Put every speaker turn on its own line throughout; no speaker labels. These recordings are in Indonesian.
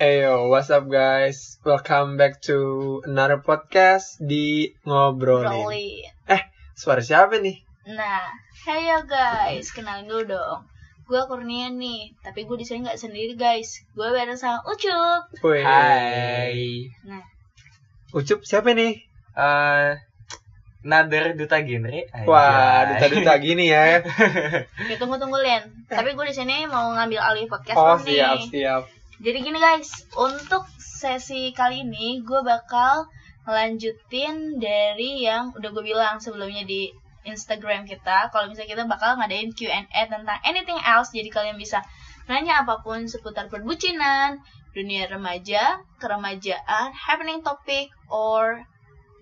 Eyo, what's up guys? Welcome back to another podcast di ngobrolin.
Rolly.
Suara siapa nih?
Nah, hey ya guys, kenalin dulu dong. Gue Kurnia nih, tapi gue di sini nggak sendiri guys. Gue bareng sama Ucup.
Hai.
Nah,
Ucup siapa nih?
Eh, Nader duta genre.
Wah, duta-duta gini ya.
kita tunggu-tunggu Len. Tapi gue di sini mau ngambil alih podcast
Oh,
lo nih.
siap, siap.
Jadi gini guys, untuk sesi kali ini gue bakal ngelanjutin dari yang udah gue bilang sebelumnya di Instagram kita. Kalau misalnya kita bakal ngadain Q&A tentang anything else, jadi kalian bisa nanya apa pun seputar perbucinan, dunia remaja, keremajaan, happening topic, or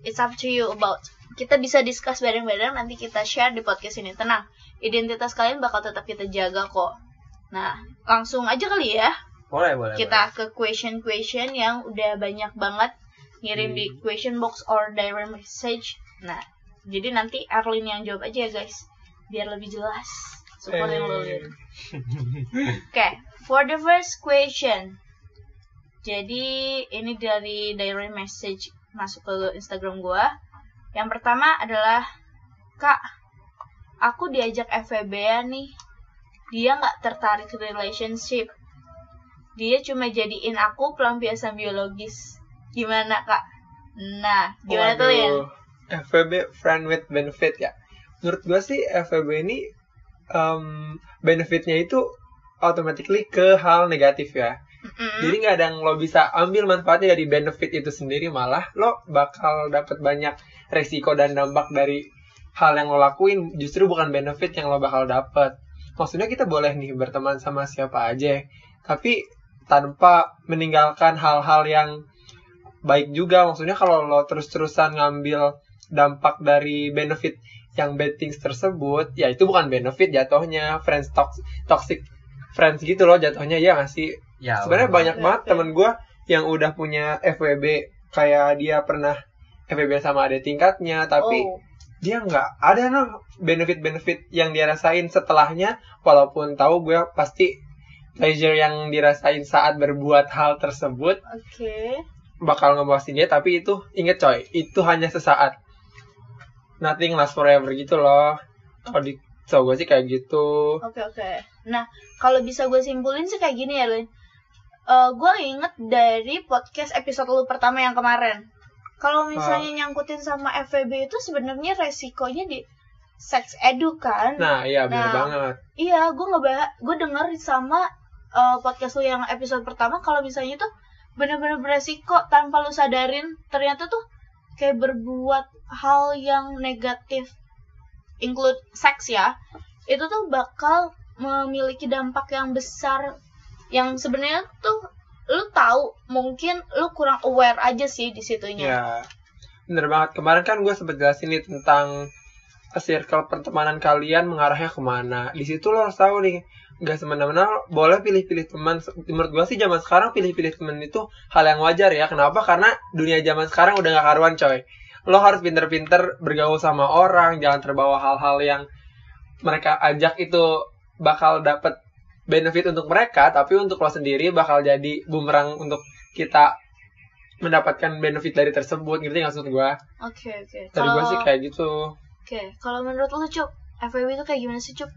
it's up to you about. Kita bisa discuss bareng-bareng, nanti kita share di podcast ini. Tenang, identitas kalian bakal tetap kita jaga kok. Nah, langsung aja kali ya
Boleh, boleh.
kita ke question question yang udah banyak banget ngirim di question box or direct message. Nah, jadi nanti Erlin yang jawab aja ya guys, biar lebih jelas. Supportin lo Lin. Oke, for the first question. Jadi ini dari direct message masuk ke Instagram gua. Yang pertama adalah Kak, aku diajak FVB ya nih. Dia nggak tertarik relationship dia cuma jadiin aku pelampiasan biologis. Gimana kak? Nah, gimana tuh Lin?
Waduh, FVB friend with benefit ya. Menurut gua sih FVB ini em, benefitnya itu automatically ke hal negatif ya.
Mm-mm.
Jadi nggak ada yang lo bisa ambil manfaatnya dari benefit itu sendiri malah lo bakal dapat banyak resiko dan dampak dari hal yang lo lakuin justru bukan benefit yang lo bakal dapat. Maksudnya kita boleh nih berteman sama siapa aja, tapi tanpa meninggalkan hal-hal yang baik juga. Maksudnya kalau lo terus-terusan ngambil dampak dari benefit yang bad things tersebut, ya itu bukan benefit jatuhnya friends tox- toxic friends gitu loh jatuhnya ya nggak sih?
Ya,
sebenarnya banyak banget temen gue yang udah punya FWB kayak dia pernah FWB sama ada tingkatnya tapi
Oh,
dia nggak ada noh benefit-benefit yang dia rasain setelahnya walaupun tahu gue pasti pleasure yang dirasain saat berbuat hal tersebut
oke.
bakal ngebawasin dia tapi itu inget coy itu hanya sesaat nothing last forever gitu loh kalau di so gue sih kayak gitu
Oke, oke. Nah, kalau bisa gue simpulin sih kayak gini ya, Lin. Eh, gue inget dari podcast episode lu pertama yang kemarin. Kalau misalnya nyangkutin sama FVB itu sebenarnya resikonya di sex edu kan?
nah iya bener
Nah.
banget
Iya, gue ngebahas, gue denger sama uh, podcast lu yang episode pertama kalau misalnya tuh bener-bener beresiko tanpa lu sadarin ternyata tuh kayak berbuat hal yang negatif, include seks ya, itu tuh bakal memiliki dampak yang besar yang sebenarnya tuh lu tahu mungkin lu kurang aware aja sih di situnya.
Ya, bener banget. Kemarin kan gue sempet jelasin nih tentang circle pertemanan kalian mengarahnya ke mana. Di situ lo harus tahu nih, nggak semena-mena boleh pilih-pilih teman. Menurut gue sih zaman sekarang pilih-pilih teman itu hal yang wajar ya. Kenapa? Karena dunia zaman sekarang udah gak karuan coy. Lo harus pinter-pinter bergaul sama orang, jangan terbawa hal-hal yang mereka ajak itu bakal dapet benefit untuk mereka, tapi untuk lo sendiri bakal jadi bumerang untuk kita mendapatkan benefit dari tersebut ngerti nggak maksud gue
Oke oke.
dari gue sih kayak gitu
Oke, kalau menurut lu Cup, FWB itu kayak gimana sih Cup?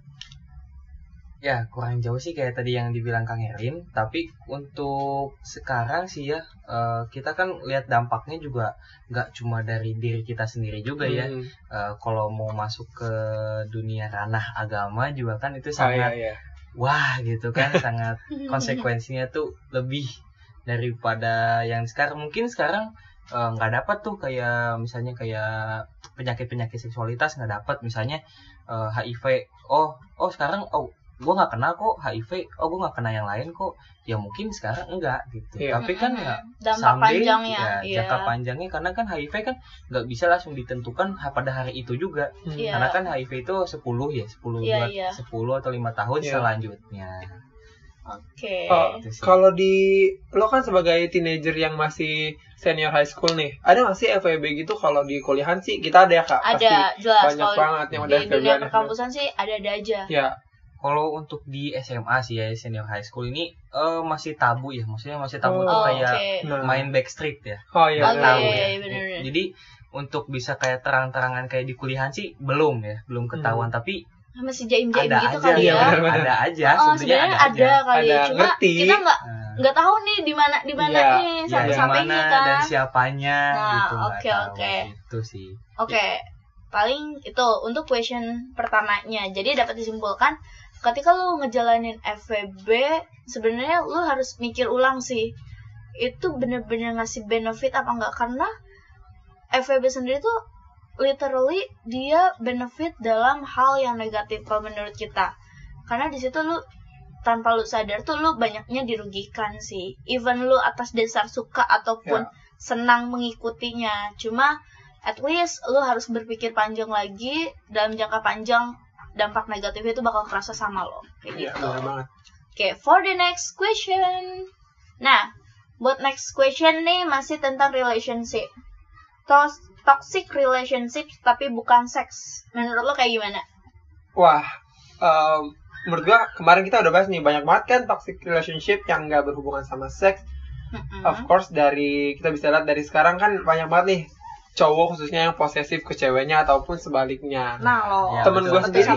Ya, kurang jauh sih kayak tadi yang dibilang Kang Erin. Tapi untuk sekarang sih ya, eh, kita kan lihat dampaknya juga nggak cuma dari diri kita sendiri juga ya. Eh, kalau mau masuk ke dunia ranah agama juga kan itu
Oh, iya,
sangat
iya.
wah gitu kan, sangat konsekuensinya tuh lebih daripada yang sekarang mungkin sekarang eh, nggak dapat tuh kayak misalnya kayak penyakit penyakit seksualitas nggak dapat misalnya eh, HIV oh oh sekarang oh gue nggak kena kok HIV oh gue nggak kena yang lain kok ya mungkin sekarang enggak gitu
Iya.
tapi kan ya
dampak
someday,
panjangnya,
ya,
iya.
jangka panjangnya karena kan HIV kan nggak bisa langsung ditentukan pada hari itu juga
Hmm.
Iya.
karena kan HIV itu 10 ya 10
Iya,
buat
iya.
10 atau lima tahun
Iya.
selanjutnya
Oke.
Oh,
Itu sih.
kalau di lo kan sebagai teenager yang masih senior high school nih ada nggak sih FWB gitu kalau di kuliahan sih kita ada ya kak
Ada jelas
banyak banget yang udah
di dunia
FWB.
perkampusan sih ada-ada aja.
ya
Kalau untuk di SMA sih ya senior high school ini eh, masih tabu ya, maksudnya masih tabu
Oh,
tuh kayak
oke.
Nah.
main backstreet ya.
Oh iya.
Oke,
tahu.
iya,
ya.
iya, bener-bener.
Jadi untuk bisa kayak terang-terangan kayak di kuliahan sih belum ya, belum ketahuan tapi
masih jaim-jaim gitu
aja,
kali
Iya,
ya.
benar-benar.
ada aja,
Oh,
sebenarnya ada,
ada,
aja.
kali ya.
Ada,
Cuma
ngerti.
kita nggak
Nah,
nggak tahu nih di mana di mana
Iya,
nih
ya,
sampai
yang
sampainya
mana
kan.
dan siapanya
Nah,
gitu
oke,
tahu.
oke.
Itu sih.
Oke, paling itu untuk question pertamanya. Jadi dapat disimpulkan ketika lu ngejalanin FVB sebenarnya lu harus mikir ulang sih. Itu bener-bener ngasih benefit apa enggak karena FVB sendiri tuh literally dia benefit dalam hal yang negatif kalau menurut kita. Karena di situ lu tanpa lu sadar tuh lu banyaknya dirugikan sih. Even lu atas dasar suka ataupun senang mengikutinya. Cuma at least lu harus berpikir panjang lagi dalam jangka panjang dampak negatifnya itu bakal kerasa sama lo kayak
Iya,
gitu.
benar banget.
Oke, for the next question. Nah, buat next question nih masih tentang relationship. Tos toxic relationship tapi bukan seks. Menurut lo kayak gimana?
Wah, em, menurut gua kemarin kita udah bahas nih banyak banget kan toxic relationship yang nggak berhubungan sama seks. Of course dari kita bisa lihat dari sekarang kan banyak banget nih cowok khususnya yang posesif ke ceweknya ataupun sebaliknya.
Nah lo,
Ya,
Temen
Betul,
sendiri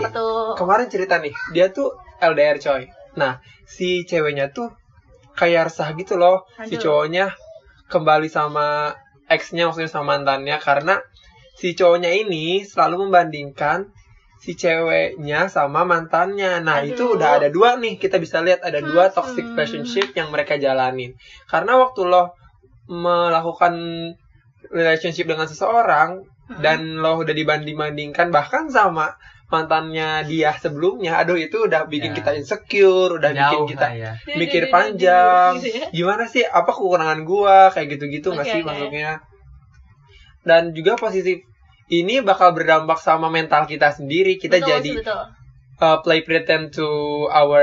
kemarin cerita nih, dia tuh LDR coy. Nah, si ceweknya tuh kayak resah gitu loh. Si
Aduh.
cowoknya kembali sama ex-nya maksudnya sama mantannya karena si cowoknya ini selalu membandingkan si ceweknya sama mantannya. Nah,
Aduh.
itu udah ada dua nih. Kita bisa lihat ada dua
Hmm.
toxic relationship yang mereka jalanin. Karena waktu lo melakukan relationship dengan seseorang
Mm-mm.
dan lo udah dibanding-bandingkan bahkan sama mantannya dia sebelumnya aduh itu udah bikin
Ya.
kita insecure udah bikin
Jauh
kita
lah ya.
mikir panjang
Gitu ya.
gimana sih apa kekurangan gua kayak gitu-gitu nggak
Oke,
sih
oke.
masuknya dan juga posisi ini bakal berdampak sama mental kita sendiri kita
Betul
jadi
betul.
uh, play pretend to our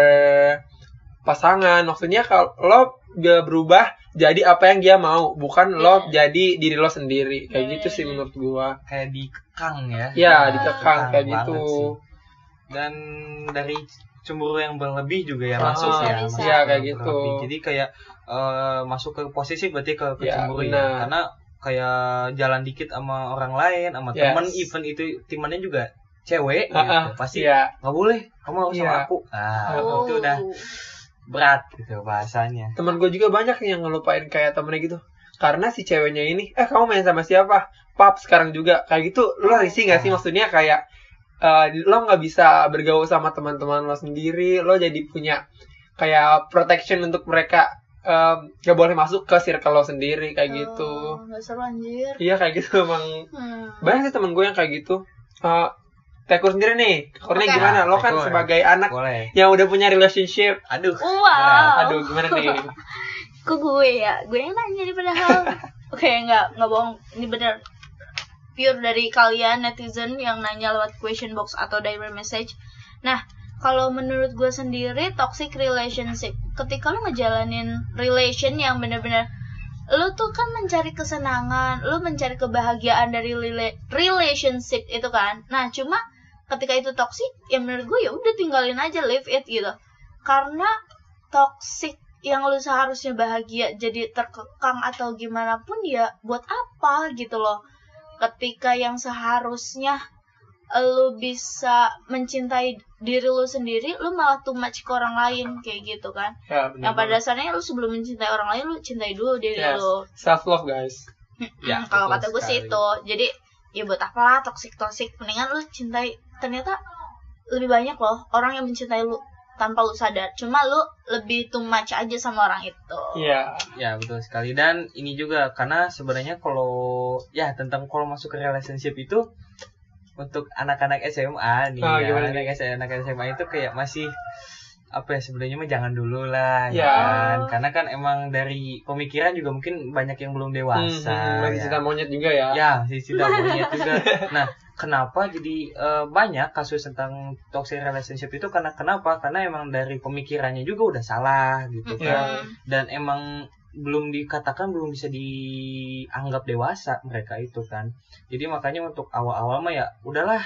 pasangan maksudnya kalau lo gak berubah jadi apa yang dia mau bukan lo
Iya.
jadi diri lo sendiri kayak
Iya,
gitu sih
iya.
menurut gua
Kayak dikekang ya.
ya
Ah.
dikekang kayak
banget
gitu
sih. Dan dari cemburu yang berlebih juga ya
Ah,
masuk ya.
bisa.
masuk
Iya,
ke
kayak
berlebih.
gitu.
Jadi kayak eh, masuk ke posisi berarti ke,
Ya,
cemburu ya.
benar.
Karena kayak jalan dikit sama orang lain, sama
Yes.
temen even itu temannya juga cewek
Ah, ah,
gitu. Pasti nggak boleh kamu harus sama
Iya.
aku. Nah,
Oh.
itu udah berat gitu bahasanya.
teman gue juga banyak yang ngelupain kayak temennya gitu. Karena si ceweknya ini eh kamu main sama siapa? Pap sekarang juga. Kayak gitu lo risih gak sih? Maksudnya kayak eh, lo nggak bisa bergaul sama teman-teman lo sendiri lo jadi punya kayak protection untuk mereka em, gak boleh masuk ke circle lo sendiri kayak gitu.
Oh, nggak seru anjir.
iya kayak gitu emang.
Hmm.
banyak sih temen gue yang kayak gitu. Eh, Tekur sendiri nih Tekurnya
Oke.
gimana lo kan
Tekur.
sebagai anak
Boleh.
yang udah punya relationship
Aduh.
Wow.
aduh gimana nih
Kok gue ya? Gue yang nanya nih padahal. Oke, nggak nggak bohong. Ini bener pure dari kalian netizen yang nanya lewat question box atau direct message. Nah, kalau menurut gue sendiri toxic relationship, ketika lu ngejalanin relation yang bener-bener lu tuh kan mencari kesenangan, lu mencari kebahagiaan dari rela- relationship itu kan. Nah, cuma ketika itu toxic, ya menurut gue ya udah tinggalin aja leave it gitu. Karena toxic yang lu seharusnya bahagia jadi terkekang atau gimana pun ya buat apa gitu loh. Ketika yang seharusnya lu bisa mencintai diri lu sendiri, lu malah too much ke orang lain kayak gitu kan
ya, bener
yang pada dasarnya lu sebelum mencintai orang lain lu cintai dulu diri
Yes.
lu
self love guys
Ya,
kalau kata gue sih itu jadi ya buat apa lah toxic toxic mendingan lu cintai ternyata lebih banyak loh orang yang mencintai lu tanpa lu sadar. Cuma lu lebih too much aja sama orang itu.
Iya.
Ya betul sekali. Dan ini juga karena sebenarnya kalau ya tentang kalau masuk ke relationship itu untuk anak-anak SMA nih
Ah,
ya, anak SMA, anak SMA itu kayak masih apa ya sebenarnya mah jangan dulu lah ya
Ya.
kan karena kan emang dari pemikiran juga mungkin banyak yang belum dewasa
Hmm, masih
ya.
cinta monyet juga ya.
ya sisi monyet juga nah kenapa jadi eh, banyak kasus tentang toxic relationship itu karena kenapa karena emang dari pemikirannya juga udah salah gitu
Mm-mm.
kan dan emang belum dikatakan belum bisa dianggap dewasa mereka itu kan jadi makanya untuk awal-awal mah ya udahlah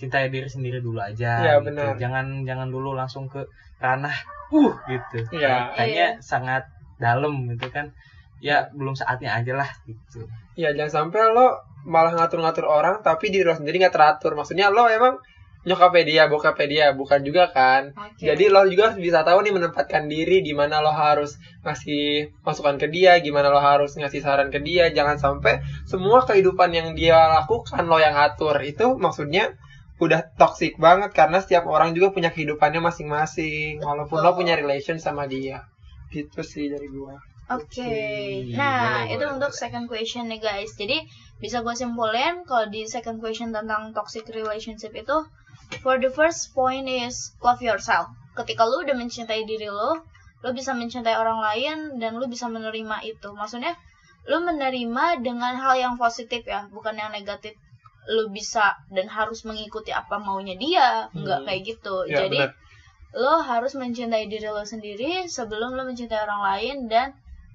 cintai diri sendiri dulu aja
Iya,
gitu.
benar.
jangan jangan dulu langsung ke ranah uh gitu
Iya.
kayaknya sangat dalam gitu kan ya belum saatnya aja lah gitu
Iya jangan sampai lo malah ngatur-ngatur orang tapi diri lo sendiri nggak teratur. Maksudnya lo emang nyokapnya dia, bokapnya dia, bukan juga kan.
Oke.
Jadi lo juga harus bisa tahu nih menempatkan diri di mana lo harus ngasih masukan ke dia, gimana lo harus ngasih saran ke dia. Jangan sampai semua kehidupan yang dia lakukan lo yang atur. Itu maksudnya udah toxic banget karena setiap orang juga punya kehidupannya masing-masing. Walaupun lo punya relation sama dia. Gitu sih dari gua.
Oke,
Oke,
nah itu untuk second question nih guys. Jadi bisa gue simpulin kalau di second question tentang toxic relationship itu, for the first point is love yourself. Ketika lu udah mencintai diri lu, lu bisa mencintai orang lain dan lu bisa menerima itu. Maksudnya lu menerima dengan hal yang positif ya, bukan yang negatif. Lu bisa dan harus mengikuti apa maunya dia, nggak
Hmm.
kayak gitu.
Ya,
Jadi
benar.
lo harus mencintai diri lo sendiri sebelum lo mencintai orang lain dan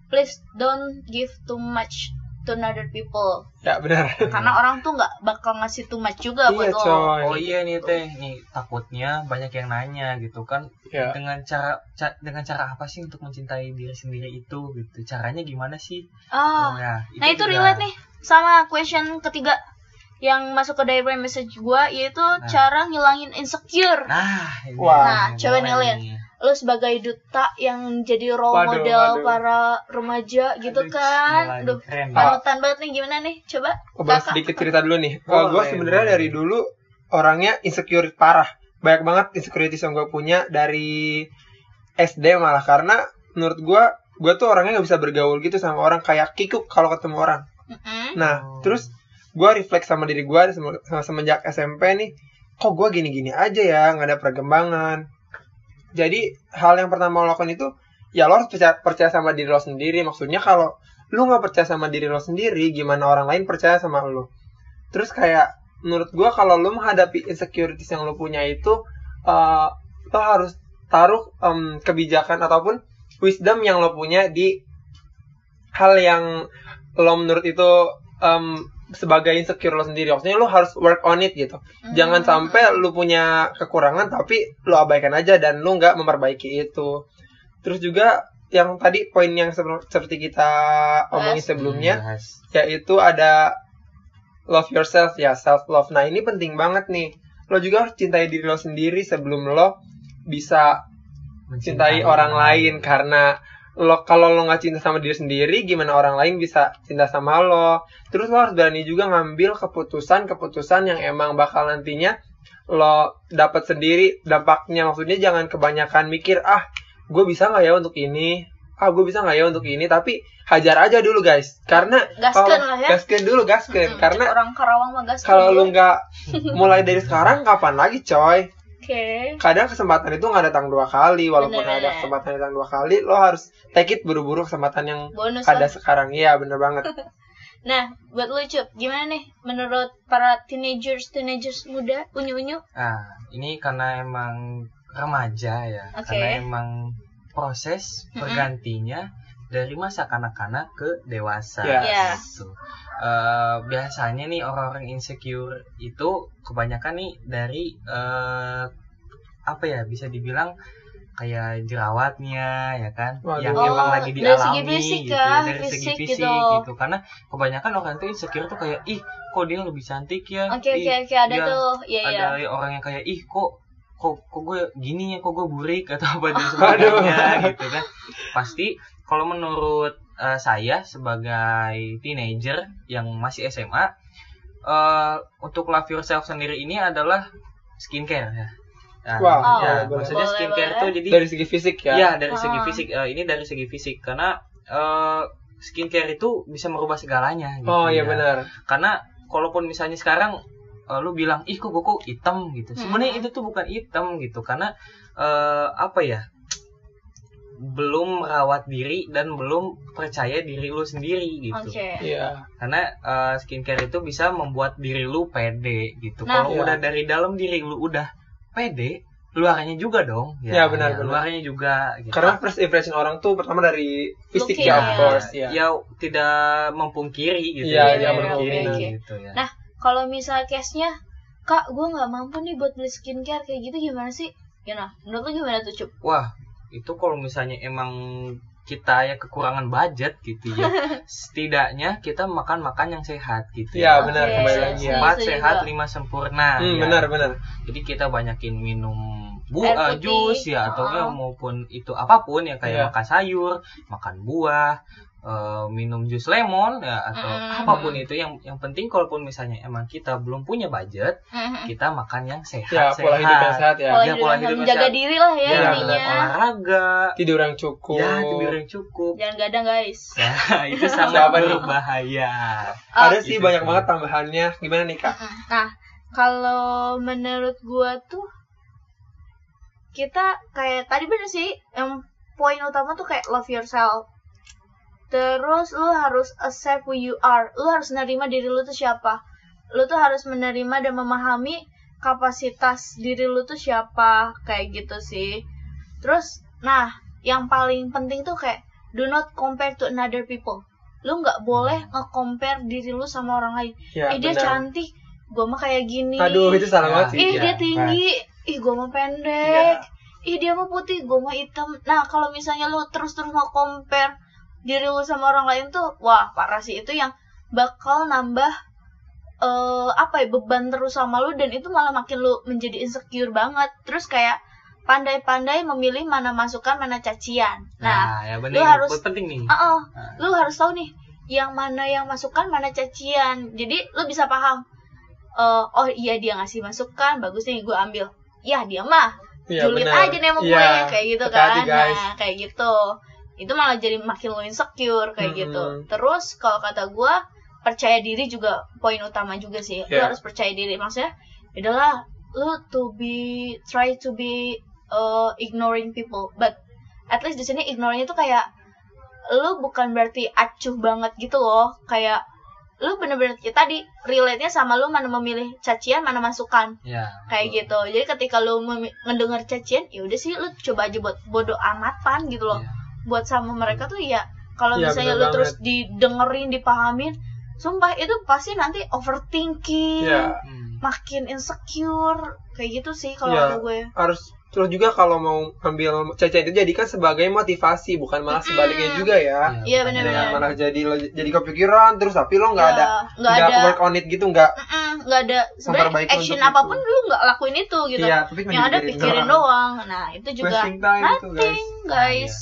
please don't give too much to another people
Ya benar.
karena orang tuh nggak bakal ngasih too much juga buat
Iya
lo
coy.
oh iya nih teh nih takutnya banyak yang nanya gitu kan
Ya.
dengan cara ca- dengan cara apa sih untuk mencintai diri sendiri itu gitu caranya gimana sih
ah
nah,
nah itu
juga-
relate nih sama question ketiga yang masuk ke direct message gua yaitu cara ngilangin insecure
nah ini
Wah.
Nah, coba nih,
nih.
lo sebagai duta yang jadi role
Waduh,
model
waduh.
para remaja gitu
Aduh,
kan Aduh, panutan banget nih gimana nih coba
Oh,
Kakak.
sedikit cerita dulu nih.
Boleh,
gue sebenarnya dari dulu orangnya insecure parah. Banyak banget insecurities yang gue punya dari SD malah karena menurut gue gue tuh orangnya nggak bisa bergaul gitu sama orang kayak kikuk kalau ketemu orang.
Mm-mm.
Nah
Oh.
terus gue refleks sama diri gue sem- semenjak SMP nih, kok gue gini-gini aja ya nggak ada perkembangan. Jadi hal yang pertama lo lakukan itu ya lo harus percaya, percaya sama diri lo sendiri. Maksudnya kalau lu nggak percaya sama diri lo sendiri, gimana orang lain percaya sama lo? Terus kayak menurut gua kalau lu menghadapi insecurities yang lo punya itu, eh lo harus taruh em, kebijakan ataupun wisdom yang lo punya di hal yang lo menurut itu em, sebagai insecure lo sendiri. Maksudnya lo harus work on it gitu. Jangan
Hmm.
sampai lu punya kekurangan tapi lu abaikan aja dan lu nggak memperbaiki itu. Terus juga yang tadi poin yang seperti kita omongin sebelumnya
Bahas.
yaitu ada love yourself ya self love. Nah ini penting banget nih. Lo juga harus cintai diri lo sendiri sebelum lo bisa mencintai orang lain karena lo kalau lo nggak cinta sama diri sendiri gimana orang lain bisa cinta sama lo? Terus lo harus berani juga ngambil keputusan keputusan yang emang bakal nantinya lo dapat sendiri. Dampaknya maksudnya jangan kebanyakan mikir ah gue bisa nggak ya untuk ini? Ah gue bisa nggak ya untuk ini? Tapi hajar aja dulu guys. Karena
Gaskeun
kalau-
lah ya.
gaskeun dulu gaskeun
Mm-mm,
karena
orang Karawang mah gas
kalau lu nggak mulai dari sekarang kapan lagi coy
Oke.
kadang kesempatan itu nggak datang dua kali walaupun
Bener-bener.
ada kesempatan datang dua kali lo harus take it buru-buru kesempatan yang
Bonus
ada
lah.
sekarang iya bener banget
Nah, buat lu Cup, gimana nih menurut para teenagers teenagers muda unyu-unyu?
Nah, ini karena emang remaja ya,
Oke.
karena emang proses
Mm-mm.
bergantinya dari masa kanak-kanak ke dewasa.
Ya.
Ya.
Gitu. Eh, biasanya nih orang-orang insecure itu kebanyakan nih dari eh, apa ya bisa dibilang kayak jerawatnya ya kan
Waduh.
yang
Oh,
emang lagi
dari
dialami
segi fisik
gitu
ya,
dari segi
fisik
fisik
gitu.
gitu. karena kebanyakan orang tuh insecure tuh kayak ih kok dia lebih cantik ya
Oke
Ih,
oke oke ada
dia-
tuh. Iya iya.
ada orang yang kayak ih kok kok kok gue gini ya kok gue burik atau apa dan sebagainya gitu kan pasti kalau menurut eh, saya sebagai teenager yang masih SMA eh untuk love yourself sendiri ini adalah skincare ya. Nah,
Wow,
ya,
boleh,
maksudnya
boleh.
skincare
Boleh,
tuh jadi
dari segi fisik ya?
Iya dari segi
Ah.
fisik. Eh, ini dari segi fisik. Karena eh skincare itu bisa merubah segalanya gitu
oh iya
ya.
benar.
Karena kalaupun misalnya sekarang eh, lu bilang ih kok gue kok hitam? gitu. Sebenarnya
Hmm.
itu tuh bukan hitam gitu. Karena eh, apa ya belum merawat diri dan belum percaya diri lu sendiri gitu
Oke.
iya
karena eh, skincare itu bisa membuat diri lu pede gitu
Nah.
kalau
Iya.
udah dari dalam diri lu udah pede luarnya juga dong
Iya, benar, benar.
luarnya juga gitu.
karena first impression orang tuh pertama dari fisik ya of
ya.
course ya
ya tidak mempungkiri gitu
Iya,
ya, mempungkiri
oke, oke.
gitu ya
Nah, Kalau misal case-nya kak gue nggak mampu nih buat beli skincare kayak gitu gimana sih gimana menurut lu gimana tuh cup
Wah, itu kalau misalnya emang kita ya kekurangan budget gitu ya. Setidaknya kita makan-makan yang sehat gitu
Ya,
ya.
benar
Oke,
kembali lagi ya.
Empat sehat, lima sempurna.
Hmm,
ya.
benar benar.
Jadi kita banyakin minum bu
Air
eh, jus ya atau
Uh-uh.
maupun itu apa pun
ya
kayak makan sayur, makan buah, eh, minum jus lemon ya atau
Mm.
apa pun itu yang yang penting kalaupun misalnya emang kita belum punya budget, kita makan yang
Ya,
sehat-sehat.
pola hidup yang sehat ya.
pola
Ya,
hidup
pola
yang
hidup
menjaga
sehat.
diri lah ya,
Ya,
intinya
olahraga,
Tidur yang cukup.
ya tidur yang cukup.
jangan gadang guys
Ya, itu sangat berbahaya.
Ada
Oh,
sih
Gitu
banyak
sih.
banget tambahannya. Gimana nih kak?
Nah, kalau menurut gua tuh kita kayak tadi bener sih yang poin utama tuh kayak love yourself. Terus lu harus accept who you are. Lu harus menerima diri lu tuh siapa. Lu tuh harus menerima dan memahami kapasitas diri lu tuh siapa kayak gitu sih. Terus nah, yang paling penting tuh kayak do not compare to another people. Lu nggak boleh nge-compare diri lu sama orang lain
Ya,
eh dia
benar.
cantik gua mah kayak gini
Aduh, itu salah
Ya.
banget sih.
ih
Iya,
dia tinggi ih gua mah pendek ih dia mah putih gua mah hitam nah kalau misalnya lu terus terus mau compare diri lu sama orang lain tuh wah parah sih itu yang bakal nambah eh apa ya beban terus sama lu dan itu malah makin lu menjadi insecure banget terus kayak pandai-pandai memilih mana masukan mana cacian nah
Nah, ya benar
lu harus-
penting nih.
Uh-uh.
Nah.
lu harus tahu nih yang mana yang masukan mana cacian jadi lu bisa paham Eh, oh iya dia ngasih masukan bagus nih gue ambil ya dia mah
Iya,
julid aja nih sama
Iya,
gue kayak gitu kan
guys.
nah kayak gitu itu malah jadi makin lu insecure kayak
Mm-mm.
gitu terus kalau kata gue percaya diri juga poin utama juga sih lu
Iya.
harus percaya diri maksudnya adalah lu to be try to be uh, ignoring people but at least di sini ignornya tuh kayak lu bukan berarti acuh banget gitu loh kayak lu bener-bener ya tadi relate-nya sama lu mana memilih cacian mana masukan
Ya.
kayak gitu jadi ketika lu ngedenger cacian ya udah sih lu coba aja buat bodoh amatan gitu loh
Iya.
Buat sama mereka tuh ya kalau
Iya,
misalnya lu terus
banget.
didengerin dipahamin sumpah itu pasti nanti overthinking
Iya.
Hmm.
makin insecure kayak gitu sih kalau
Iya.
kata gue
harus terus juga kalau mau ambil caca itu jadikan sebagai motivasi bukan malah sebaliknya juga ya
Iya,
bukan
benar-benar.
Jangan malah jadi lo jadi kepikiran terus tapi lo nggak
Ya,
ada
nggak ada
work on it gitu nggak
nggak ada sebenarnya action
apa
pun
itu.
lu nggak lakuin itu gitu
iya tapi cuma
yang ada pikirin doang nah itu juga
time itu guys
nothing guys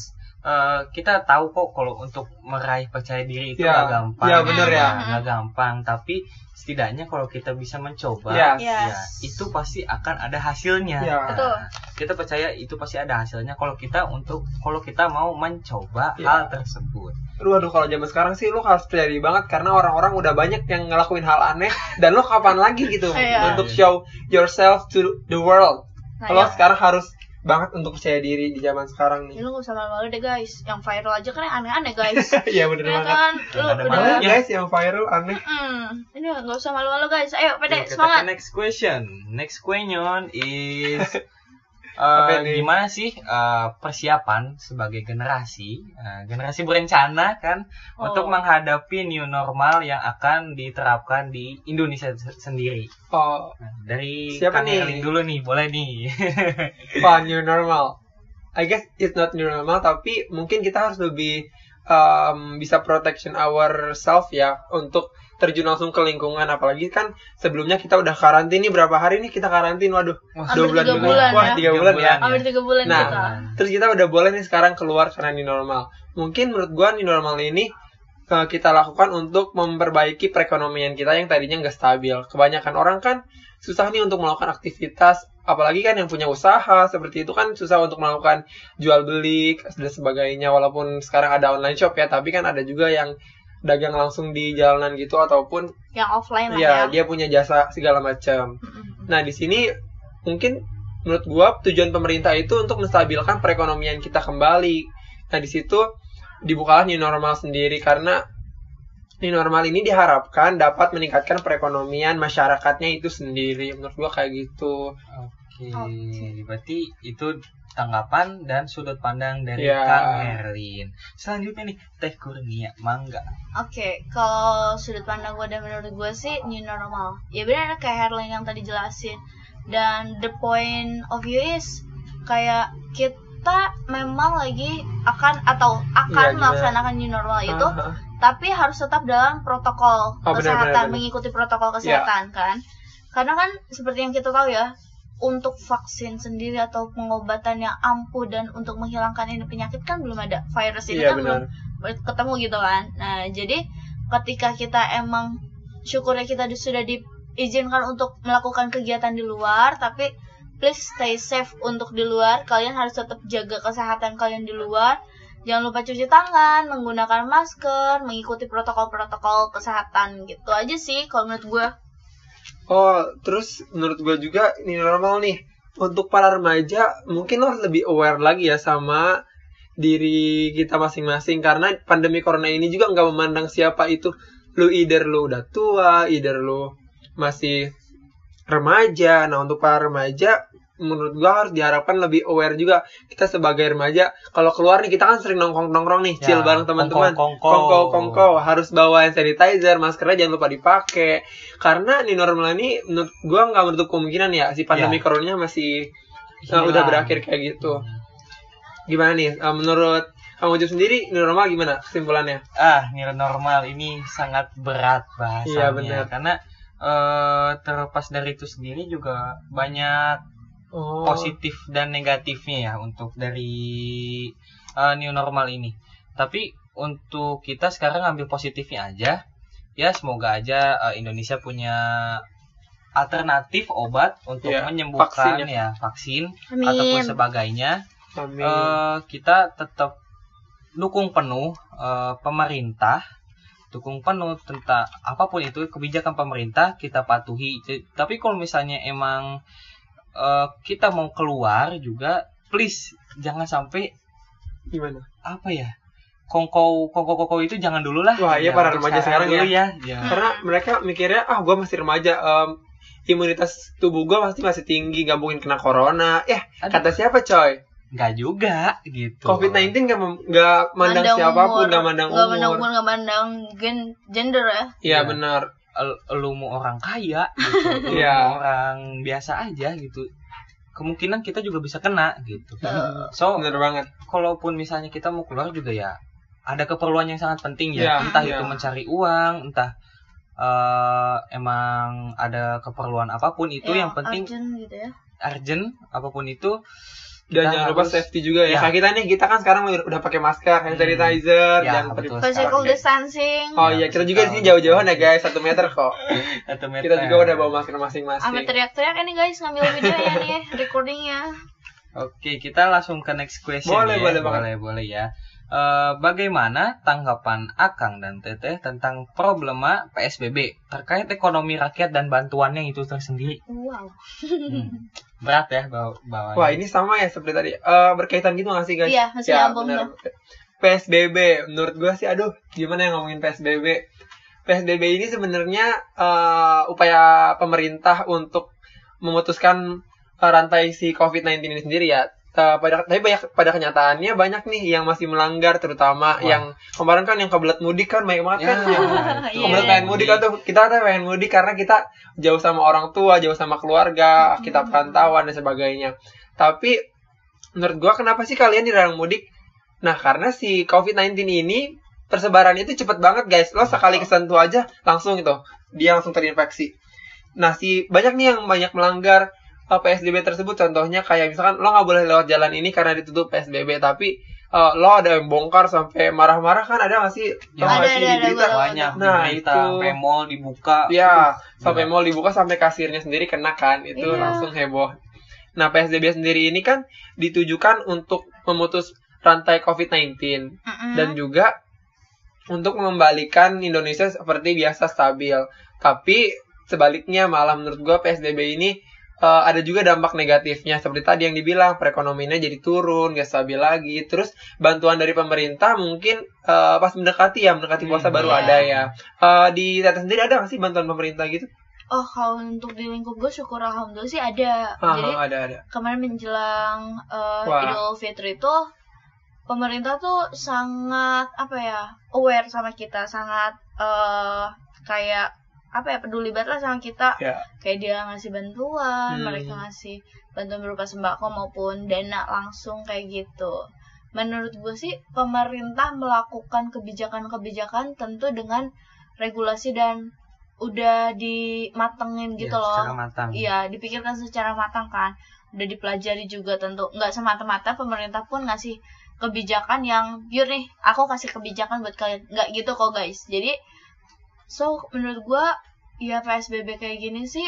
Eh, kita tahu kok kalau untuk meraih percaya diri itu
Ya,
nggak gampang.
ya, bener ya.
Nah, nggak gampang. Tapi setidaknya kalau kita bisa mencoba,
Yes.
Yes.
ya itu pasti akan ada hasilnya.
Ya.
Betul.
Kita percaya itu pasti ada hasilnya kalau kita untuk kalau kita mau mencoba
Ya.
hal tersebut.
lu aduh kalau zaman sekarang sih lu harus percaya diri banget karena orang-orang udah banyak yang ngelakuin hal aneh dan lu kapan lagi gitu
Iya.
untuk show yourself to the world
nah
lo
ya,
sekarang harus banget untuk percaya diri di zaman sekarang
ya
nih
lu gak usah malu-malu deh guys. Yang viral aja kan yang aneh-aneh guys.
Iya bener
ya
banget.
kan? Lu
ada
udah
guys yang viral aneh.
Hmm, ini gak usah malu-malu guys. Ayo pede semangat.
next question. Next question is uh, gimana sih uh, persiapan sebagai generasi, uh, generasi berencana kan
Oh.
untuk menghadapi new normal yang akan diterapkan di Indonesia se- sendiri.
oh
Nah, dari
Siapa nih?
Dulu nih, boleh nih.
Wah, new normal. I guess it's not new normal, tapi mungkin kita harus lebih um, bisa protection ourselves ya untuk terjun langsung ke lingkungan. Apalagi kan sebelumnya kita udah karantin nih berapa hari nih kita karantin, waduh, dua bulan
tiga
dulu.
bulan
Wah,
ya.
tiga
Tiga
bulan ya.
bulan.
hampir tiga bulan
Nah,
kita
Terus kita udah boleh nih sekarang keluar karena new normal. Mungkin menurut gua new normal ini eh, kita lakukan untuk memperbaiki perekonomian kita yang tadinya nggak stabil. Kebanyakan orang kan susah nih untuk melakukan aktivitas, apalagi kan yang punya usaha seperti itu kan susah untuk melakukan jual beli dan sebagainya. Walaupun sekarang ada online shop ya, tapi kan ada juga yang dagang langsung di jalanan gitu ataupun
yang offline lah
ya
ya,
dia punya jasa segala macam. Nah, di sini mungkin menurut gua tujuan pemerintah itu untuk menstabilkan perekonomian kita kembali. Nah, di situ dibukalah new normal sendiri karena new normal ini diharapkan dapat meningkatkan perekonomian masyarakatnya itu sendiri. Menurut gua kayak gitu.
Oke,
Oke.
berarti itu tanggapan dan sudut pandang dari
Ya.
Kang Herlin. Selanjutnya nih, Teh Kurnia, mangga.
Oke, kalau sudut pandang gue dan menurut gue sih new normal. Ya benar kayak Herling yang tadi jelasin. Dan the point of view is kayak kita memang lagi akan atau akan
gimana?
melaksanakan new normal itu,
Aha.
tapi harus tetap dalam protokol
Oh,
kesehatan,
benar, benar.
mengikuti protokol kesehatan kan. Karena kan seperti yang kita tahu ya, untuk vaksin sendiri atau pengobatan yang ampuh dan untuk menghilangkan ini penyakit kan belum ada. Virus ini
Iya
kan belum
benar.
ketemu gitu kan. Nah, jadi ketika kita emang syukurnya kita sudah diizinkan untuk melakukan kegiatan di luar, tapi please stay safe untuk di luar. Kalian harus tetap jaga kesehatan kalian di luar. Jangan lupa cuci tangan, menggunakan masker, mengikuti protokol-protokol kesehatan gitu aja sih kalau menurut gue.
Oh, terus menurut gue juga ini normal nih. Untuk para remaja, mungkin lo lebih aware lagi ya sama diri kita masing-masing karena pandemi corona ini juga nggak memandang siapa itu lu either lu udah tua, either lu masih remaja. Nah, untuk para remaja menurut gua harus diharapkan lebih aware juga. Kita sebagai remaja kalau keluar nih kita kan sering nongkrong nongkrong nih
Ya,
chill bareng teman-teman. kongko kongko harus bawa hand sanitizer maskernya jangan lupa dipakai. Karena di normal ini menurut gua nggak menutup kemungkinan ya si pandemi
Ya.
coronanya masih uh, udah berakhir kayak gitu. Gimana nih Uh, menurut kamu Ucup sendiri new normal gimana kesimpulannya?
Ah, new normal ini sangat berat bahasanya.
Iya, benar.
Karena eh, terlepas dari itu sendiri juga banyak
oh
positif dan negatifnya ya untuk dari eh, new normal ini. Tapi untuk kita sekarang ambil positifnya aja. Ya semoga aja eh, Indonesia punya alternatif obat untuk
Ya,
menyembuhkan
vaksin
ya vaksin ataupun
Amin.
sebagainya.
amin
Eh, kita tetap dukung penuh eh, pemerintah, dukung penuh tentang apa pun itu kebijakan pemerintah kita patuhi. Tapi kalau misalnya emang eh, kita mau keluar juga, please jangan sampai
gimana
apa ya kongko kongko kongko itu jangan dulu lah.
Wah, iya,
Ya,
para remaja sekarang
dulu ya. ya.
karena mereka mikirnya ah gua masih remaja em, imunitas tubuh gua pasti masih tinggi gak mungkin kena corona ya kata siapa coy
nggak juga gitu.
COVID-19 gak, gak mandang
Mandang
siapa pun,
umur.
gak mandang
Nggak mandang
umur.
umur, nggak mandang gen- gender ya.
Iya
Iya.
benar.
Lu mau orang kaya gitu, lu
Iya.
mau orang biasa aja gitu. Kemungkinan kita juga bisa kena gitu. So,
Benar banget.
kalaupun misalnya kita mau keluar juga ya ada keperluan yang sangat penting
Ya,
ya, entah
ya.
itu mencari uang, entah eh, emang ada keperluan apa pun itu
Ya,
yang penting
urgent gitu ya.
urgent apa pun itu
Dan
kita
jangan lupa safety juga ya.
Ya.
Kayak kita nih, kita kan sekarang udah, pakai masker, hand
Hmm.
sanitizer,
Ya,
lupa
betul
dipakai.
Physical distancing.
Oh
Ya,
iya, kita juga di sini
physical
jauh-jauhan ya guys, satu meter kok. Kita
meter.
juga udah bawa masker masing-masing.
teriak-teriak ini guys ngambil videonya nih, recordingnya.
Oke, kita langsung ke next question
Boleh,
ya.
boleh banget.
boleh, boleh ya. Eh, bagaimana tanggapan Akang dan Teteh tentang problema PSBB terkait ekonomi rakyat dan bantuannya itu tersendiri?
Wow.
Hmm. Berat ya bawa bawa.
Wah ini sama ya seperti tadi, Eh, berkaitan gitu nggak sih guys?
Iya, masih
ya, benar. PSBB, menurut gua sih, aduh, gimana yang ngomongin PSBB? PSBB ini sebenarnya eh, upaya pemerintah untuk memutuskan rantai si COVID-19 ini sendiri ya. Eh, pada, tapi banyak pada kenyataannya banyak nih yang masih melanggar, terutama
Wah.
yang kemarin kan yang kebelet mudik kan banyak banget
Ya,
kan
itu.
Iya.
kebelet pengen mudik kan tuh kita tuh pengen mudik karena kita jauh sama orang tua, jauh sama keluarga, kita perantauan dan sebagainya. Tapi menurut gua kenapa sih kalian dilarang mudik? Nah, karena si COVID-19 ini persebarannya itu cepet banget, guys. Lo sekali kesentuh aja langsung itu dia langsung terinfeksi. Nah, si banyak nih yang banyak melanggar uh, PSBB tersebut. Contohnya kayak misalkan lo nggak boleh lewat jalan ini karena ditutup PSBB, tapi uh, lo ada yang bongkar sampai marah-marah kan ada nggak sih?
Ya,
ada,
sih
ada,
di
ada,
berita?
banyak
Nah,
di berita
itu.
sampai mall dibuka.
Ya, sampai mall dibuka sampai kasirnya sendiri kena kan, itu
Iya.
langsung heboh. Nah, PSBB sendiri ini kan ditujukan untuk memutus rantai COVID-19
Mm-mm.
dan juga untuk mengembalikan Indonesia seperti biasa stabil. Tapi sebaliknya malah menurut gua PSBB ini eh, ada juga dampak negatifnya seperti tadi yang dibilang perekonomiannya jadi turun, gak stabil lagi. Terus bantuan dari pemerintah mungkin eh, pas mendekati ya mendekati puasa
Hmm,
baru
iya.
ada ya. Eh, di Tata sendiri ada nggak sih bantuan pemerintah gitu?
oh kalau untuk di lingkup gue syukur alhamdulillah sih ada
Ah,
jadi
ada ada.
kemarin menjelang uh,
Wah.
Idul Fitri itu pemerintah tuh sangat apa ya aware sama kita sangat eh kayak apa ya peduli banget lah sama kita
Ya.
kayak dia ngasih bantuan
Hmm.
mereka ngasih bantuan berupa sembako maupun dana langsung kayak gitu menurut gue sih pemerintah melakukan kebijakan-kebijakan tentu dengan regulasi dan udah dimatengin gitu
Ya,
loh. Iya, dipikirkan secara matang kan. Udah dipelajari juga tentu. Nggak semata-mata pemerintah pun ngasih kebijakan yang pure nih. Aku kasih kebijakan buat kalian. Nggak gitu kok guys. Jadi, so menurut gua ya PSBB kayak gini sih,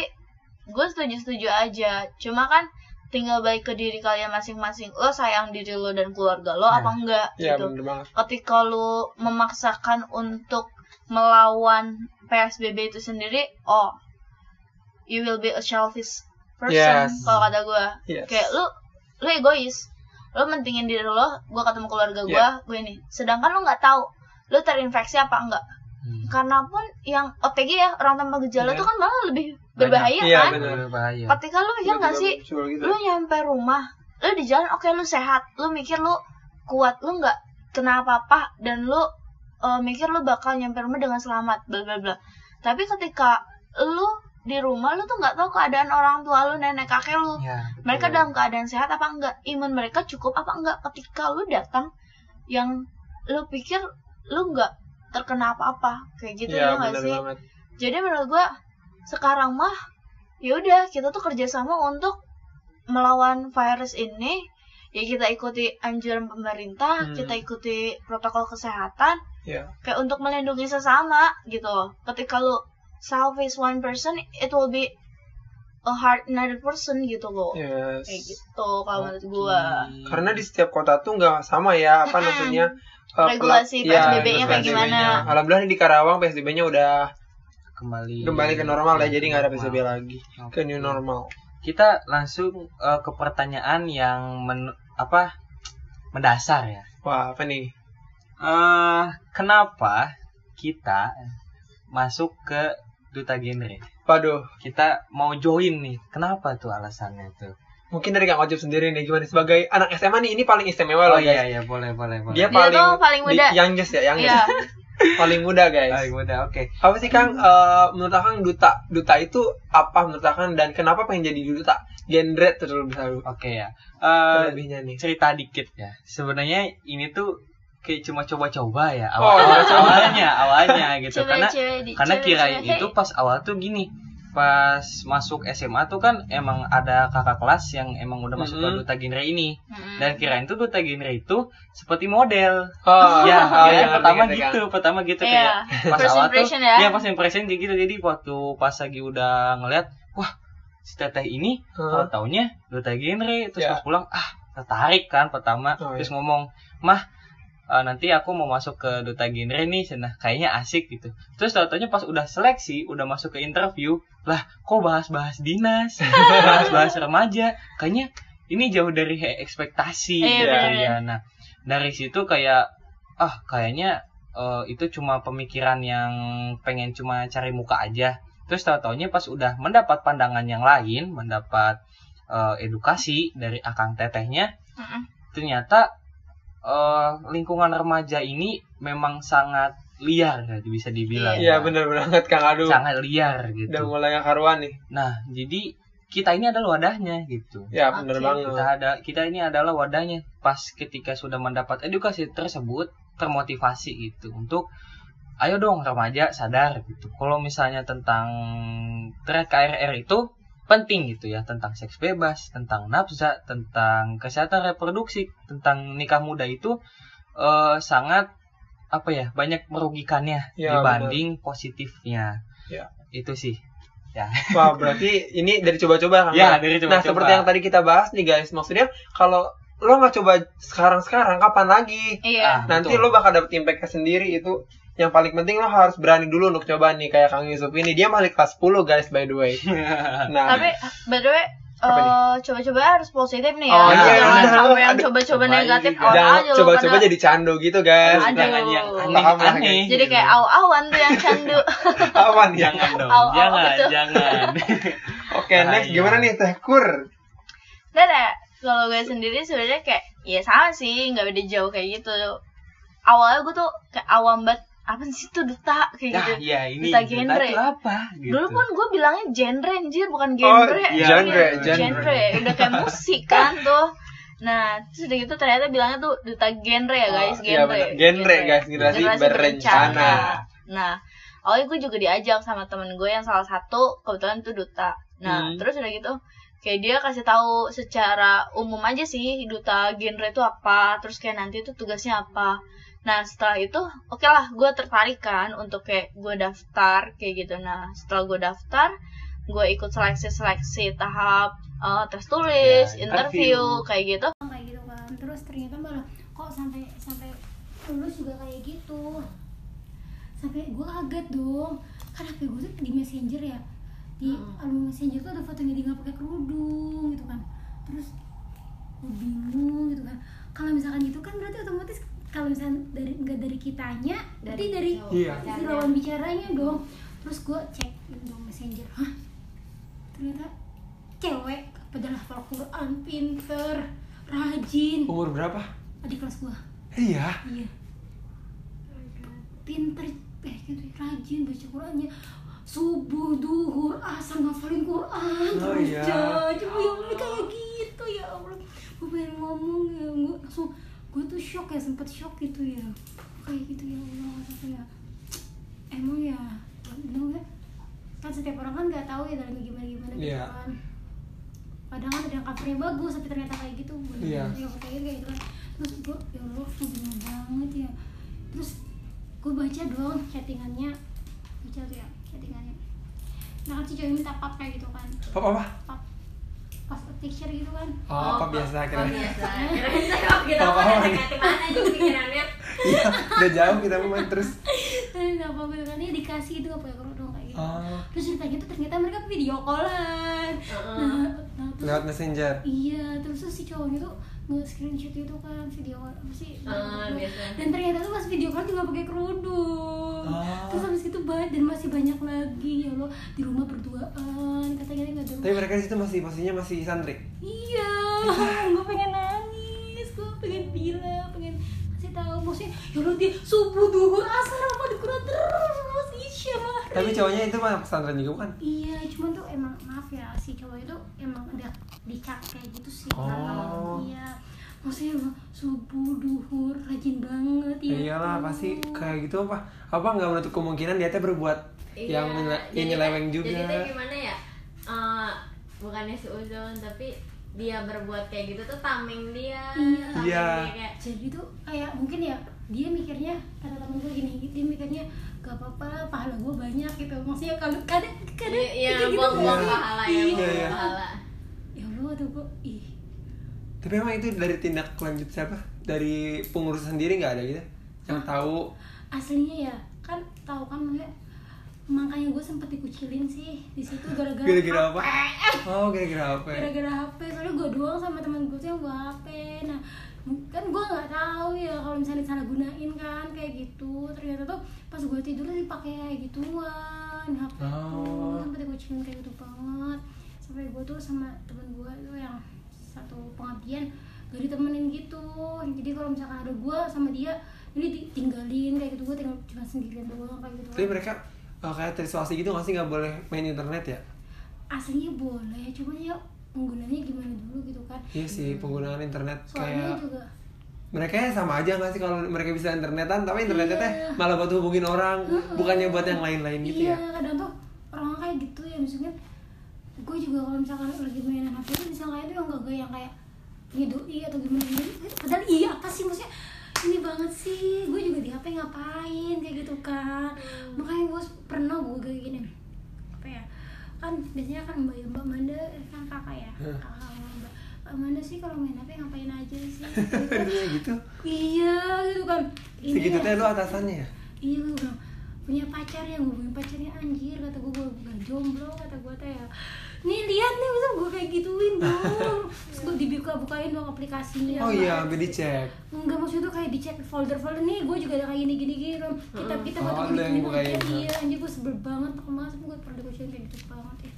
gue setuju-setuju aja. Cuma kan tinggal baik ke diri kalian masing-masing. Lo sayang diri lo dan keluarga lo
Ya.
apa enggak
Iya
gitu
bener banget.
ketika lu memaksakan untuk melawan PSBB itu sendiri, oh, you will be a selfish person
Yes.
kalau kata gue.
Yes.
Kayak lu, lu egois, lu mentingin diri lo, gue ketemu keluarga gue,
Yeah.
gue ini. Sedangkan lu nggak tahu lu terinfeksi apa enggak.
Hmm.
Karena pun yang OTG ya orang tanpa gejala
Yeah.
tuh kan malah lebih
Banyak.
berbahaya
Iya,
kan.
bener.
Berbahaya.
Ketika lu mikir nggak sih,
gitu.
lu nyampe rumah lu di jalan oke lu sehat lu mikir lu kuat lu nggak kena apa-apa dan lu uh, mikir lu bakal nyampe rumah dengan selamat bla bla bla tapi ketika lu di rumah lu tuh nggak tahu keadaan orang tua lu nenek kakek lu
Ya, betul.
mereka dalam keadaan sehat apa enggak imun mereka cukup apa enggak ketika lu datang yang lu pikir lu nggak terkena apa-apa kayak gitu
Iya
ya nggak
bener
sih
banget.
jadi menurut gua sekarang mah ya udah kita tuh kerjasama untuk melawan virus ini ya kita ikuti anjuran pemerintah
Hmm.
kita ikuti protokol kesehatan
Iya.
kayak untuk melindungi sesama gitu ketika lu selfish one person it will be a hard another person gitu loh
Yes.
kayak gitu kalau menurut gua
Oke.
Karena di setiap kota tuh nggak sama ya apa maksudnya eh,
Regulasi PSBB-nya
regulasi
kayak gimana.
Alhamdulillah di Karawang PSBB-nya udah
kembali
kembali ke normal ya, jadi nggak ada. PSBB lagi. Ke new normal.
Kita langsung eh, ke pertanyaan yang men- apa mendasar ya.
Wah, apa nih?
eh kenapa kita masuk ke duta genre?
Waduh,
Kita mau join nih. Kenapa tuh alasannya tuh?
mungkin dari Kang Ojib sendiri nih gimana sebagai anak SMA nih ini paling istimewa loh
Oh iya
guys.
iya boleh boleh boleh.
Dia
Dia
paling
tuh paling
di-
muda.
youngest ya, youngest.
Iya.
paling muda guys.
Ah, mudah oke.
Apa sih Kang eh, menurut Kang duta duta itu apa menurut Kang dan kenapa pengen jadi duta? Genre terlebih dahulu.
Oke ya. Eh
Terlebihnya nih.
cerita dikit ya. Sebenarnya ini tuh kayak cuma coba-coba ya
Oh,
awal
coba-coba.
awalnya awalnya gitu karena
di-
karena kirain itu pas awal tuh gini pas masuk SMA tuh kan emang ada kakak kelas yang emang udah masuk ke
Mhm.
duta genre ini dan kirain tuh duta genre itu seperti model
Oh,
ya,
oh,
ya,
iya,
pertama
ngerti, ngerti,
gitu pertama gitu
Iya.
kayak pas
First
awal tuh
impression ya.
ya pas impression kayak gitu jadi waktu pas lagi udah ngeliat wah si teteh ini
Kang.
kalau taunya duta genre terus
Ya.
pas pulang ah tertarik kan pertama
Oh,
terus ngomong mah eh, nanti aku mau masuk ke duta genre nih nah kayaknya asik gitu. Terus taunya pas udah seleksi udah masuk ke interview lah kok bahas-bahas dinas? Bahas-bahas remaja? Kayaknya ini jauh dari ekspektasi
Iya,
gitu ya nah dari situ kayak ah kayaknya eh, itu cuma pemikiran yang pengen cuma cari muka aja. Terus tau taunya pas udah mendapat pandangan yang lain mendapat eh, edukasi dari akang tetehnya
Mm-mm.
ternyata eh, lingkungan remaja ini memang sangat liar ya bisa dibilang
Iya
ya.
bener banget Kang Aduh.
sangat liar
Udah
gitu
mulai karuan nih.
nah jadi kita ini adalah wadahnya gitu
Ya bener
Oke.
banget.
kita ada kita ini adalah wadahnya pas ketika sudah mendapat edukasi tersebut termotivasi gitu untuk ayo dong remaja sadar gitu kalau misalnya tentang thread KRR itu penting gitu ya tentang seks bebas tentang nafsa tentang kesehatan reproduksi tentang nikah muda itu eh, sangat apa ya banyak merugikannya
Ya,
dibanding positifnya
Ya.
itu sih
Wah berarti ini dari coba-coba Kang.
ya dari
Nah seperti yang tadi kita bahas nih guys, maksudnya kalau lo nggak coba sekarang-sekarang, kapan lagi?
Iya.
Ah,
Nanti
betul.
lo bakal dapet impactnya sendiri itu. Yang paling penting lo harus berani dulu untuk coba nih kayak Kang Yusuf ini dia masih kelas 10 guys by the way. Nah,
Tapi by the way, eh, coba-coba harus positif nih ya.
Oh,
iya,
Jangan
benar.
sampai yang coba-coba negatif
Jangan
aja
coba-coba
pada-
jadi candu gitu guys.
Aduh.
Jangan yang
Paham lah,
aneh-aneh.
Jadi kayak aw-awan tuh yang candu.
Awan ya.
Jangan dong,
Au, au,
jangan,
gitu.
jangan.
Oke, next
Bahaya.
gimana nih Teh Kur?
Ya, kalau gue sendiri sebenarnya kayak ya sama sih, nggak beda jauh kayak gitu. Awalnya gue tuh kayak awam banget, apa sih itu duta kayak
Ya,
gitu.
ya ini
Duta
duta
genre.
itu apa? Gitu.
Dulu pun gue bilangnya genre anjir, bukan genre.
iya,
genre,
Iya,
genre.
Udah kayak musik kan tuh. Nah, terus udah gitu ternyata bilangnya tuh duta genre ya guys,
Oh, iya
genre.
benar. Genre, guys, generasi berencana.
Nah, awalnya gue juga diajak sama temen gue yang salah satu kebetulan tuh duta. Nah,
Hmm.
terus udah gitu kayak dia kasih tahu secara umum aja sih duta genre itu apa, terus kayak nanti itu tugasnya apa. Nah setelah itu oke lah gue tertarik kan untuk kayak gue daftar kayak gitu. Nah setelah gue daftar gue ikut seleksi-seleksi tahap eh, tes tulis,
Ya,
interview,
interview.
kayak gitu.
kayak gitu kan. Terus ternyata malah kok sampai sampai lulus juga kayak gitu. Sampai gue kaget dong. Kan HP gue tuh di messenger ya. Di album messenger tuh ada fotonya dia nggak pakai kerudung gitu kan. Terus gue bingung gitu kan. Kalau misalkan gitu kan berarti otomatis kalau misalkan dari nggak dari kitanya berarti dari
Iya.
si lawan bicaranya dong. Terus gue cek dong messenger. Hah? Ternyata cewek padahal hafal Quran pinter rajin.
Umur berapa?
adik kelas gua.
Iya.
iya. Pinter eh gitu ya, rajin baca Qurannya. Subuh duhur asar ngafalin Quran
Oh,
terus
iya.
aja coba ya Allah kayak gitu ya Allah. Gue pengen ngomong ya gue langsung gue tuh shock ya sempet shock gitu ya. Kayak gitu ya Allah Terus ya. Emang ya emang ya kan setiap orang kan nggak tahu ya dalamnya gimana gimana gitu
Iya.
kan. Kadang kan ada yang covernya bagus tapi ternyata kayak gitu
Iya.
ya kayak kayak gitu kan. Terus gue ya Allah bingung banget ya. Terus gue baca dong chattingannya. Baca tuh ya chattingannya. Nah kan si cowok minta pap kayak gitu kan.
Apa apa?
pap pas picture gitu kan
Oh, apa biasa
Oh,
kira
biasa. Saya kita
Apa
mau
apa?
negatif mana aja pikirannya.
Iya, udah jauh kita mau main terus.
terus nggak apa gitu kan ya dikasih itu apa ya dong kayak gitu
Oh,
terus ceritanya tuh ternyata mereka video callan
Heeh.
nah, nah terus
lewat messenger.
Iya, terus tuh si cowoknya tuh nge-screenshot itu kan video apa sih?
Ah, biasa.
Dan ternyata tuh pas video call juga pakai kerudung.
Ah.
Terus habis itu banget dan masih banyak lagi ya Allah di rumah berduaan katanya nggak ada.
Tapi mereka di situ masih pastinya masih santri.
Iya, gue pengen nangis, gue pengen bilang, pengen kasih tahu maksudnya ya Allah dia subuh duhur asar apa di terus isya maghrib.
Tapi cowoknya itu mah pesantren juga bukan?
Iya, cuman tuh emang maaf ya si cowok itu emang udah dicap kayak gitu sih.
Oh.
Iya. Maksudnya emang subuh duhur rajin banget ya.
Iyalah pasti kayak gitu apa? Apa nggak menutup kemungkinan dia teh berbuat
Iya,
yang yang nyeleweng juga.
Jadi teh gimana ya? Eh, bukannya seuzon tapi dia berbuat kayak gitu tuh tameng dia.
Iya.
tameng
Iya.
dia kayak
Jadi tuh kayak mungkin ya dia mikirnya kata temen gue gini, dia mikirnya gak apa-apa pahala gue banyak gitu maksudnya kalau kadang kadang
Iya, iya,
mikir gitu
buang-buang
kan.
pahala ya,
Iya.
buang
Iya.
pahala.
ya Allah tuh gue ih
Tapi emang itu dari tindak lanjut siapa? Dari pengurus sendiri nggak ada gitu? Yang tahu?
aslinya ya kan tahu kan maksudnya makanya gue sempet dikucilin sih di situ gara-gara
Gara-gara apa?
HP.
Oh, gara-gara apa?
gara-gara HP soalnya gue doang sama teman gue tuh yang bawa HP nah kan gue nggak tahu ya kalau misalnya salah gunain kan kayak gitu. Ternyata tuh pas gue tidur tuh dipakai kayak gituan HP
Oh.
sampai gue cium kayak gitu banget. Sampai gue tuh sama temen gue tuh yang satu pengabdian gak ditemenin gitu. Jadi kalau misalkan ada gue sama dia ini ditinggalin kayak gitu. Gue tinggal cuma sendirian doang kayak gitu.
Tapi mereka eh, kayak terisolasi gitu nggak sih? Nggak boleh main internet ya?
aslinya boleh cuma ya penggunanya gimana dulu gitu kan.
Iya sih penggunaan internet
soalnya
kayak
juga
mereka ya sama aja nggak sih kalau mereka bisa internetan tapi internetnya teh
Iya.
malah buat hubungin orang bukannya buat yang lain-lain gitu
iya,
ya?
kadang tuh orang kayak gitu ya misalnya gue juga kalau misalkan lagi mainan HP tuh misalnya itu yang gak yang kayak punya doi atau gimana gimana. Padahal iya apa sih maksudnya? Ini banget sih gue juga di HP ngapain kayak gitu kan. Makanya gue pernah gue kayak gini kan biasanya kan mbak mbak Manda kan kakak ya? Kakak mbak Mbak Manda sih kalau main HP ngapain aja sih?
Iya gitu.
Iya gitu kan.
Segitu
ya.
teh lu atasannya ya?
Iya gue bilang punya pacar ya gue punya pacarnya anjir kata gue gue gak jomblo kata gue teh ya nih lihat nih bisa gue kayak gituin dong. Terus gue dibuka-bukain dong aplikasinya.
Oh iya, sampai dicek.
Enggak maksudnya tuh kayak dicek folder-folder nih gue juga ada kayak gini gini gini kita kita buat
bukain.
aja iya anjir gue sebel banget kemarin gue pernah kucing kayak gitu banget ya.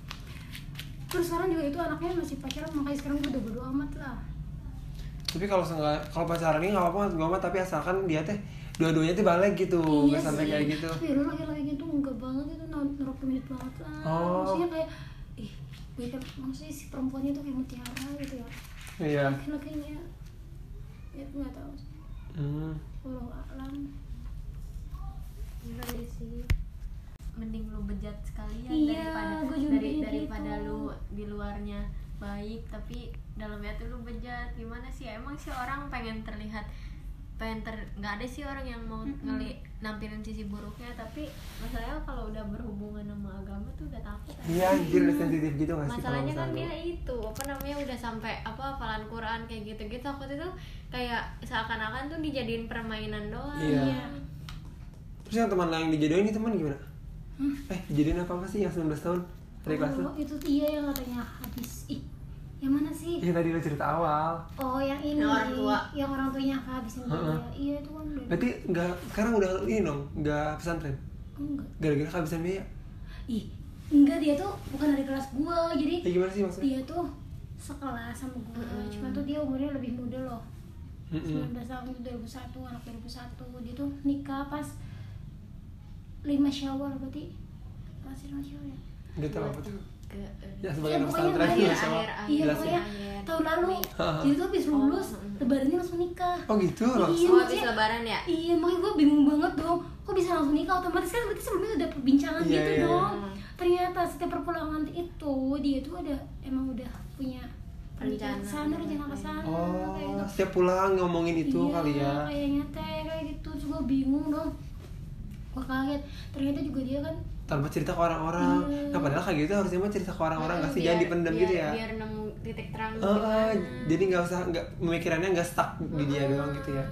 Terus sekarang juga itu anaknya masih pacaran makanya sekarang gue udah bodo amat lah.
Tapi kalau kalau pacaran ini nggak apa-apa gue mah tapi asalkan dia teh dua-duanya tuh balik gitu, nggak sampai kayak gitu.
tapi lu lagi-lagi gitu enggak banget itu minit banget lah.
Oh.
maksudnya kayak kan maksudnya si perempuannya tuh kayak mutiara gitu ya.
Iya.
laki-lakinya ya gue nggak tahu. Sih
Hmm.
Wallahu alam.
Iya sih. Mending lu bejat sekalian
Iya,
daripada dari daripada
gitu.
lu di luarnya baik tapi dalamnya tuh lu bejat. Gimana sih? Emang sih orang pengen terlihat pengen ter nggak ada sih orang yang mau ngeli nampilin sisi buruknya tapi masalahnya kalau udah berhubungan sama agama tuh udah takut kan.
Iya anjir udah sensitif gitu nggak sih
masalahnya kan dia itu apa namanya udah sampai apa hafalan Quran kayak gitu gitu aku tuh kayak seakan-akan tuh dijadiin permainan doang
Iya. Terus yang teman lain dijodohin ini teman gimana? Eh dijadiin apa apa sih yang 19 tahun dari kelas?
Oh, itu iya yang katanya habis ih yang mana sih?
Yang tadi lo cerita awal.
oh yang ini.
Yang orang tua.
yang orang tuanya kehabisan biaya iya itu kan udah.
Berarti nggak sekarang udah ini dong nggak pesantren?
Enggak.
Gara-gara kehabisan biaya.
ih enggak dia tuh bukan dari kelas gua jadi
Ya gimana sih maksudnya?
dia tuh sekelas sama gua. Cuma tuh dia umurnya lebih muda loh.
Mm-mm.
19 tahun itu 2001 anak 2001 dia tuh nikah pas 5 syawal berarti. Masih 5 syawal ya?
Nggak tahu apa tuh.
Ke
Ya
Ya,
sebagai anak
pokoknya
pesantren
iya,
ya sama.
iya pokoknya
ya.
tahun lalu jadi tuh habis lulus
Oh,
lebarannya langsung nikah
Oh gitu
Iya,
langsung.
oh habis
maksudnya-
lebaran ya
Iya, makanya gue bingung banget dong. Kok bisa langsung nikah otomatis kan berarti sebelumnya udah perbincangan
Iya,
gitu
iya.
dong. Ternyata setiap perpulangan itu dia tuh ada emang udah punya
Rencana.
sana rencana ke sana
Oh,
kayak gitu.
setiap pulang ngomongin itu
Iya,
kali ya.
Kayaknya teh kayak gitu. Terus gue bingung dong. Gue kaget. Ternyata juga dia kan
Tanpa cerita ke orang-orang.
Iya.
Nah padahal kayak gitu harusnya mah cerita ke orang-orang nggak sih jangan
Biar-
dipendam
biar-
gitu ya.
biar nemu titik terang gimana.
jadi nggak usah nggak pemikirannya nggak stuck di dia doang gitu ya.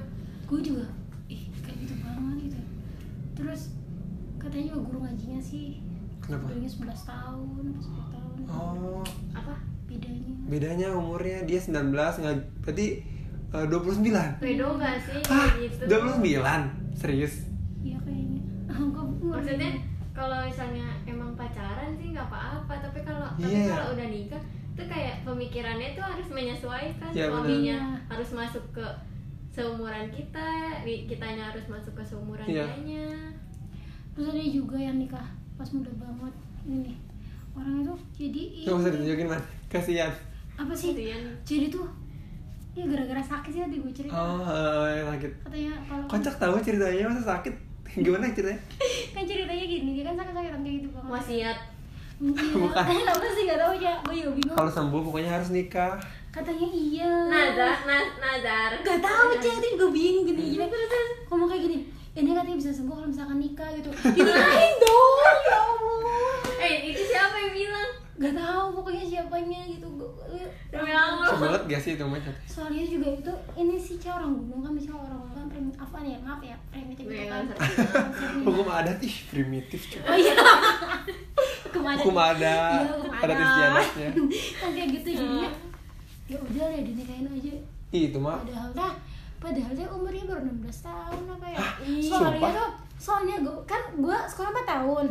gue juga ih kayak gitu banget gitu. Terus katanya juga guru ngajinya sih
Kenapa?
Bedanya 11 tahun, 10 tahun.
Oh,
apa
Bedanya.
bedanya umurnya dia 19 nggak berarti eh, 29.
pedo nggak sih
Hah,
kayak gitu
29? Serius?
Iya kayaknya. Enggak,
maksudnya kalau misalnya emang pacaran sih nggak apa-apa tapi kalau tapi
Iya.
kalau udah nikah tuh kayak pemikirannya tuh harus menyesuaikan
benar.
suaminya
Iya.
harus masuk ke seumuran kita kitanya harus masuk ke seumuran
Iya.
dianya
Terus ada juga yang nikah pas muda banget. Ini. Orang itu jadi
usah
ini.
ditunjukin man, kasihan.
apa sih?
Kemudian
Jadi tuh ya gara-gara sakit sih tadi gue cerita.
Oh, eh, sakit.
Katanya kalau
Kocak tahu ceritanya masa sakit? Gimana ceritanya?
kan ceritanya gini, dia kan sakit-sakitan kayak gitu banget.
wasiat
Iya.
Bukan.
Kenapa sih gak tahu ya? Gue juga bingung.
Kalau sembuh pokoknya harus nikah.
Katanya iya.
nazar naz, nazar
Gak tahu jadi gue bingung gini gini ngomong kayak gini ini katanya bisa sembuh kalau misalkan nikah gitu dinikahin dong ya allah
eh itu siapa yang bilang?
Gak tahu pokoknya siapanya gitu. Gua-
Demi Allah.
Sebelet gak sih itu macet?
soalnya juga itu ini sih cewek orang gunung kan misalnya orang gunung kan primitif apa ya? Maaf ya primitif gitu
Iya,
kan.
nggak
Hukum adat ih primitif cuy.
oh iya. Hukum adat.
Hukum adat,
Iya,
istiadatnya.
kan kayak gitu jadinya. Ya udah ya dinikahin aja.
Ih, itu mah.
Padahal dah padahal dia umurnya baru 16 tahun apa ya? Soalnya tuh soalnya gue kan gue sekolah 4 tahun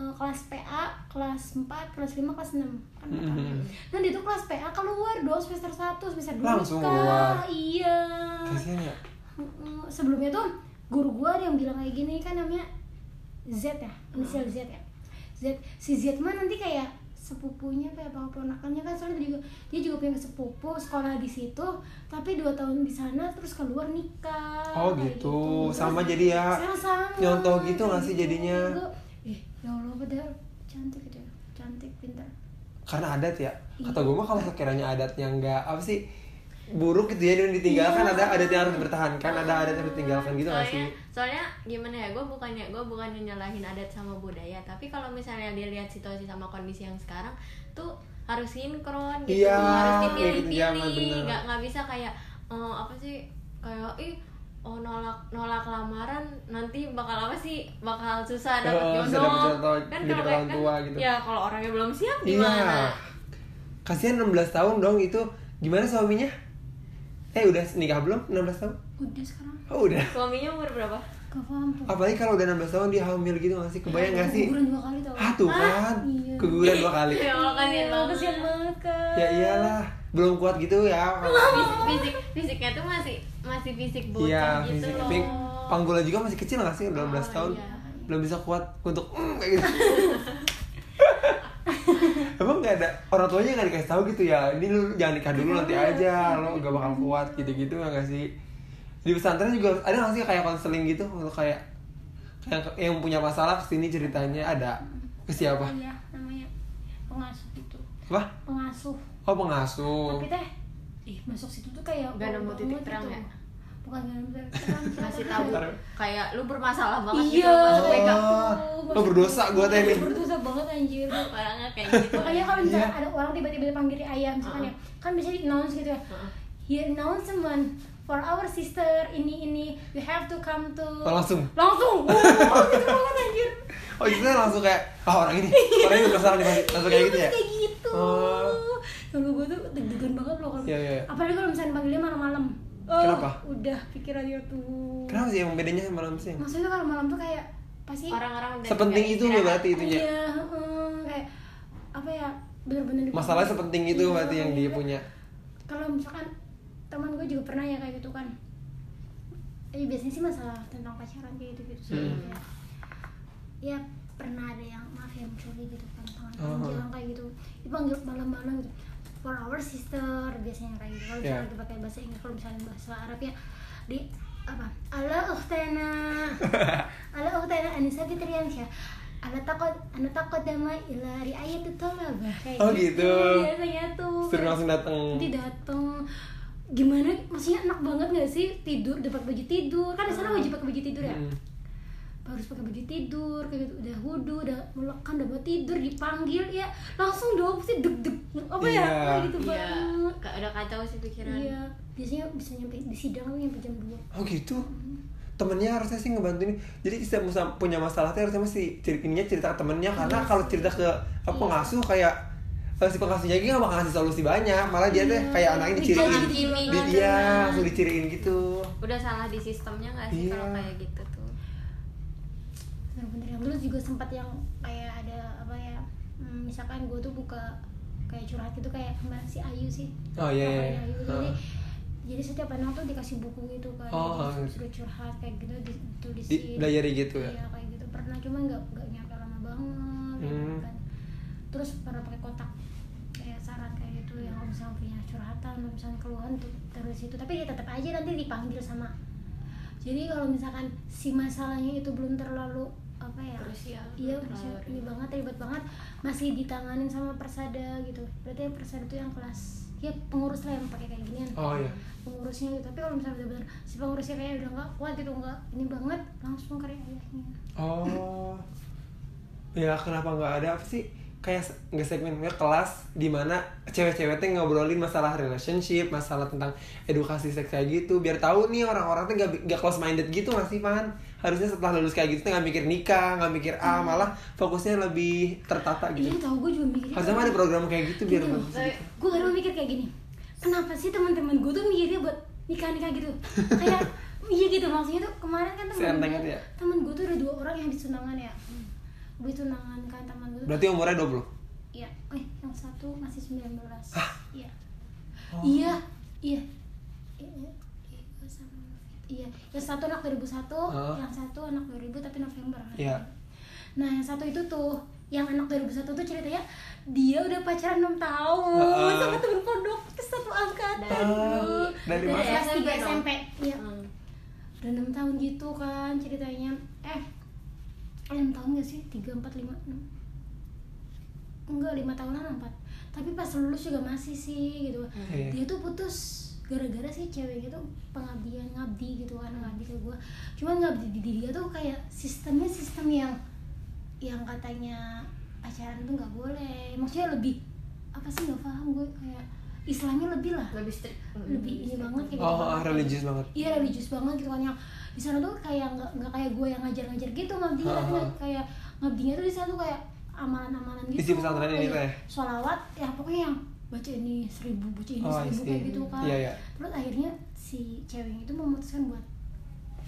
Eh, kelas PA kelas 4 kelas 5 kelas 6 kan ya.
Mhm.
nah dia tuh kelas PA keluar dong semester 1 semester 2
Langsung keluar?
iya
kasihan ya.
Mm, sebelumnya tuh guru gue ada yang bilang kayak gini kan namanya Z ya inisial Z ya Z si Z mah nanti kayak sepupunya kayak bang ponakannya kan soalnya dia juga dia juga punya sepupu sekolah di situ tapi dua tahun di sana terus keluar nikah
Oh,
kayak
gitu.
Terus
Sama jadi ya,
sekarang sama
nyontoh gitu nggak sih jadinya?
Gua, eh ya allah padahal cantik gitu ya cantik pintar
Karena adat ya. Kata gue mah kalau sekiranya adatnya nggak apa sih buruk gitu ya dan ditinggalkan
Iya.
ada adat yang harus dipertahankan ada adat yang harus ditinggalkan gitu nggak sih?
soalnya soalnya gimana ya gue bukannya gue bukannya nyalahin adat sama budaya tapi kalau misalnya dia lihat situasi sama kondisi yang sekarang tuh harus sinkron gitu
Iya,
harus
zaman,
dipilih-pilih
bener.
nggak nggak bisa kayak eh, apa sih kayak ih oh nolak nolak lamaran nanti bakal apa sih bakal susah dapat
Oh,
jodoh
dapet jodoh,
kan kalau kayak-
tua gitu.
ya kalau orangnya belum siap
Iya.
gimana
Kasihan 16 tahun dong itu. Gimana suaminya? Eh udah nikah belum? 16 tahun?
udah sekarang
Oh udah.
suaminya umur berapa
gak paham tuh
Apalagi kalau udah 16 tahun dia hamil gitu gak sih? Kebayang gak sih?
Guguran dua kali tau
Ah tuh kan.
Iya.
Keguguran dua kali.
ya Allah kasihan
Iya,
banget
kasihan banget kan
Ya iyalah. Belum kuat gitu ya.
fisik, fisik fisiknya tuh masih masih fisik bocah
Iya,
gitu
fisik.
loh
Tapi panggulnya juga masih kecil gak sih? Udah 16
Oh,
tahun.
iya.
Belum bisa kuat untuk mm, kayak gitu. Emang gak ada orang tuanya gak dikasih tahu gitu ya Ini lu jangan nikah dulu nanti aja Lo gak bakal kuat gitu-gitu ya gak sih Di pesantren juga ada gak sih kayak konseling gitu Untuk kayak yang, yang punya masalah ke sini ceritanya ada ke siapa?
iya namanya pengasuh itu
Apa?
pengasuh
Oh pengasuh
tapi teh ih masuk situ tuh kayak
Gak
bau
nemu titik terang
gitu.
ya?
bukan gak nemu titik terang ternyata
tahu.
Ntar-
kayak lu bermasalah banget
iya.
gitu Mas Beka.
Oh, lo berdosa gue teh nih
berdosa banget anjir.
Orangnya kayak gitu.
Makanya kalau misalnya
Iya.
ada orang tiba-tiba panggil ayah misalkan ya kan bisa di announce gitu ya. Here announcement for our sister ini ini. You have to come to
Oh, langsung?
Langsung. Wow, gitu banget anjir.
Oh itu langsung kayak Ah orang ini. Orang ini bermasalah nih. Langsung kayak gitu ya?
kayak gitu.
Oh.
Kalau gue tuh deg-degan banget loh kalau
Iya, iya, iya.
apalagi kalau misalnya panggilnya malam-malam oh,
Kenapa?
udah pikirannya tuh
Kenapa sih emang bedanya sama malam siang?
maksudnya kalau malam tuh kayak pasti
orang-orang
Sepenting itu loh berarti itunya
iya heeh, kayak apa ya bener-bener dipanggil.
Masalahnya sepenting itu
Iya,
berarti yang dia punya
kalau misalkan teman gue juga pernah ya kayak gitu kan eh biasanya sih masalah tentang pacaran kayak gitu gitu sih
Hmm.
Kayak, ya pernah ada yang maaf ya mencuri gitu kan tangan
Oh.
panjang kayak gitu dipanggil malam-malam gitu for our sister biasanya kayak gitu. Kalau
Yeah.
misalnya dipakai bahasa Inggris kalau misalnya bahasa Arab ya di apa? Ala ukhtana ala ukhtana Anissa Fitriansyah ala takut ana takut dama ila riayat talabah kayak
Oh, gitu.
biasanya tuh.
Suruh langsung datang
nanti dateng. Gimana? Maksudnya enak banget gak sih tidur dapat baju tidur? Kan di sana wajib pakai baju tidur ya?
Hmm.
Harus pakai baju tidur kayak gitu. Udah wudhu udah melekan udah mau tidur dipanggil ya. Langsung dong pasti deg deg apa ya?
Iya.
kayak gitu
iya.
banget.
Ka- udah kacau sih pikiran.
Iya. Biasanya bisa nyampe di sidang tuh nyampe jam 2
Oh gitu? Temennya harusnya sih ngebantuin jadi setiap musa- punya masalah tuh harusnya mesti cer- ininya cerita ke temennya. Karena kalau cerita ke apa pengasuh kayak eh, si pengasuhnya lagi gak bakal ngasih solusi banyak. Malah dia teh
Iya.
kayak anaknya diciriin.
Dihakimi
di
gitu.
dia langsung diciriin gitu.
Udah salah di sistemnya nggak sih
Iya.
kalau kayak gitu
bener-bener yang dulu juga sempat yang kayak ada apa ya hmm, misalkan gue tuh buka kayak curhat gitu kayak mbak si Ayu sih
Oh, iya, iya, iya.
Ayu.
Heeh.
jadi jadi setiap anak tuh dikasih buku gitu kan
Oh,
jadi
oh.
curhat kayak gitu
di
ditulisin
diary gitu ya
Iya kayak gitu pernah cuma nggak nggak nyampe lama banget gitu
Hmm.
kan terus pernah pakai kotak kayak saran kayak gitu yang kalau misalnya punya curhatan kalau misalnya keluhan tuh terus itu tapi dia tetap aja nanti dipanggil sama jadi kalau misalkan si masalahnya itu belum terlalu apa ya?
Krusial,
iya
ribet.
ini banget ribet banget. Masih ditanganin sama persada gitu. Berarti yang persada itu yang kelas ya pengurus lah yang pakai kayak ginian.
Oh iya.
Pengurusnya gitu. Tapi kalau misalnya benar-benar si pengurusnya kayak udah nggak kuat gitu nggak ini banget langsung ke ayahnya.
Oh, ya kenapa nggak ada? Apa sih? Kayak nggak segmennya kelas di mana cewek-cewek teh ngobrolin masalah relationship, masalah tentang edukasi seks kayak gitu, biar tahu nih orang-orang tuh nggak nggak close minded gitu nggak sih pan? Harusnya setelah lulus kayak gitu nggak mikir nikah, nggak mikir ah malah fokusnya lebih tertata
iya
gitu.
tahu gue juga mikirnya
Harusnya ada program kayak gitu biar
Gitu.
bagus gitu.
gue kadang mikir kayak gini kenapa sih teman-teman gue tuh mikirnya buat nikah nikah gitu? Kayak iya gitu maksudnya tuh kemarin kan teman gue
itu ya?
teman gue tuh ada dua orang yang ditunangan ya. Ditunangan kan teman gue
Berarti umurnya 20
iya eh yang satu masih 19 iya
Oh.
iya. Iya Iya, iya, iya, iya yang satu anak 2001
Oh.
yang satu anak 2000 tapi November
Iya.
Nah, yang satu itu tuh yang anak 2001 tuh ceritanya dia udah pacaran 6 tahun
Heeh.
sama temen pondok ke satu angkatan. Bro.
dari
Dari kelas 3
SMP.
Iya.
Hmm.
Udah 6 tahun gitu kan ceritanya. Eh, 6 tahun gak sih? 3 4 5 6. Enggak, 5 tahunan 4. Tapi pas lulus juga masih sih gitu.
Iya.
Dia tuh putus gara-gara sih ceweknya tuh pengabdian ngabdi gitu kan ngabdi ke gue cuman ngabdi di dia tuh kayak sistemnya sistem yang yang katanya pacaran tuh nggak boleh. Maksudnya lebih apa sih nggak paham gue kayak Islamnya lebih lah.
Lebih strict.
Lebih ini banget kayak gitu.
Oh, religius banget.
iya religius banget gitu kan. Yang di sana tuh kayak nggak nggak kayak gue yang ngajar-ngajar gitu ngabdinya
Ha,
tapi
ha.
kayak ngabdinya tuh di sana tuh kayak amalan-amalan gitu.
Isi pesantren ini
Kayak
teh.
sholawat ya pokoknya yang baca ini seribu baca ini
Oh,
seribu
see.
kayak gitu kan.
Iya, iya.
terus akhirnya si cewek itu memutuskan buat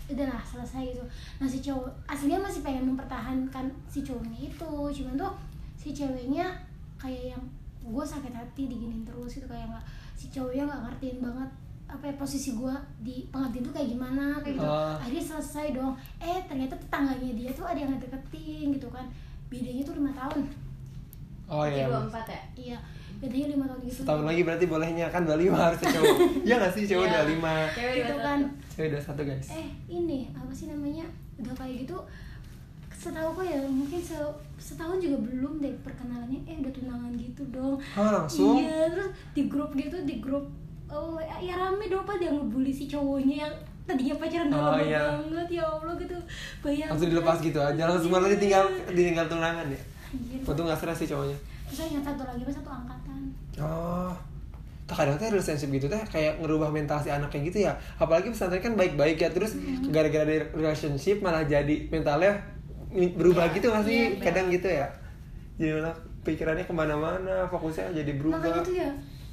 udahlah selesai gitu. Nah si cowok aslinya masih pengen mempertahankan si cowoknya itu. Cuman tuh si ceweknya kayak yang gue sakit hati diginin terus gitu. Kayak nggak si cowoknya nggak ngertiin banget apa ya posisi gue di pengabdian tuh kayak gimana kayak gitu.
Ah.
akhirnya selesai dong. Eh ternyata tetangganya dia tuh ada yang deketin gitu kan. Bedanya tuh lima tahun.
Oh iya.
dua empat ya?
Iya bedanya lima tahun gitu
Setahun lagi berarti bolehnya kan 25 harusnya cowok. Iya nggak sih cowok
Iya.
25.
cewek
gitu
dua
kan
Cewek 21 guys.
eh ini apa sih namanya udah kayak gitu setahu kok ya mungkin se setahun juga belum deh perkenalannya eh udah tunangan gitu dong
Oh langsung?
iya terus di grup gitu di grup oh ya rame dong pak dia ngebully si cowoknya yang tadinya pacaran udah
Oh,
lama
iya.
banget ya allah gitu bayangin
Langsung dilepas gitu aja. Langsung malah ditinggal ditinggal tunangan ya.
Anjir.
Untung nggak stres sih cowoknya.
terus yang satu lagi pas satu angkatan
Oh. Kadang teh relationship gitu teh kayak ngerubah mental si anak kayak gitu ya. Apalagi pesantren kan baik-baik ya terus gara-gara dari relationship malah jadi mentalnya berubah
Iya,
gitu nggak sih?
iya, iya.
Kadang gitu ya. Jadi malah pikirannya ke mana-mana, fokusnya jadi berubah.
makanya tuh ya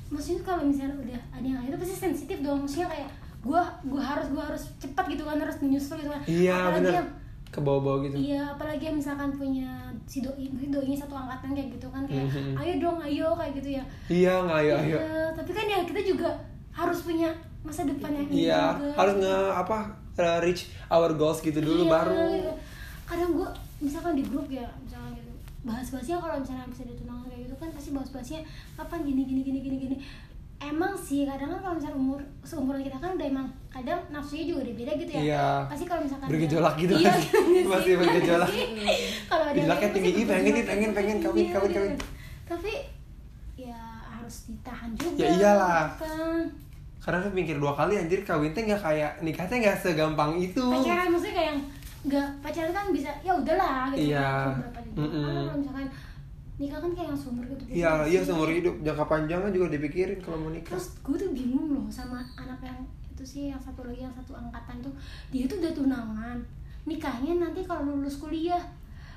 maksudnya kalau misalnya udah ada yang itu pasti sensitif dong maksudnya kayak gua gua harus gua harus cepat gitu kan harus menyusul gitu kan
Iya
apalagi
bener.
yang
Ke bawah-bawah gitu.
Iya, apalagi yang misalkan punya si doi, mungkin doinya satu angkatan kayak gitu kan kayak
Mhm.
ayo dong, ayo kayak gitu ya.
Iya nggak ayo ayo.
Iya, tapi kan ya kita juga harus punya masa depan yang
Iya
juga.
harus nge apa uh, reach our goals gitu dulu
Iya,
baru.
gitu. Kadang gua misalkan di grup ya, misalkan gitu bahas-bahasnya kalau misalnya bisa ditunangan kayak gitu kan pasti bahas-bahasnya kapan gini gini gini gini gini emang sih kadang kan kalau misalnya umur seumuran kita kan udah emang kadang nafsunya juga udah beda gitu ya
Iya.
pasti kalau misalkan
Bergejolak gitu
iya,
kan.
gitu?
Masih
Iya
bergejolak.
kalau ada
Gejolaknya
kayak
tinggi, ih, pengen
pasti
pengen, pengen, kawin,
Iya,
kawin, kawin.
tapi ya harus ditahan juga
Ya iyalah.
kan
Karena kan mikir dua kali anjir kawin teh nggak kayak nikahnya nggak segampang itu.
pacaran maksudnya kayak yang nggak pacaran kan bisa ya udahlah gitu
Iya.
kan, berapa
Mm-mm.
Karena kalau misalkan nikah kan kayak yang seumur gitu
Iya, iya seumur hidup. Jangka panjangnya juga dipikirin kalau mau nikah.
terus gue tuh bingung loh sama anak yang itu sih yang satu lagi yang satu angkatan tuh. Dia tuh udah tunangan. Nikahnya nanti kalau lulus kuliah.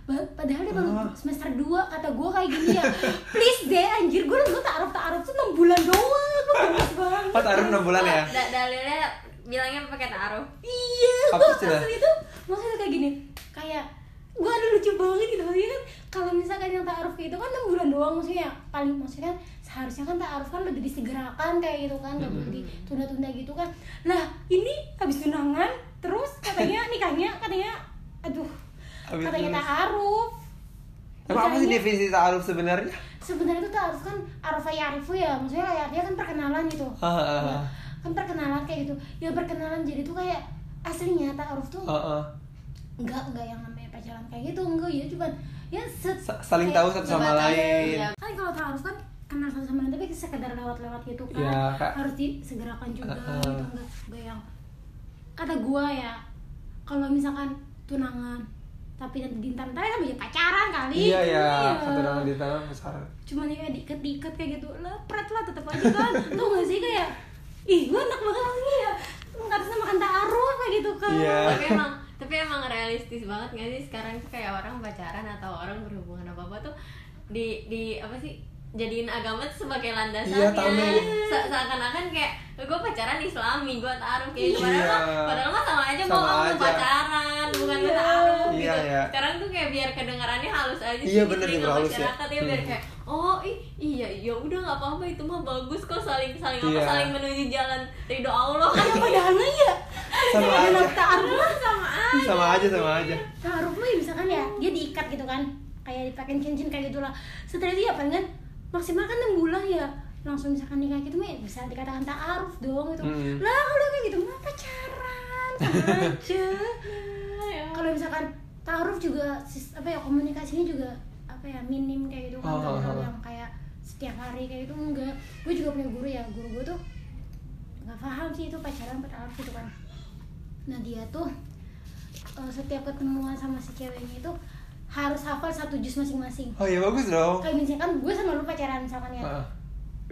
Padahal dia baru
Ah.
semester 2 kata gue kayak gini ya. Please deh anjir gue gue taruh taruh tuh 6 bulan doang. Gue gemes banget.
Oh, taruh enam bulan ya?
Da- dalilnya bilangnya pakai taruh.
Iya gue asli itu maksudnya kayak gini. Kayak gue ada lucu banget gitu. Maksudnya kan kalau misalkan yang ta'aruf itu kan 6 bulan doang maksudnya paling maksudnya kan seharusnya kan ta'aruf kan lebih disegerakan kayak gitu kan nggak boleh ditunda-tunda gitu kan. Lah ini habis tunangan terus katanya nikahnya katanya aduh
Habis
katanya ta'aruf
Emang apa sih definisi ta'aruf sebenarnya?
sebenarnya itu ta'aruf kan arafa ya'rifu ya maksudnya kayak artinya kan perkenalan gitu. Ya, kan perkenalan kayak gitu. Ya perkenalan jadi tuh kayak aslinya ta'aruf tuh
Heeh.
enggak enggak yang kayak gitu enggak ya cuman ya set,
Sa- Saling
kayak
tahu satu sama lain.
ya.
kan kalau taaruf kan kenal satu sama lain tapi sekedar lewat-lewat gitu kan
Ya, Kak.
harus disegerakan juga
Uh-uh.
gitu enggak enggak yang kata gua ya kalau misalkan tunangan tapi nanti dintar ntar kan jadi pacaran kali
Iya ya,
Iya.
satu nama di tangan besar.
cuman ya diikat-diikat kayak gitu lepret lah tetap aja kan tuh gak sih kayak ih gua enak banget nih ya nggak bisa makan taaruf kayak gitu kan
Iya.
tapi emang tapi emang realistis banget gak sih? Sekarang tuh kayak orang pacaran atau orang berhubungan apa apa tuh di di apa sih jadiin agama tuh sebagai landasannya
Iya.
Se- seakan-akan kayak gue pacaran islami gue taruh kayak
Iya.
padahal mah padahal mah sama aja mau
Sama
kamu
aja.
pacaran bukan
Iya.
taruh
Iya,
gitu
iya.
sekarang tuh kayak biar kedengarannya halus aja
Iya,
sih
bener,
di telinga
diperhalus ya.
masyarakat ya biar
Hmm.
kayak oh ih, iya ya udah nggak apa-apa itu mah bagus kok saling saling apa
Iya.
saling menuju jalan ridho Allah
ada padahal ya
Sama aja.
taaruf mah
sama aja
Sama aja sama aja.
taruh mah ya misalkan ya dia diikat gitu kan kayak dipakein cincin kayak gitulah setelah itu ya kan maksimal kan 6 bulan ya langsung misalkan nikah gitu mah bisa dikatakan ta'aruf dong gitu
Hmm.
lah kalau kayak gitu mah pacaran aja
Ya.
kalau misalkan ta'aruf juga apa ya komunikasinya juga apa ya minim kayak gitu kan
Oh, oh, oh.
yang kayak setiap hari kayak gitu enggak gue juga punya guru ya guru gue tuh nggak paham sih itu pacaran ta'aruf gitu kan nah dia tuh eh, setiap ketemuan sama si ceweknya itu harus hafal satu jus masing-masing
Oh iya bagus dong.
kayak misalkan gue sama lu pacaran misalkan ya
Heeh.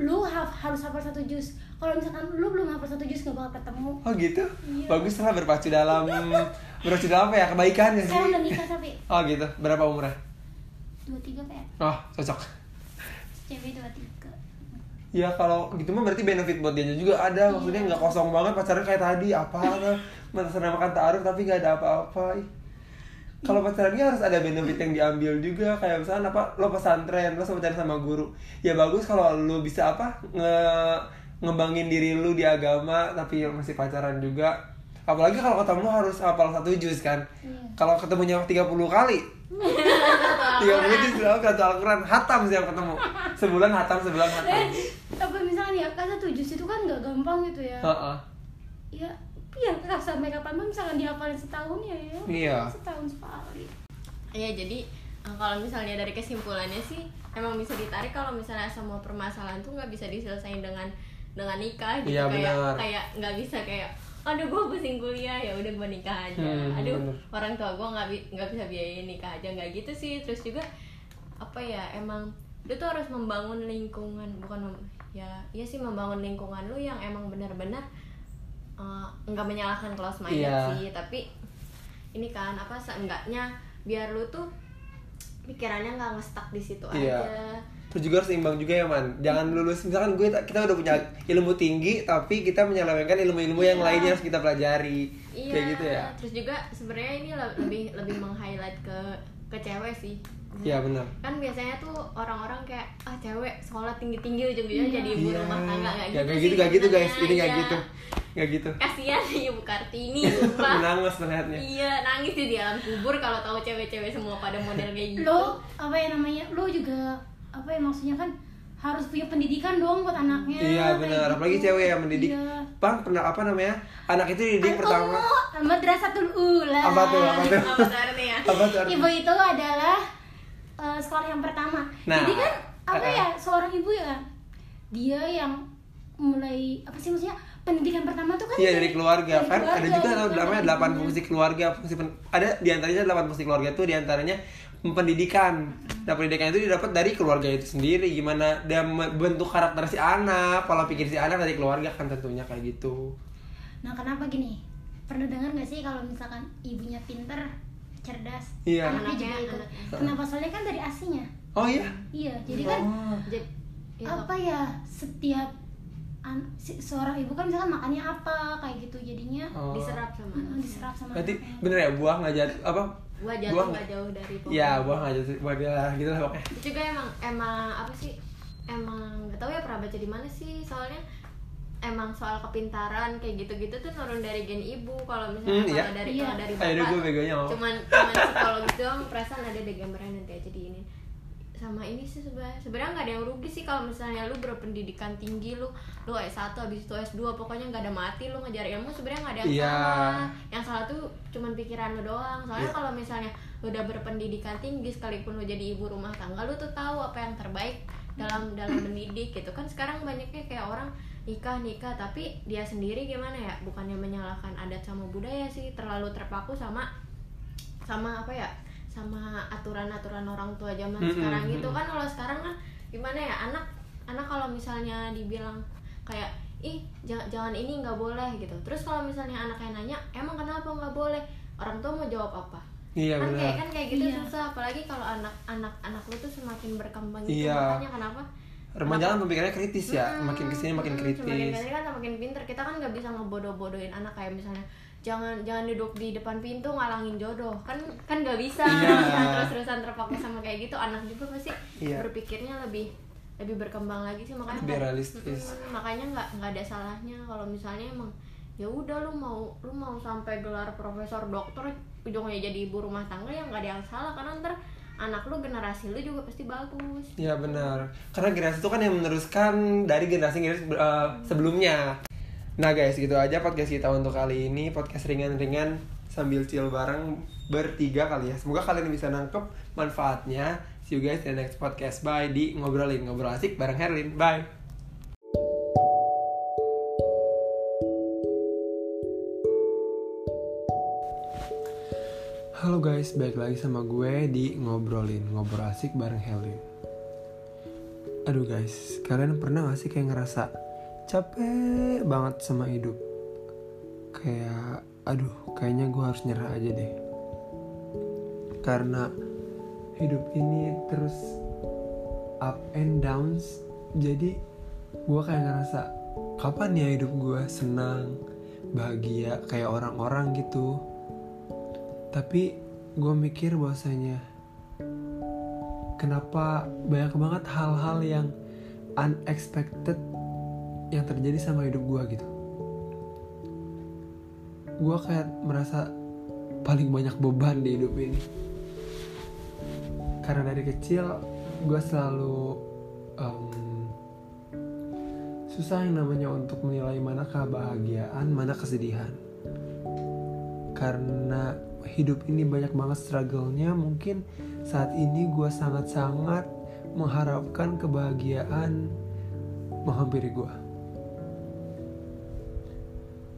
lu haf- harus hafal satu jus kalau misalkan lu belum hafal satu jus nggak bakal ketemu
Oh gitu?
Iya.
Bagus lah berpacu dalam berpacu dalam apa ya kebaikan ya sih?
sekarang udah nikah tapi
Oh gitu. Berapa umurnya?
dua tiga pak ya
Oh cocok.
cewek dua tiga
Ya kalau gitu mah berarti benefit buat dia juga ada. Maksudnya nggak kosong banget pacaran kayak tadi apa menamakan taruh tapi nggak ada apa-apa. Kalau pacarannya harus ada benefit yang diambil juga kayak misalnya apa lo pesantren lo sama pacaran sama guru. Ya bagus kalau lo bisa apa nge ngembangin diri lu di agama tapi masih pacaran juga. Apalagi kalau ketemu harus hafal satu juz kan.
Iya.
kalau ketemunya 30 kali. 30 juz berapa satu Al-Quran. Hatam sih yang ketemu. Sebulan hatam sebulan hatam.
Eh tapi misalkan ya kan satu jus itu kan nggak gampang gitu ya.
Heeh.
ya ya sampai kapan pun misalkan dihafalin setahun ya ya
Iya.
setahun sekali
Iya jadi eh, kalau misalnya dari kesimpulannya sih emang bisa ditarik kalau misalnya semua permasalahan tuh nggak bisa diselesaikan dengan dengan nikah gitu
Iya,
kayak
benar.
kayak nggak bisa kayak aduh gue pusing kuliah ya udah gue nikah aja
Hmm,
aduh
bener.
orang tua gue nggak bi- nggak bisa biayain nikah aja nggak gitu sih terus juga apa ya emang lu tuh harus membangun lingkungan bukan mem- ya iya sih membangun lingkungan lu yang emang benar-benar eh, nggak menyalahkan close minded
Iya.
sih tapi ini kan apa seenggaknya biar lu tuh pikirannya nggak ngestak di situ
Iya.
aja
Terus juga harus imbang juga ya man Jangan lulus Misalkan gue kita udah punya ilmu tinggi Tapi kita menyelewengkan ilmu-ilmu yang
Iya.
lainnya harus kita pelajari
iya
Kayak gitu ya
terus juga sebenarnya ini le- lebih lebih meng-highlight ke ke cewek sih
Iya benar.
Kan biasanya tuh orang-orang kayak ah cewek sekolah tinggi-tinggi ujung-ujungnya jadi ibu
Iya.
rumah tangga. Nggak
Ya,
gitu
Gak
sih
gitu gak gitu guys. Ini gak
Iya.
gitu. Gak gitu.
Kasihan ibu kartini sumpah.
Menangis melihatnya
iya nangis di dalam kubur kalau tahu cewek-cewek semua pada model kayak gitu.
Lo apa ya namanya? Lo juga apa ya maksudnya kan harus punya pendidikan dong buat anaknya
Iya
kayak
benar.
gitu.
Apalagi cewek yang mendidik.
Iya.
Bang pernah apa namanya? Anak itu dididik pertama.
Madrasatul ula.
Apa tuh apa tuh?
Apa tuh artinya?
Apa tuh artinya?
ibu itu adalah eh, sekolah yang pertama.
Nah,
jadi kan apa
eh, eh.
ya seorang ibu ya dia yang mulai apa sih maksudnya pendidikan pertama tuh kan
Iya dari keluarga.
dari
kan ada
keluarga,
juga
bukan
namanya delapan fungsi keluarga fungsi pen- ada di antaranya delapan fungsi keluarga itu di antaranya pendidikan. Nah pendidikan itu didapat dari keluarga itu sendiri gimana dia bentuk karakter si anak pola pikir si anak dari keluarga kan tentunya kayak gitu.
Nah kenapa gini? Pernah dengar nggak sih kalau misalkan ibunya pinter cerdas.
Iya.
anaknya juga
Anaknya,
ikut
anaknya.
kenapa? Soalnya kan dari asinya
oh iya?
Iya jadi kan
oh.
Ya,
apa ya setiap an- si- seorang ibu kan misalkan makannya apa kayak gitu jadinya
Oh.
diserap sama
mm, diserap sama
berarti
anaknya.
bener ya buah nggak jatuh apa? Buah
jatuh
nggak-
nggak jauh dari pohon.
Iya buah nggak jatuh buah dia gitu lah pokoknya.
Itu juga emang emang apa sih emang nggak tahu ya pernah baca di mana sih soalnya emang soal kepintaran kayak gitu-gitu tuh turun dari gen ibu kalau misalnya
Hmm, iya.
kalau dari
Iya.
kalau dari
ayo deh gue
bapak
begonya
cuman cuman psikologis doang perasaan ada deh gambaran nanti aja di ini sama ini sih sebenarnya sebenarnya nggak ada yang rugi sih kalau misalnya lu berpendidikan tinggi lu lu S1 habis itu S2 pokoknya nggak ada mati lu ngejar ilmu sebenarnya nggak ada yang
Iya.
salah yang salah tuh cuman pikiran lu doang soalnya
Iya.
kalau misalnya lu udah berpendidikan tinggi sekalipun lu jadi ibu rumah tangga lu tuh tahu apa yang terbaik dalam dalam mendidik gitu kan sekarang banyaknya kayak orang nikah nikah. Tapi dia sendiri gimana ya? Bukannya menyalahkan adat sama budaya sih. Terlalu terpaku sama sama apa ya? Sama aturan-aturan orang tua zaman
Mm-mm,
sekarang gitu. kan kalau sekarang kan gimana ya? Anak anak kalau misalnya dibilang kayak ih jangan, jangan ini nggak boleh gitu. Terus kalau misalnya anaknya nanya emang kenapa nggak boleh? Orang tua mau jawab apa?
Iya
kan kayak
benar.
kan kayak gitu
Iya.
susah. Apalagi kalau anak anak anak lu tuh semakin berkembang gitu
Iya.
makanya kenapa
remaja kan pemikirannya kritis ya.
Mm-mm,
makin ke sini
makin
kritis.
Semakin ke sini kan semakin pinter. Kita kan nggak bisa ngebodoh-bodohin anak kayak misalnya jangan jangan duduk di depan pintu ngalangin jodoh. Kan kan nggak bisa.
Iya.
terus-terusan terpaku sama kayak gitu anak juga pasti
Iya.
berpikirnya lebih lebih berkembang lagi sih. Makanya
Lebih realistis.
Mm-mm, makanya nggak nggak ada salahnya kalau misalnya emang ya udah lu mau lu mau sampai gelar profesor dokter ujungnya jadi ibu rumah tangga yang nggak ada yang salah. Karena ntar anak lu generasi lu juga pasti bagus
Iya benar. Karena generasi itu kan yang meneruskan dari generasi-generasi uh, sebelumnya. Nah guys, gitu aja podcast kita untuk kali ini. Podcast ringan-ringan sambil chill bareng bertiga kali ya. Semoga kalian bisa nangkep manfaatnya. See you guys in the next podcast. Bye di ngobrolin ngobrol asik bareng Herlin. Bye. Halo guys, balik lagi sama gue di ngobrolin ngobrol asik bareng Helin. aduh guys kalian pernah gak sih kayak ngerasa capek banget sama hidup? Kayak aduh kayaknya gue harus nyerah aja deh. Karena hidup ini terus up and downs jadi gue kayak ngerasa kapan ya hidup gue senang bahagia kayak orang-orang gitu tapi gue mikir bahwasanya kenapa banyak banget hal-hal yang unexpected yang terjadi sama hidup gue gitu. Gue kayak merasa paling banyak beban di hidup ini. Karena dari kecil gue selalu em, susah yang namanya untuk menilai mana kebahagiaan mana kesedihan. Karena hidup ini banyak banget struggle-nya. Mungkin saat ini gue sangat-sangat mengharapkan kebahagiaan menghampiri gue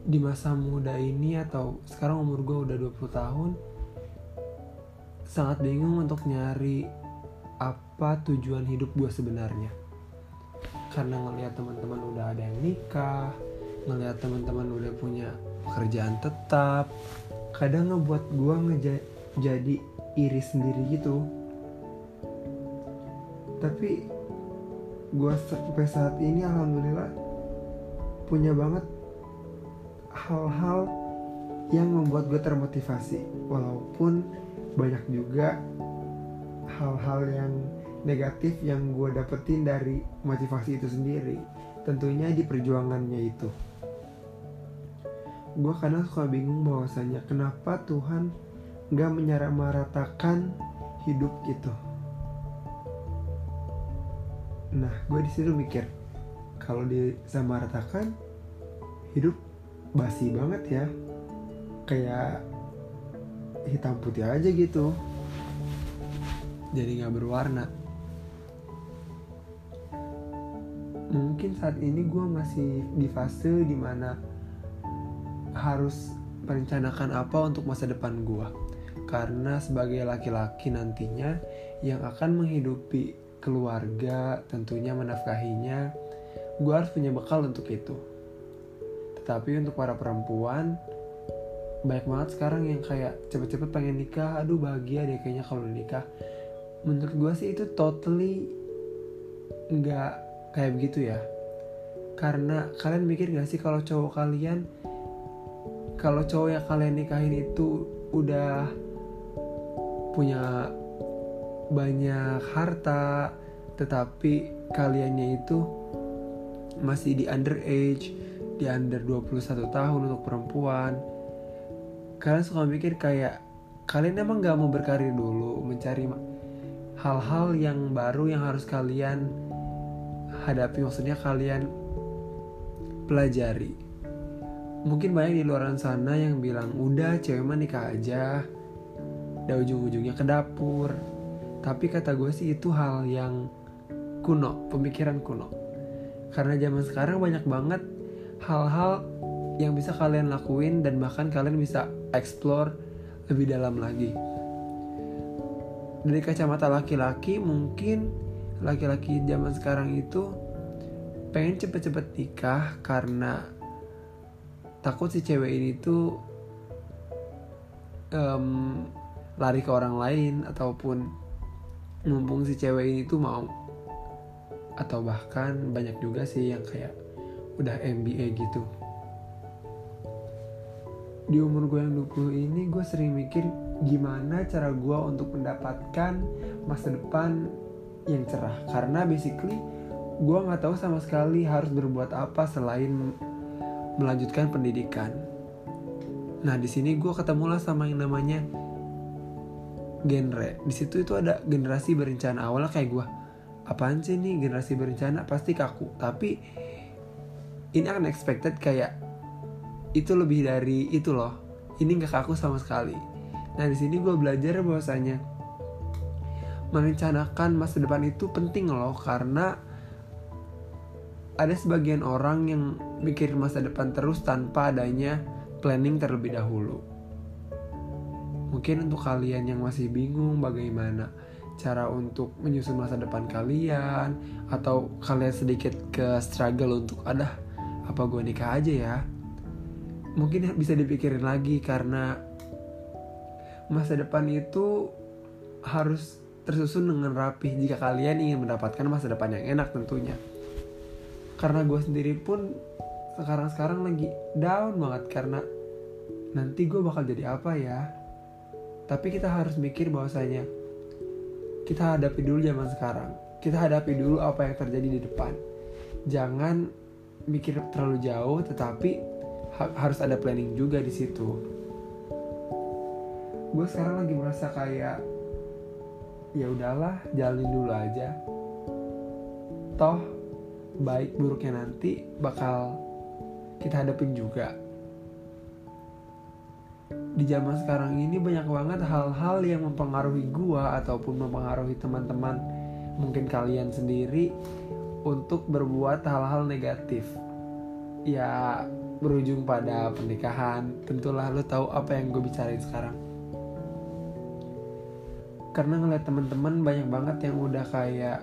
di masa muda ini atau sekarang umur gue udah 20 tahun sangat bingung untuk nyari apa tujuan hidup gue sebenarnya. Karena ngelihat teman-teman udah ada yang nikah ngelihat teman-teman udah punya pekerjaan tetap kadang ngebuat gue ngeja- jadi iri sendiri gitu. Tapi gue sampai saat ini alhamdulillah punya banget hal-hal yang membuat gue termotivasi. Walaupun banyak juga hal-hal yang negatif yang gue dapetin dari motivasi itu sendiri. Tentunya di perjuangannya itu gue kadang suka bingung bahwasanya kenapa Tuhan nggak menyamaratakan hidup gitu. Nah gue di situ mikir kalau disamaratakan hidup basi banget ya. Kayak hitam putih aja gitu. Jadi nggak berwarna. Mungkin saat ini gue masih di fase di mana harus merencanakan apa untuk masa depan gue karena sebagai laki-laki nantinya yang akan menghidupi keluarga tentunya menafkahinya gue harus punya bekal untuk itu. Tetapi untuk para perempuan banyak banget sekarang yang kayak cepet-cepet pengen nikah. Aduh bahagia deh kayaknya kalau nikah. Menurut gue sih itu totally nggak kayak begitu ya. Karena kalian mikir gak sih kalau cowok kalian kalau cowok yang kalian nikahin itu udah punya banyak harta tetapi kaliannya itu masih di underage di under 21 tahun untuk perempuan. Kalian suka mikir kayak kalian emang gak mau berkarir dulu mencari hal-hal yang baru yang harus kalian hadapi. Maksudnya kalian pelajari mungkin banyak di luar sana yang bilang udah cewek mah nikah aja. Udah ujung-ujungnya ke dapur. Tapi kata gue sih itu hal yang kuno pemikiran kuno. Karena zaman sekarang banyak banget hal-hal yang bisa kalian lakuin dan bahkan kalian bisa explore lebih dalam lagi. Dari kacamata laki-laki mungkin laki-laki zaman sekarang itu pengen cepet-cepet nikah karena takut si cewek ini tuh em, lari ke orang lain ataupun mumpung si cewek ini tuh mau. Atau bahkan banyak juga sih yang kayak udah MBA gitu. Di umur gue yang 20 ini gue sering mikir gimana cara gue untuk mendapatkan masa depan yang cerah. Karena basically gue nggak tahu sama sekali harus berbuat apa selain melanjutkan pendidikan. Nah di sini gue ketemulah sama yang namanya genre. Di situ itu ada generasi berencana awalnya kayak gue apaan sih nih generasi berencana? Pasti kaku. Tapi ini unexpected kayak itu lebih dari itu loh. Ini nggak kaku sama sekali. Nah di sini gue belajar bahwasanya merencanakan masa depan itu penting loh karena ada sebagian orang yang mikir masa depan terus tanpa adanya planning terlebih dahulu. Mungkin untuk kalian yang masih bingung bagaimana cara untuk menyusun masa depan kalian atau kalian sedikit ke struggle untuk ada apa gue nikah aja ya? Mungkin bisa dipikirin lagi karena masa depan itu harus tersusun dengan rapi jika kalian ingin mendapatkan masa depan yang enak tentunya. Karena gue sendiri pun sekarang-sekarang lagi down banget karena nanti gue bakal jadi apa ya? Tapi kita harus mikir bahwasanya kita hadapi dulu zaman sekarang. Kita hadapi dulu apa yang terjadi di depan. Jangan mikir terlalu jauh tetapi ha- harus ada planning juga di situ. Gue sekarang lagi merasa kayak ya udahlah jalanin dulu aja. Toh baik buruknya nanti bakal kita hadapin juga. Di zaman sekarang ini banyak banget hal-hal yang mempengaruhi gua ataupun mempengaruhi teman-teman mungkin kalian sendiri untuk berbuat hal-hal negatif. Ya berujung pada pernikahan. Tentulah lo tahu apa yang gue bicarain sekarang. Karena ngeliat teman-teman banyak banget yang udah kayak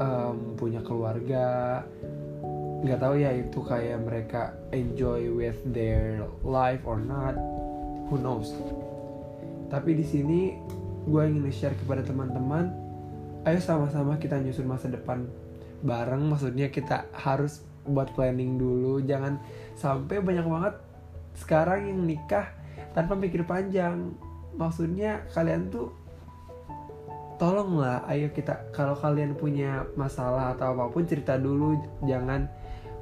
em, punya keluarga nggak tahu ya itu kayak mereka enjoy with their life or not. Who knows? Tapi di sini gue ingin share kepada teman-teman ayo sama-sama kita nyusun masa depan bareng. Maksudnya kita harus buat planning dulu. Jangan sampai banyak banget sekarang yang nikah tanpa mikir panjang. Maksudnya kalian tuh tolonglah ayo kita kalau kalian punya masalah atau apa pun cerita dulu. Jangan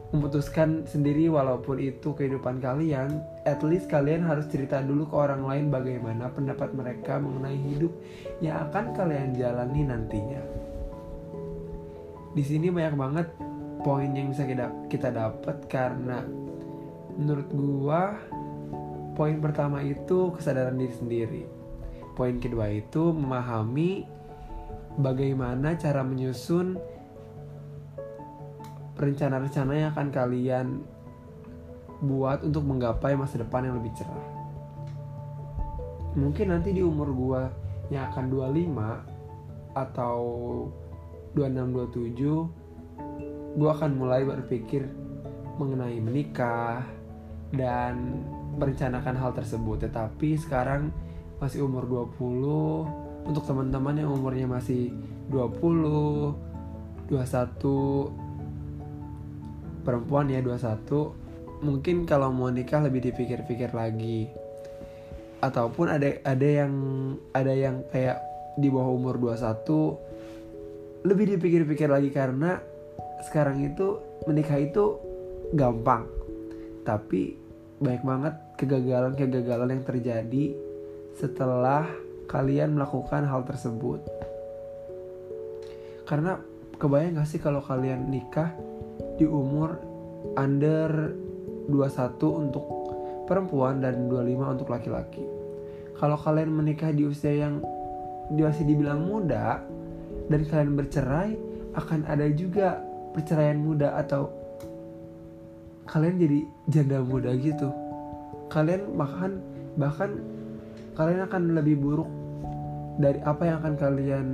memutuskan sendiri walaupun itu kehidupan kalian at least kalian harus cerita dulu ke orang lain bagaimana pendapat mereka mengenai hidup yang akan kalian jalani nantinya. Di sini banyak banget poin yang bisa kita kita dapat karena menurut gua poin pertama itu kesadaran diri sendiri. Poin kedua itu memahami bagaimana cara menyusun rencana-rencana yang akan kalian buat untuk menggapai masa depan yang lebih cerah. Mungkin nanti di umur gua yang akan 25 atau 26 27 gua akan mulai berpikir mengenai menikah dan merencanakan hal tersebut. Tetapi sekarang masih umur 20 untuk teman-teman yang umurnya masih 20 21 perempuan ya 21 mungkin kalau mau nikah lebih dipikir-pikir lagi. Ataupun ada ada yang ada yang kayak di bawah umur 21 lebih dipikir-pikir lagi karena sekarang itu menikah itu gampang. Tapi banyak banget kegagalan-kegagalan yang terjadi setelah kalian melakukan hal tersebut. Karena kebayang gak sih kalau kalian nikah di umur under 21 untuk perempuan dan 25 untuk laki-laki. Kalau kalian menikah di usia yang masih dibilang muda dan kalian bercerai, akan ada juga perceraian muda atau kalian jadi janda muda gitu. Kalian bahkan bahkan kalian akan lebih buruk dari apa yang akan kalian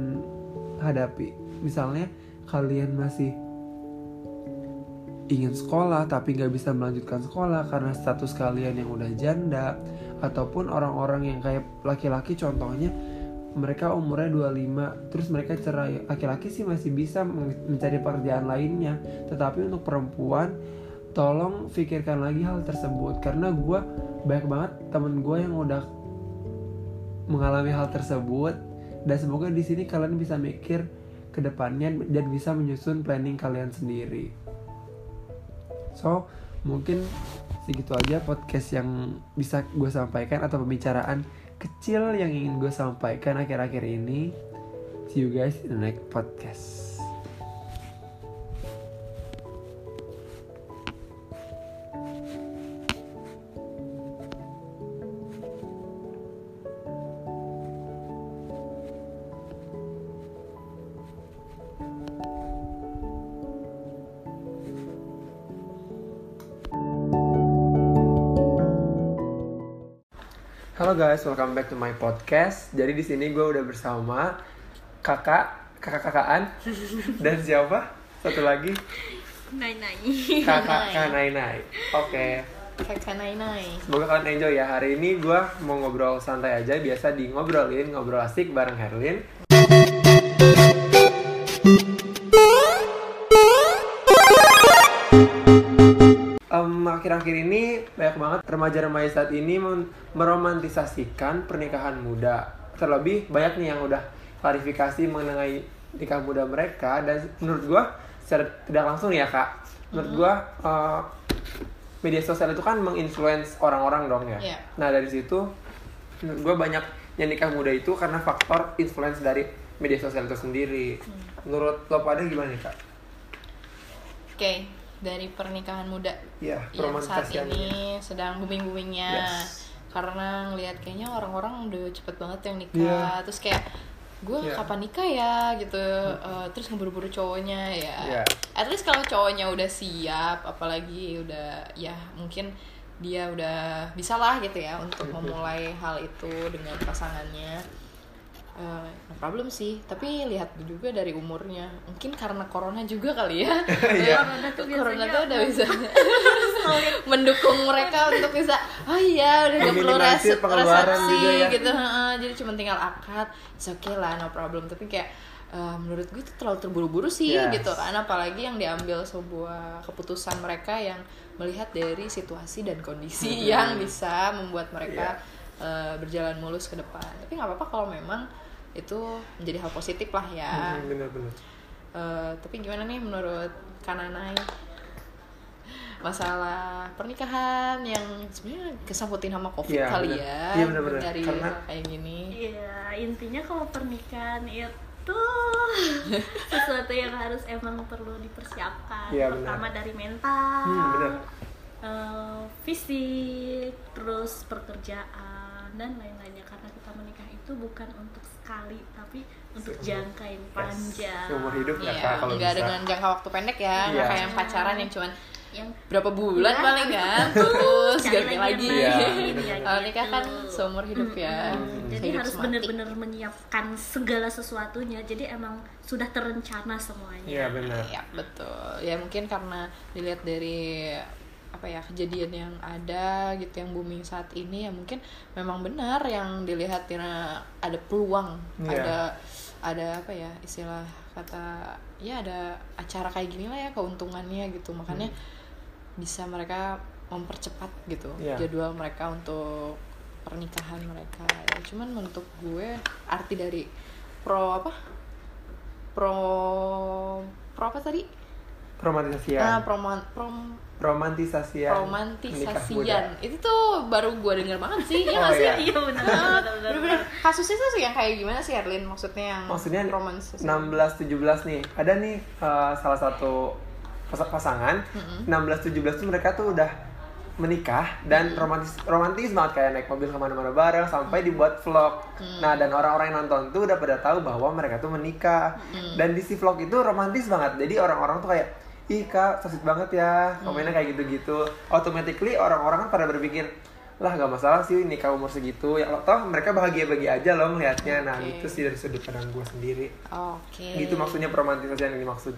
hadapi. Misalnya kalian masih ingin sekolah tapi nggak bisa melanjutkan sekolah karena status kalian yang udah janda ataupun orang-orang yang kayak laki-laki contohnya mereka umurnya 25 terus mereka cerai. Laki-laki sih masih bisa mencari pekerjaan lainnya. Tetapi untuk perempuan tolong pikirkan lagi hal tersebut. Karena gue banyak banget temen gue yang udah mengalami hal tersebut. Dan semoga di sini kalian bisa mikir ke depannya dan bisa menyusun planning kalian sendiri. So, mungkin segitu aja podcast yang bisa gue sampaikan atau pembicaraan kecil yang ingin gue sampaikan akhir-akhir ini. See you guys in the next podcast. Halo guys, welcome back to my podcast. Jadi di sini gue udah bersama kakak kakak-kakaan dan siapa? Satu lagi.
Nai nai.
kakak kanai nai oke.
Kakak Nai Nai.
semoga kalian enjoy ya. Hari ini gue mau ngobrol santai aja. Biasa di ngobrolin ngobrol asik bareng Herlin akhir-akhir ini banyak banget remaja-remaja saat ini meromantisasikan pernikahan muda. Terlebih banyak nih yang udah klarifikasi mengenai nikah muda mereka dan menurut gua secara tidak langsung ya kak, menurut gua eh, media sosial itu kan menginfluence orang-orang dong ya.
Iya.
Nah dari situ menurut gua banyak yang nikah muda itu karena faktor influence dari media sosial itu sendiri. Menurut lo pada gimana nih kak?
Oke, dari pernikahan muda
Iya,
yang saat ini sedang booming-boomingnya.
Yes.
Karena ngelihat kayaknya orang-orang udah cepet banget yang nikah.
Iya.
Terus kayak gue
Iya.
kapan nikah ya gitu. Eh, terus ngeburu-buru cowoknya ya.
Iya.
At least kalau cowoknya udah siap, apalagi udah ya mungkin dia udah bisa lah gitu ya untuk
Mhm.
memulai hal itu dengan pasangannya. Eh, no problem sih, tapi lihat juga dari umurnya. Mungkin karena corona juga kali ya.
Iya.
corona tuh corona tuh udah bisa mendukung mereka untuk bisa oh iya udah gak perlu resep- resepsi
ya.
gitu heeh. jadi cuma tinggal akad it's okay lah no problem tapi kayak eh, menurut gue itu terlalu terburu-buru sih
Yes.
gitu kan apalagi yang diambil sebuah keputusan mereka yang melihat dari situasi dan kondisi
Mhm.
yang bisa membuat mereka
Iya.
eh, berjalan mulus ke depan tapi nggak apa-apa kalau memang itu menjadi hal positif lah ya
Hmm, bener-bener.
Eh, tapi gimana nih menurut Kananai masalah pernikahan yang sebenarnya kesangkutin sama covid
Iya,
kali
bener.
ya
Iya, bener-bener.
dari
Karena-
kayak gini
Iya, intinya kalau pernikahan itu sesuatu yang harus emang perlu dipersiapkan.
Benar.
Pertama dari mental,
Hmm, benar.
eh, fisik, terus pekerjaan dan lain-lainnya. Karena kita menikah itu bukan untuk sekali, tapi untuk jangka yang
Yes.
panjang.
Seumur hidup ya
Iya,
kak kalau
nggak
bisa.
dengan jangka waktu pendek ya nggak
Iya.
kayak yang pacaran yang cuman
Yang
berapa bulan
Bulan,
paling
habis
kan
cari
ganti
lagi Iya,
kalau nikah
gitu.
kan seumur hidup ya
Mm-mm. Jadi
Hidup
harus benar-benar menyiapkan segala sesuatunya. Jadi emang sudah terencana semuanya.
Iya benar.
ya betul ya mungkin karena dilihat dari apa ya kejadian yang ada gitu yang booming saat ini ya mungkin memang benar yang dilihat karena ada peluang
Iya.
ada ada apa ya istilah kata ya ada acara kayak gini lah ya keuntungannya gitu. Makanya bisa mereka mempercepat gitu
Iya.
jadwal mereka untuk pernikahan mereka. Ya cuman untuk gue arti dari pro apa? Pro pro apa tadi? Ah proman prom
Romantisasian.
romantisasian. itu tuh baru gue denger banget sih. Ya
Oh,
nggak sih?
iya.
Iya benar benar
kasusnya tuh yang kayak gimana sih Erlin? Maksudnya yang
Maksudnya
romantisasi
16 17 nih. Ada nih eh, salah satu pas- pasangan.
Mm-mm.
16 17 tuh mereka tuh udah menikah dan romantis romantis banget. Kayak naik mobil ke mana-mana bareng sampai dibuat vlog. Nah dan orang-orang yang nonton tuh udah pada tahu bahwa mereka tuh menikah. Dan di si vlog itu romantis banget. Jadi orang-orang tuh kayak ih kak so sweet banget ya. Komennya kayak gitu-gitu. Automatically orang-orang kan pada berpikir lah gak masalah sih nikah umur segitu. Ya toh mereka bahagia-bahagia aja loh melihatnya nah
Oke.
itu sih dari sudut pandang gue sendiri.
Oke.
Gitu maksudnya peromantisasian yang dimaksud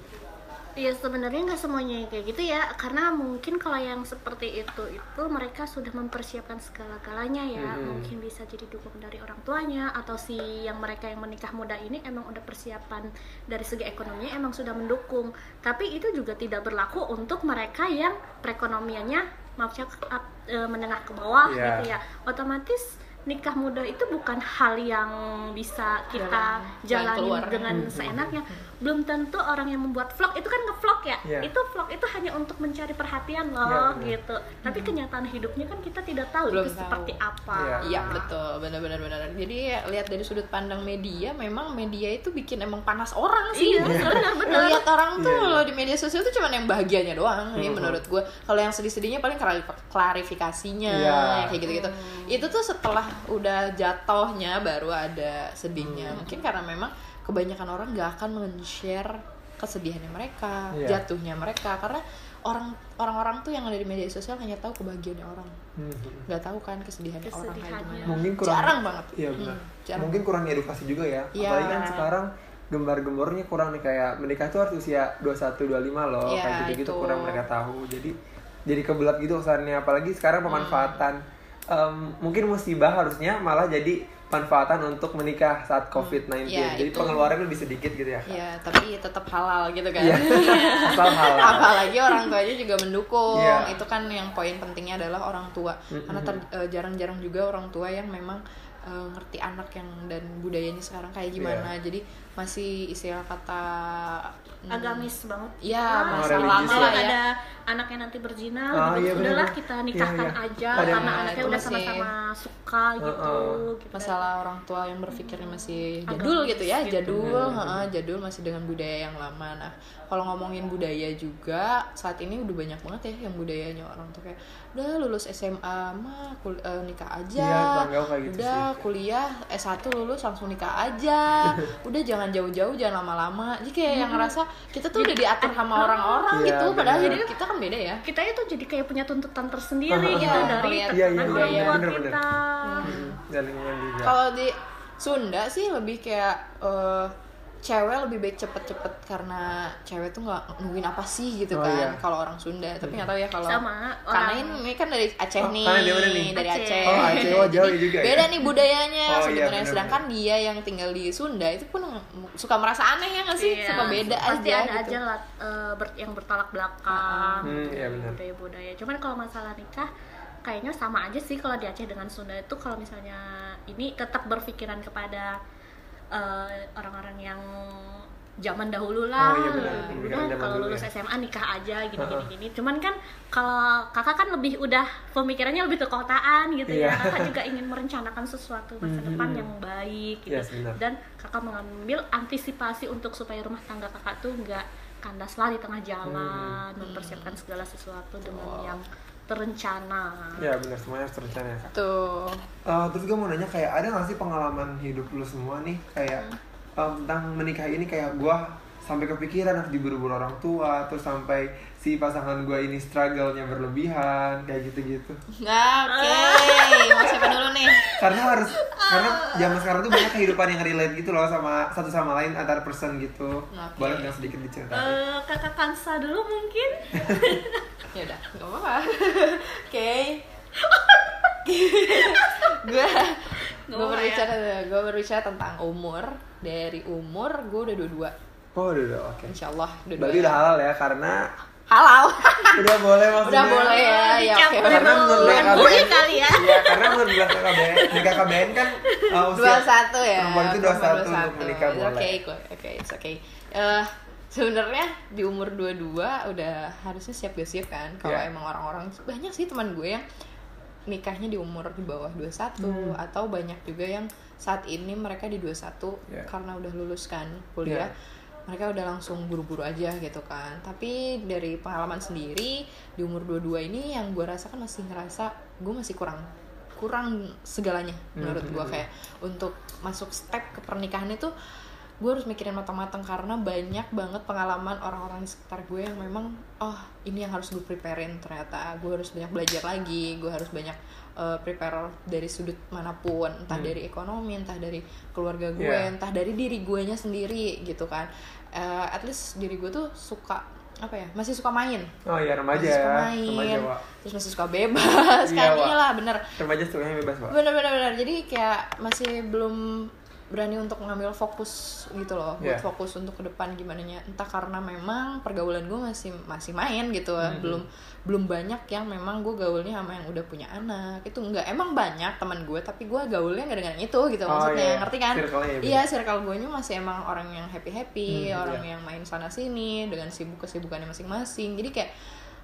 Iya sebenarnya nggak semuanya yang kayak gitu ya karena mungkin kalau yang seperti itu itu mereka sudah mempersiapkan segala-galanya ya.
Mhm.
mungkin bisa jadi dukung dari orang tuanya atau si yang mereka yang menikah muda ini emang udah persiapan dari segi ekonominya emang sudah mendukung. Tapi itu juga tidak berlaku untuk mereka yang perekonomiannya maafnya up- e, menengah ke bawah
Iya.
gitu ya. Otomatis nikah muda itu bukan hal yang bisa kita
Jalan- jalan
jalani dengan seenaknya belum tentu orang yang membuat vlog itu kan ngevlog ya
Iya.
itu vlog itu hanya untuk mencari perhatian loh
Iya, benar.
gitu tapi kenyataan hidupnya kan kita tidak tahu
Belum
itu
tahu.
seperti apa
Iya.
Iya betul benar-benar benar. Jadi ya, lihat dari sudut pandang media, memang media itu bikin emang panas orang sih.
Iya, benar-benar.
Lihat orang tuh
Iya, iya.
loh di media sosial tuh cuman yang bahagianya doang. Ini
Mhm.
menurut gue. Kalau yang sedih-sedihnya paling klari- klarifikasinya
Iya.
kayak gitu-gitu. Itu tuh setelah udah jatuhnya baru ada sedihnya.
Hmm.
Mungkin karena memang kebanyakan orang nggak akan men-share kesedihannya mereka,
Iya.
jatuhnya mereka karena orang orang-orang tuh yang ada di media sosial hanya tahu kebahagiaannya orang
Mhm.
nggak tahu kan kesedihannya orang kayak gimana
mungkin kurang
jarang banget
iya benar
Hmm, jarang.
mungkin kurang edukasi juga ya
Iya.
apalagi kan sekarang gembar-gembornya kurang nih kayak menikah tuh harus usia 21 25 loh
Iya,
kayak gitu-gitu
itu.
kurang mereka tahu jadi jadi kebelat gitu kesannya apalagi sekarang pemanfaatan em, mungkin musibah harusnya malah jadi manfaatan untuk menikah saat COVID-19
Iya,
jadi
itu.
pengeluaran lebih sedikit gitu ya Kak?
ya tapi tetap halal gitu kan
Iya. asal halal
apalagi orang tuanya juga mendukung
Iya.
itu kan yang poin pentingnya adalah orang tua karena ter- eh, jarang-jarang juga orang tua yang memang eh, ngerti anak yang dan budayanya sekarang kayak
Iya.
gimana jadi masih istilah kata hmm,
agamis banget
ya
Ah,
masa
religius
lama
ya.
lah ya
ada anaknya nanti berzina
Ah,
gitu
iya,
udahlah
benar-benar.
kita nikahkan
Iya, iya.
aja
Ada
karena anaknya udah sama-sama suka gitu,
Heeh.
gitu.
masalah orang tua yang berpikirnya masih
Agamis
jadul gitu ya
gitu.
jadul heeh, jadul masih dengan budaya yang lama nah kalau ngomongin budaya juga saat ini udah banyak banget ya yang budayanya orang tuh kayak udah lulus SMA mah kul- eh, nikah aja.
Iya, kayak gitu
udah
sih.
kuliah S1 lulus langsung nikah aja. Udah jangan jauh-jauh jangan lama-lama. Jadi kayak yang ngerasa kita tuh udah diatur sama orang-orang
Iya,
gitu padahal
bener.
jadi kita kan beda ya.
Kita itu jadi kayak punya tuntutan tersendiri gitu
Iya,
dari
Iya, iya,
tekanan
iya,
orang
iya,
tua
bener-bener.
kita.
Hmm, juga.
Kalau di Sunda sih lebih kayak eh, cewek lebih baik cepet-cepet karena cewek tuh nggak nungguin apa sih gitu
Oh,
kan
iya.
kalau orang Sunda tapi nggak tahu ya kalau
sama
karena
orang
ini, ini kan dari Aceh
Oh,
nih,
karena nih?
dari
Aceh.
Aceh.
Oh, Aceh. Oh, jauh juga ya?
Beda nih budayanya
Oh, iya,
sebenarnya.
bener-bener.
Sedangkan dia yang tinggal di Sunda itu pun suka merasa aneh ya nggak sih?
Iya,
Suka beda
pasti
aja
ada
gitu.
aja lah eh, ber- yang bertolak belakang
Hmm, iya benar.
budaya-budaya cuman kalau masalah nikah kayaknya sama aja sih kalau di Aceh dengan Sunda itu kalau misalnya ini tetap berpikiran kepada eh, orang-orang yang zaman dahulu lah
Oh, iya benar. zaman
kalau
dulu
lulus
ya.
SMA nikah aja gini gini gini cuman kan kalau kakak kan lebih udah pemikirannya lebih ke kotaan gitu
Iya.
ya kakak juga ingin merencanakan sesuatu masa
Mhm.
depan yang baik gitu
Yes, benar.
dan kakak mengambil antisipasi untuk supaya rumah tangga kakak tuh nggak kandas lah di tengah jalan
Hmm.
mempersiapkan segala sesuatu dengan yang terencana
ya benar semuanya harus terencana ya Kak.
Tuh.
Eh, terus gue mau nanya kayak ada gak sih pengalaman hidup lu semua nih kayak em, tentang menikah ini kayak gue sampai kepikiran harus diburu-buru orang tua terus sampai si pasangan gue ini struggle-nya berlebihan kayak gitu-gitu.
Nah, oke. Mau siapa dulu nih?
karena harus karena zaman sekarang tuh banyak kehidupan yang relate gitu loh sama satu sama lain antar person gitu.
Oke.
boleh nggak sedikit diceritain?
Eh, kakak Kansa dulu mungkin.
Ya udah nggak apa-apa. Oke. Gue gue berbicara gue berbicara tentang umur. Dari umur gue udah dua dua
oh udah udah oke.
Insya Allah dua
berarti udah halal ya karena
halal
udah boleh maksudnya
udah boleh ya ya oke
Dicampur
karena menurut BKKBN
kali ya.
Iya, karena menurut BKKBN BKKBN kan uh, usia
dua satu ya
perempuan itu dua
Perempuan
satu untuk menikah boleh
oke kok oke it's oke Eh, sebenarnya di umur dua dua udah harusnya siap gak siap kan kalau
Iya.
emang orang-orang banyak sih teman gue yang nikahnya di umur di bawah 21
Hmm.
atau banyak juga yang saat ini mereka di 21
Iya.
karena udah lulus kan kuliah
Iya.
Mereka udah langsung buru-buru aja gitu kan. Tapi dari pengalaman sendiri di umur 22 ini yang gue rasakan masih ngerasa gue masih kurang kurang segalanya menurut gue
Mhm.
kayak untuk masuk step ke pernikahan itu gue harus mikirin matang-matang karena banyak banget pengalaman orang-orang di sekitar gue yang memang oh ini yang harus gue preparein ternyata. Gue harus banyak belajar lagi gue harus banyak uh, prepare dari sudut mana pun entah
Hmm.
dari ekonomi entah dari keluarga gue
Yeah.
entah dari diri gue nya sendiri gitu kan Eh, at least diri gue tuh suka apa ya masih suka main
oh iya remaja
masih suka
ya
main
remaja Wak.
terus masih suka bebas
Iya,
kan
Wak.
iyalah bener
remaja sukanya bebas pak
bener bener bener jadi kayak masih belum berani untuk mengambil fokus gitu loh buat
Yeah.
fokus untuk ke depan gimana nya entah karena memang pergaulan gue masih masih main gitu
Mhm.
belum belum banyak yang memang gue gaulnya sama yang udah punya anak itu enggak emang banyak teman gue tapi gue gaulnya nggak dengan itu gitu
Oh,
maksudnya
iya.
ngerti kan
Circle-nya ya,
iya circle gue nya masih emang orang yang happy happy
Hmm,
orang
iya.
yang main sana sini dengan sibuk kesibukannya masing-masing jadi kayak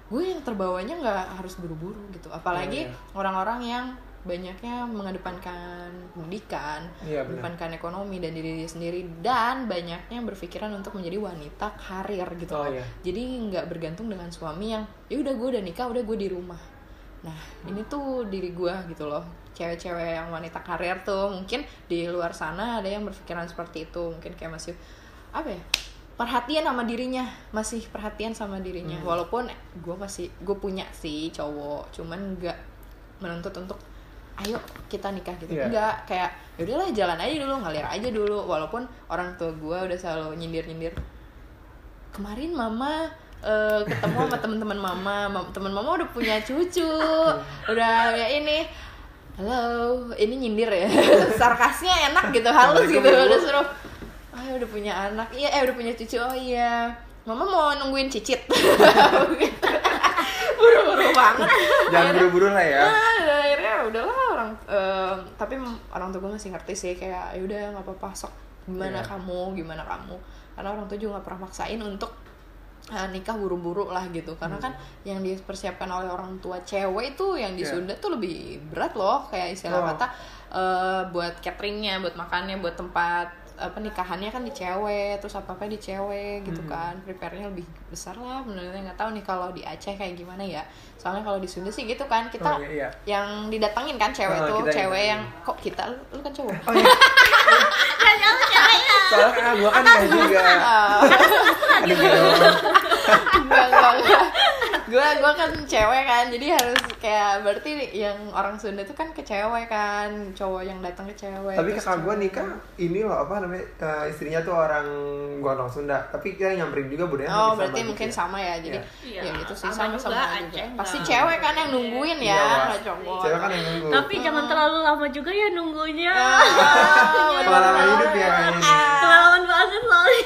gue yang terbawanya nggak harus buru-buru gitu apalagi
Iya, iya.
orang-orang yang banyaknya mengedepankan pendidikan,
benar.
mengedepankan ekonomi dan diri dia sendiri dan banyaknya berpikiran untuk menjadi wanita karir gitu.
Oh,
loh.
iya.
Jadi nggak bergantung dengan suami yang ya udah gue udah nikah, udah gue di rumah. Nah, ini tuh diri gue gitu loh. Cewek-cewek yang wanita karir tuh mungkin di luar sana ada yang berpikiran seperti itu, mungkin kayak masih apa ya? perhatian sama dirinya masih perhatian sama dirinya walaupun gue masih gue punya sih cowok cuman nggak menuntut untuk ayo kita nikah gitu.
Iya.
enggak kayak ya udahlah jalan aja dulu ngalir aja dulu. Walaupun orang tua gue udah selalu nyindir nyindir kemarin mama eh, ketemu sama teman-teman mama Mam- teman mama udah punya cucu udah ya ini. Halo ini nyindir ya. Sarkasnya enak gitu halus gitu udah suruh ah udah punya anak. Iya eh udah punya cucu. Oh iya mama mau nungguin cicit. Gitu. buru-buru banget
Jangan buru-buru lah ya.
Nah, akhirnya udahlah orang em, tapi orang tua gue masih ngerti sih kayak ya udah nggak apa-apa sok gimana
Iya.
kamu gimana kamu karena orang tua juga nggak pernah maksain untuk eh, nikah buru-buru lah gitu karena kan yang dipersiapkan oleh orang tua cewek itu yang di
Iya.
Sunda tuh lebih berat loh kayak istilah
Oh.
kata eh, buat cateringnya buat makannya buat tempat eh, pernikahannya kan di cewek terus apa apa di cewek gitu
Hmm.
kan prepare-nya lebih besar lah benernya nggak tahu nih kalau di Aceh kayak gimana ya soalnya kalau di Sunda sih gitu kan kita
Oh, iya, iya.
yang didatengin kan cewek
Oh,
tuh
kita yang
cewek yang
datengin.
kok kita lu, lu kan cowok
Oh iya. Soalnya kakak gue kan kayak juga. Aduh, gitu.
enggak enggak gue gue kan cewek kan jadi harus kayak berarti yang orang Sunda tuh kan ke cewek kan cowok yang datang ke cewek
Tapi kakak gue nikah ini loh apa namanya eh, istrinya tuh orang gua orang Sunda. Tapi kita nyamperin juga budaya
Oh berarti
sama
mungkin
gitu.
sama ya jadi
Iya.
ya gitu sih
Sama
sama
juga,
juga
enggak.
pasti cewek kan yang nungguin
Iya,
ya nggak cowok
Cewek kan yang nunggu.
Tapi jangan terlalu lama juga ya nunggunya.
Ah,
Pengalaman hidup ya kayaknya.
Pengalaman banget soalnya.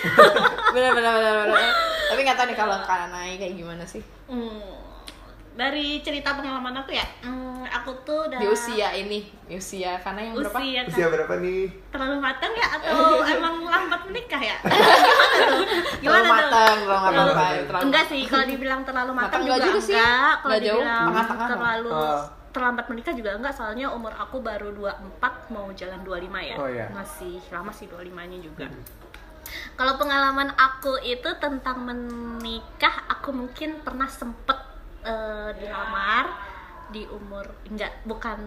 bener bener bener bener tapi nggak tahu nih kalau kak Nai kayak gimana sih
Hmm, dari cerita pengalaman aku ya, hmm, aku tuh udah
di usia ini di usia karena yang berapa
usia kan
Usia berapa nih?
terlalu matang ya atau emang lambat menikah ya? Gimana tuh?
terlalu
Gimana tuh?
matang apa apa
Terlalu-
Enggak sih, kalau dibilang terlalu matang
Matang
juga
juga sih.
enggak. Kalau
jauh,
dibilang terlalu
Oh.
terlambat menikah juga enggak, soalnya umur aku baru 24 mau jalan 25 ya.
Oh, iya.
Masih lama sih 25-nya juga. Kalau pengalaman aku itu tentang menikah, aku mungkin pernah sempet eh, dilamar di umur enggak bukan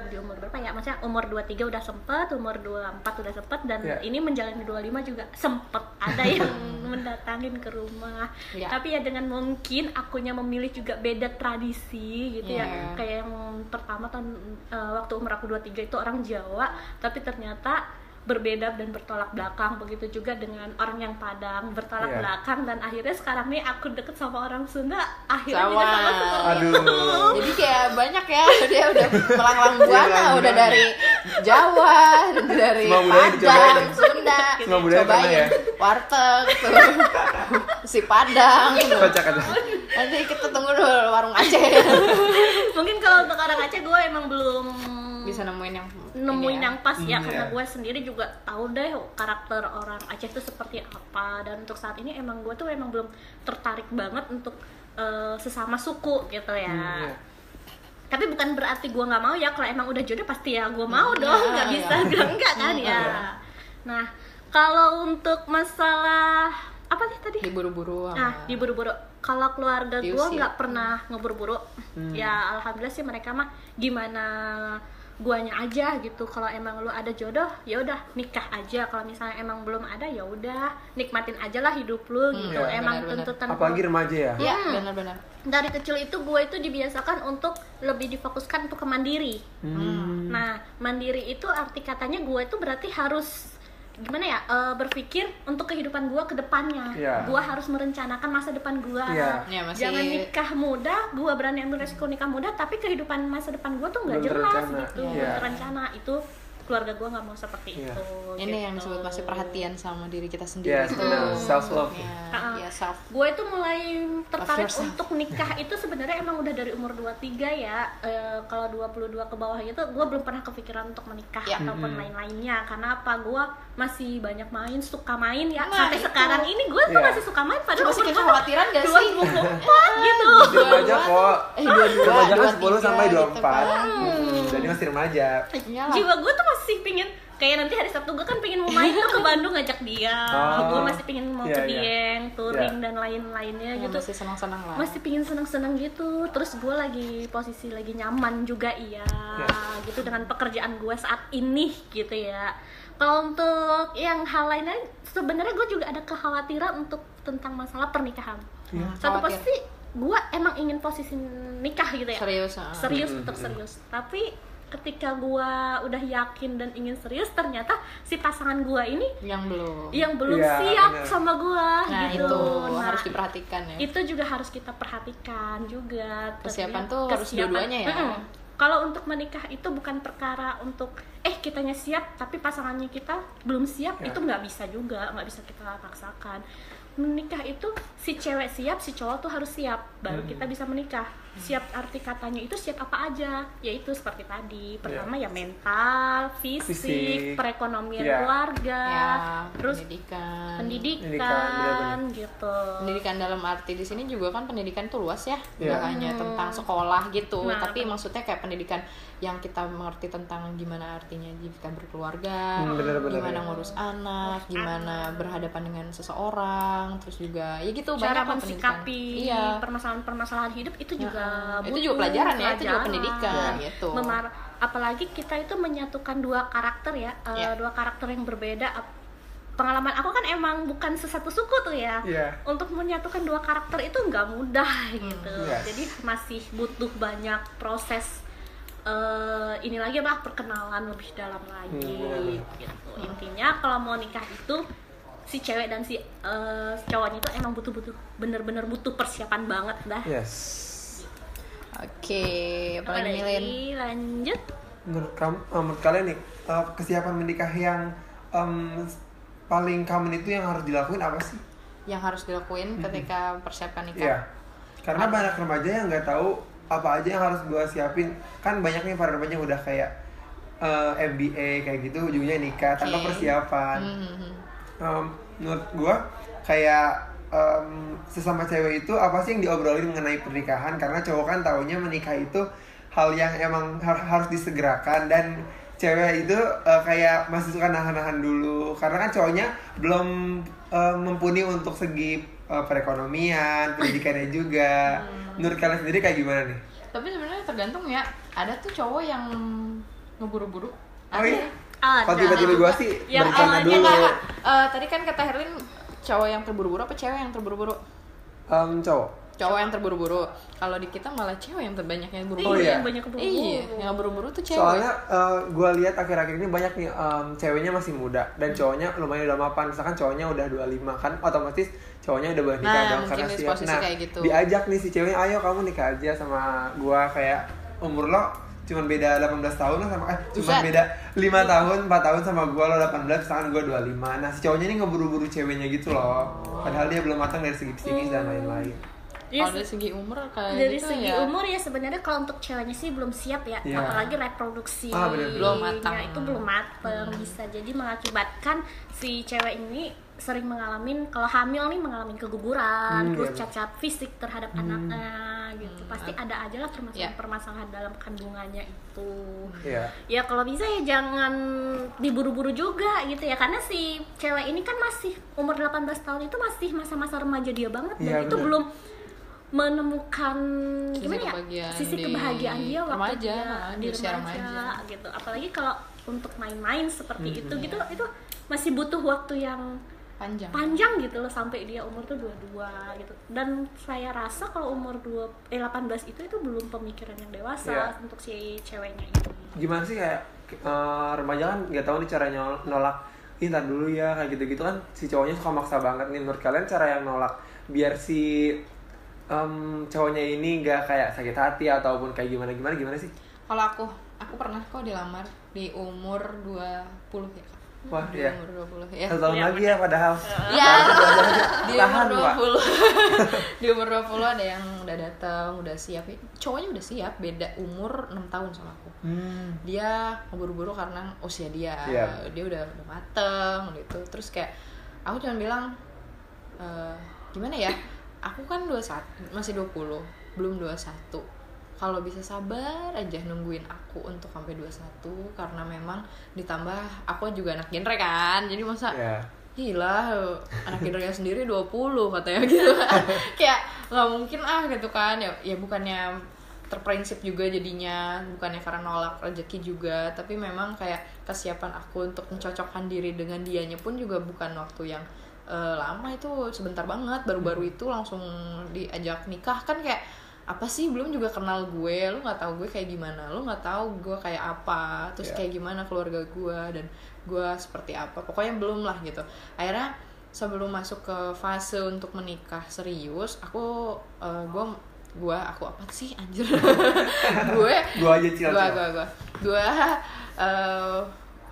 di umur berapa ya maksudnya umur 23 udah sempet umur 24 udah sempet dan
Iya.
ini menjalani 25 juga sempet ada yang mendatangin ke rumah
Iya.
tapi ya dengan mungkin akunya memilih juga beda tradisi gitu
Iya.
ya kayak yang pertama tahun eh, waktu umur aku 23 itu orang Jawa tapi ternyata berbeda dan bertolak belakang begitu juga dengan orang yang Padang bertolak
Iya.
belakang dan akhirnya sekarang nih aku deket sama orang Sunda akhirnya juga
Sama.
seperti
Aduh.
jadi kayak banyak ya dia udah melanglang
Iya,
buana udah dari Jawa dari Padang
ya?
Sunda
Semua budaya
cobain
ya?
warteg tuh si Padang nanti kita tunggu dulu warung Aceh
mungkin kalau untuk orang Aceh gue emang belum
bisa nemuin yang
nemuin
ini ya.
yang pas ya
Hmm,
karena
iya.
gue sendiri juga tahu deh karakter orang Aceh itu seperti apa dan untuk saat ini emang gue tuh emang belum tertarik banget untuk eh, sesama suku gitu ya
Hmm, iya.
tapi bukan berarti gue nggak mau ya kalau emang udah jodoh pasti ya gue mau
Hmm,
dong
iya,
nggak
iya.
bisa bilang enggak kan
Hmm,
ya
iya.
nah kalau untuk masalah apa sih tadi
diburu-buru
Nah, diburu-buru. Kalau keluarga gue nggak pernah ngeburu-buru.
Hmm.
Ya alhamdulillah sih mereka mah gimana guanya aja gitu. Kalau emang lu ada jodoh, ya udah nikah aja. Kalau misalnya emang belum ada, ya udah nikmatin aja lah hidup lu gitu.
iya,
emang
benar-benar.
tuntutan
Apalagi remaja ya.
Iya,
Hmm.
benar-benar.
dari kecil itu gue itu dibiasakan untuk lebih difokuskan untuk ke mandiri.
Hmm.
Nah, mandiri itu arti katanya gue itu berarti harus gimana ya eh, berpikir untuk kehidupan gue ke depannya.
Iya.
Gue harus merencanakan masa depan gue.
Iya.
Ya, masih
Jangan nikah muda, gue berani ambil resiko nikah muda, tapi kehidupan masa depan gue tuh nggak jelas
terencana.
gitu,
Iya.
belum terencana. Itu keluarga gue nggak mau seperti
Iya.
itu.
ini yang
gitu.
disebut masih perhatian sama diri kita sendiri
Yes, benar. Self love.
ya,
Ah.
ya self
gue itu mulai tertarik untuk nikah itu sebenarnya emang udah dari umur 23 ya Eh, kalau 22 ke bawah itu gue belum pernah kepikiran untuk menikah
Ya.
ataupun
Mhm.
lain-lainnya karena apa gue masih banyak main suka main ya
Nah,
sampai
itu.
sekarang ini gue tuh
Iya.
masih suka main padahal
masih kekhawatiran gak sih
24 gitu
Masih remaja kok.
eh dua dua
kan
dua
10 sampai 24.
kan.
Hmm, Jadi masih remaja.
Iyalah.
jiwa gue tuh masih pingin kayak nanti hari Sabtu gue kan pengen mau main tuh ke Bandung ngajak dia
Oh.
gue masih pengen mau
Iya,
ke
iya.
Dieng touring
Iya.
dan lain-lainnya
Ya,
gitu
masih senang-senang lah
masih pingin seneng-seneng gitu terus gue lagi posisi lagi nyaman juga iya
Ya.
gitu dengan pekerjaan gue saat ini gitu ya kalau untuk yang hal lainnya sebenarnya gue juga ada kekhawatiran untuk tentang masalah pernikahan
Iya.
satu
Khawatir.
pasti gue emang ingin posisi nikah gitu ya
serius ah.
serius untuk
mm-mm.
serius tapi ketika gua udah yakin dan ingin serius ternyata si pasangan gua ini
yang belum
yang belum
Iya,
siap
bener.
sama gua
nah
gitu.
itu
Nah,
harus diperhatikan ya
itu juga harus kita perhatikan juga
Persiapan tuh harus dua-duanya ya?
Mm-mm. Kalau untuk menikah itu bukan perkara untuk eh kitanya siap tapi pasangannya kita belum siap
Ya.
itu nggak bisa juga nggak bisa kita paksakan menikah itu si cewek siap si cowok tuh harus siap baru
Hmm.
kita bisa menikah siap arti katanya itu siap apa aja yaitu seperti tadi pertama ya mental fisik,
Fisik.
perekonomian
Ya.
keluarga
ya
terus
pendidikan
pendidikan,
bener-bener.
gitu
pendidikan dalam arti di sini juga kan pendidikan tuh luas ya
Iya.
nggak hanya tentang sekolah gitu
Nah,
tapi
bener.
maksudnya kayak pendidikan yang kita mengerti tentang gimana artinya jika berkeluarga
Hmm, bener-bener,
gimana
ya.
ngurus anak gimana berhadapan dengan seseorang terus juga ya gitu
cara
banyak pendidikan.
mensikapi
iya
permasalahan-permasalahan hidup itu juga
Itu
butuh
juga pelajaran ya itu juga
pelajaran.
pendidikan
Ya.
gitu
Memar- apalagi kita itu menyatukan dua karakter ya,
Ya.
dua karakter yang berbeda pengalaman aku kan emang bukan sesatu suku tuh ya
Iya.
untuk menyatukan dua karakter itu nggak mudah gitu
Yes.
jadi masih butuh banyak proses eh, ini lagi apa perkenalan lebih dalam lagi
Hmm, benar.
gitu intinya kalau mau nikah itu si cewek dan si eh, cowoknya itu emang butuh-butuh bener-bener butuh persiapan banget dah
Yes.
Oke apalagi Lin
Apalagi, lanjut
Menurut kamu, eh, menurut kalian nih eh, kesiapan menikah yang em, paling common itu yang harus dilakuin apa sih?
yang harus dilakuin ketika persiapan nikah
Iya. Karena banyak remaja yang nggak tahu apa aja yang harus gua siapin. Kan banyak nih para remaja yang udah kayak eh, MBA kayak gitu ujungnya nikah tanpa
Oke.
persiapan.
Mhm.
Em, menurut gua kayak em, sesama cewek itu apa sih yang diobrolin mengenai pernikahan? Karena cowok kan taunya menikah itu hal yang emang har- harus disegerakan. Dan cewek itu eh, kayak masih suka nahan-nahan dulu. Karena kan cowoknya belum eh, mumpuni untuk segi eh, perekonomian pendidikannya juga. Menurut kalian sendiri kayak gimana nih?
Tapi sebenarnya tergantung ya. Ada tuh cowok yang ngeburu-buru.
Oh iya?
Ada.
kalau tiba-tiba gua sih dulu.
ya nggak. Eh, tadi kan kata Herlin cowok yang terburu-buru apa cewek yang terburu-buru
Em, cowok
cowok yang terburu-buru kalau di kita malah cewek yang terbanyak yang buru-buru
Oh, iya.
yang banyak keburu
iya yang buru-buru tuh cewek
Soalnya gue lihat akhir-akhir ini banyak nih em, ceweknya masih muda dan cowoknya lumayan udah mapan. Misalkan cowoknya udah 25 kan otomatis cowoknya udah boleh nikah
Nah,
dong karena siap. Nah,
kayak gitu.
diajak nih si ceweknya, ayo kamu nikah aja sama gua kayak umur lo cuman beda 18 tahun lah sama eh cuman
Buset.
beda 5 tahun 4 tahun sama gua lo 18 misalkan gua 25 nah si cowoknya ini ngeburu-buru ceweknya gitu loh padahal dia belum matang dari segi psikis dan lain-lain
Iya,
kalau dari segi umur kayak
dari
gitu
segi
ya
umur ya sebenarnya kalau untuk ceweknya sih belum siap ya
Iya.
apalagi reproduksi
Ah, bener-bener.
Belum matang.
itu belum matang bisa jadi mengakibatkan si cewek ini sering mengalami kalau hamil nih mengalami keguguran
Hmm,
terus
iya.
cacat fisik terhadap anaknya gitu. Pasti ada aja lah
Iya.
permasalahan-permasalahan dalam kandungannya itu.
Iya.
Ya kalau bisa ya jangan diburu-buru juga gitu ya. Karena si cewek ini kan masih umur 18 tahun itu masih masa-masa remaja dia banget. Dan
Iya,
itu
bener.
belum menemukan
Sisi
gimana ya
kebahagiaan
sisi
di
kebahagiaan dia waktu
remaja,
dia di remaja,
remaja.
gitu. Apalagi kalau untuk main-main seperti
Hmm,
itu gitu itu masih butuh waktu yang
panjang.
Panjang gitu loh sampai dia umur tuh 22 gitu. Dan saya rasa kalau umur 2 eh 18 itu itu belum pemikiran yang dewasa
Iya.
untuk si ceweknya ini.
Gimana sih kayak eh, remaja kan nggak tahu nih cara nyol- nolak Ih, ntar dulu ya kayak gitu-gitu kan si cowoknya suka maksa banget nih. Menurut kalian cara yang nolak biar si em, cowoknya ini nggak kayak sakit hati ataupun kayak gimana gimana gimana sih?
Kalau aku aku pernah kok dilamar di umur 20 ya?
Wah
di
ya
umur 20 ya
satu tahun lagi ya padahal.
Ya, di umur
Pak.
20 di umur 20 ada yang udah datang udah siap. Cowoknya udah siap beda umur 6 tahun sama aku.
Hmm.
dia keburu-buru karena usia dia.
Iya.
dia udah udah mateng gitu terus kayak aku cuma bilang "Eh, gimana ya? Aku kan 21 masih 20 belum 21 kalau bisa sabar aja nungguin aku untuk sampai 21 karena memang ditambah aku juga anak genre kan jadi masa
ya
gila anak gendernya sendiri 20 katanya gitu. Kayak nggak mungkin ah gitu kan ya ya bukannya terprinsip juga jadinya bukannya karena nolak rezeki juga tapi memang kayak kesiapan aku untuk mencocokkan diri dengan dianya pun juga bukan waktu yang eh, lama itu sebentar banget baru-baru itu langsung diajak nikah. Kan kayak apa sih belum juga kenal gue lu nggak tahu gue kayak gimana lu nggak tahu gue kayak apa terus
Iya.
kayak gimana keluarga gue dan gue seperti apa pokoknya belum lah gitu akhirnya sebelum masuk ke fase untuk menikah serius aku eh, gue gue aku apa sih anjir gue
Gua aja cil.
gue gue gue gue eh,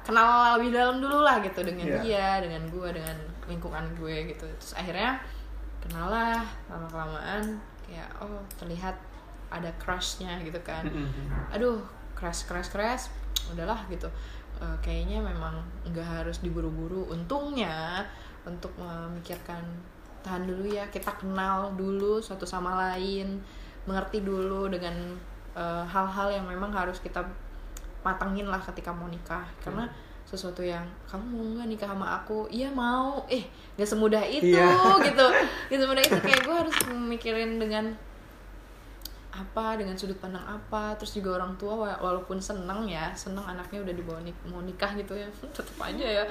kenal lebih dalam dulu lah gitu dengan
Iya.
dia dengan gue dengan lingkungan gue gitu terus akhirnya kenal lah lama kelamaan kayak oh terlihat ada crushnya gitu kan. Aduh crush crush crush udahlah gitu. Eh, kayaknya memang nggak harus diburu-buru. Untungnya untuk memikirkan tahan dulu ya kita kenal dulu satu sama lain mengerti dulu dengan eh, hal-hal yang memang harus kita matangin lah ketika mau nikah. Karena sesuatu yang kamu mau nggak nikah sama aku? Iya mau. Eh nggak semudah itu
Iya.
gitu. Nggak semudah itu. Kayak gue harus memikirin dengan apa dengan sudut pandang apa. Terus juga orang tua wa- walaupun seneng ya seneng anaknya udah dibawa nik mau nikah gitu ya. Tetep aja ya.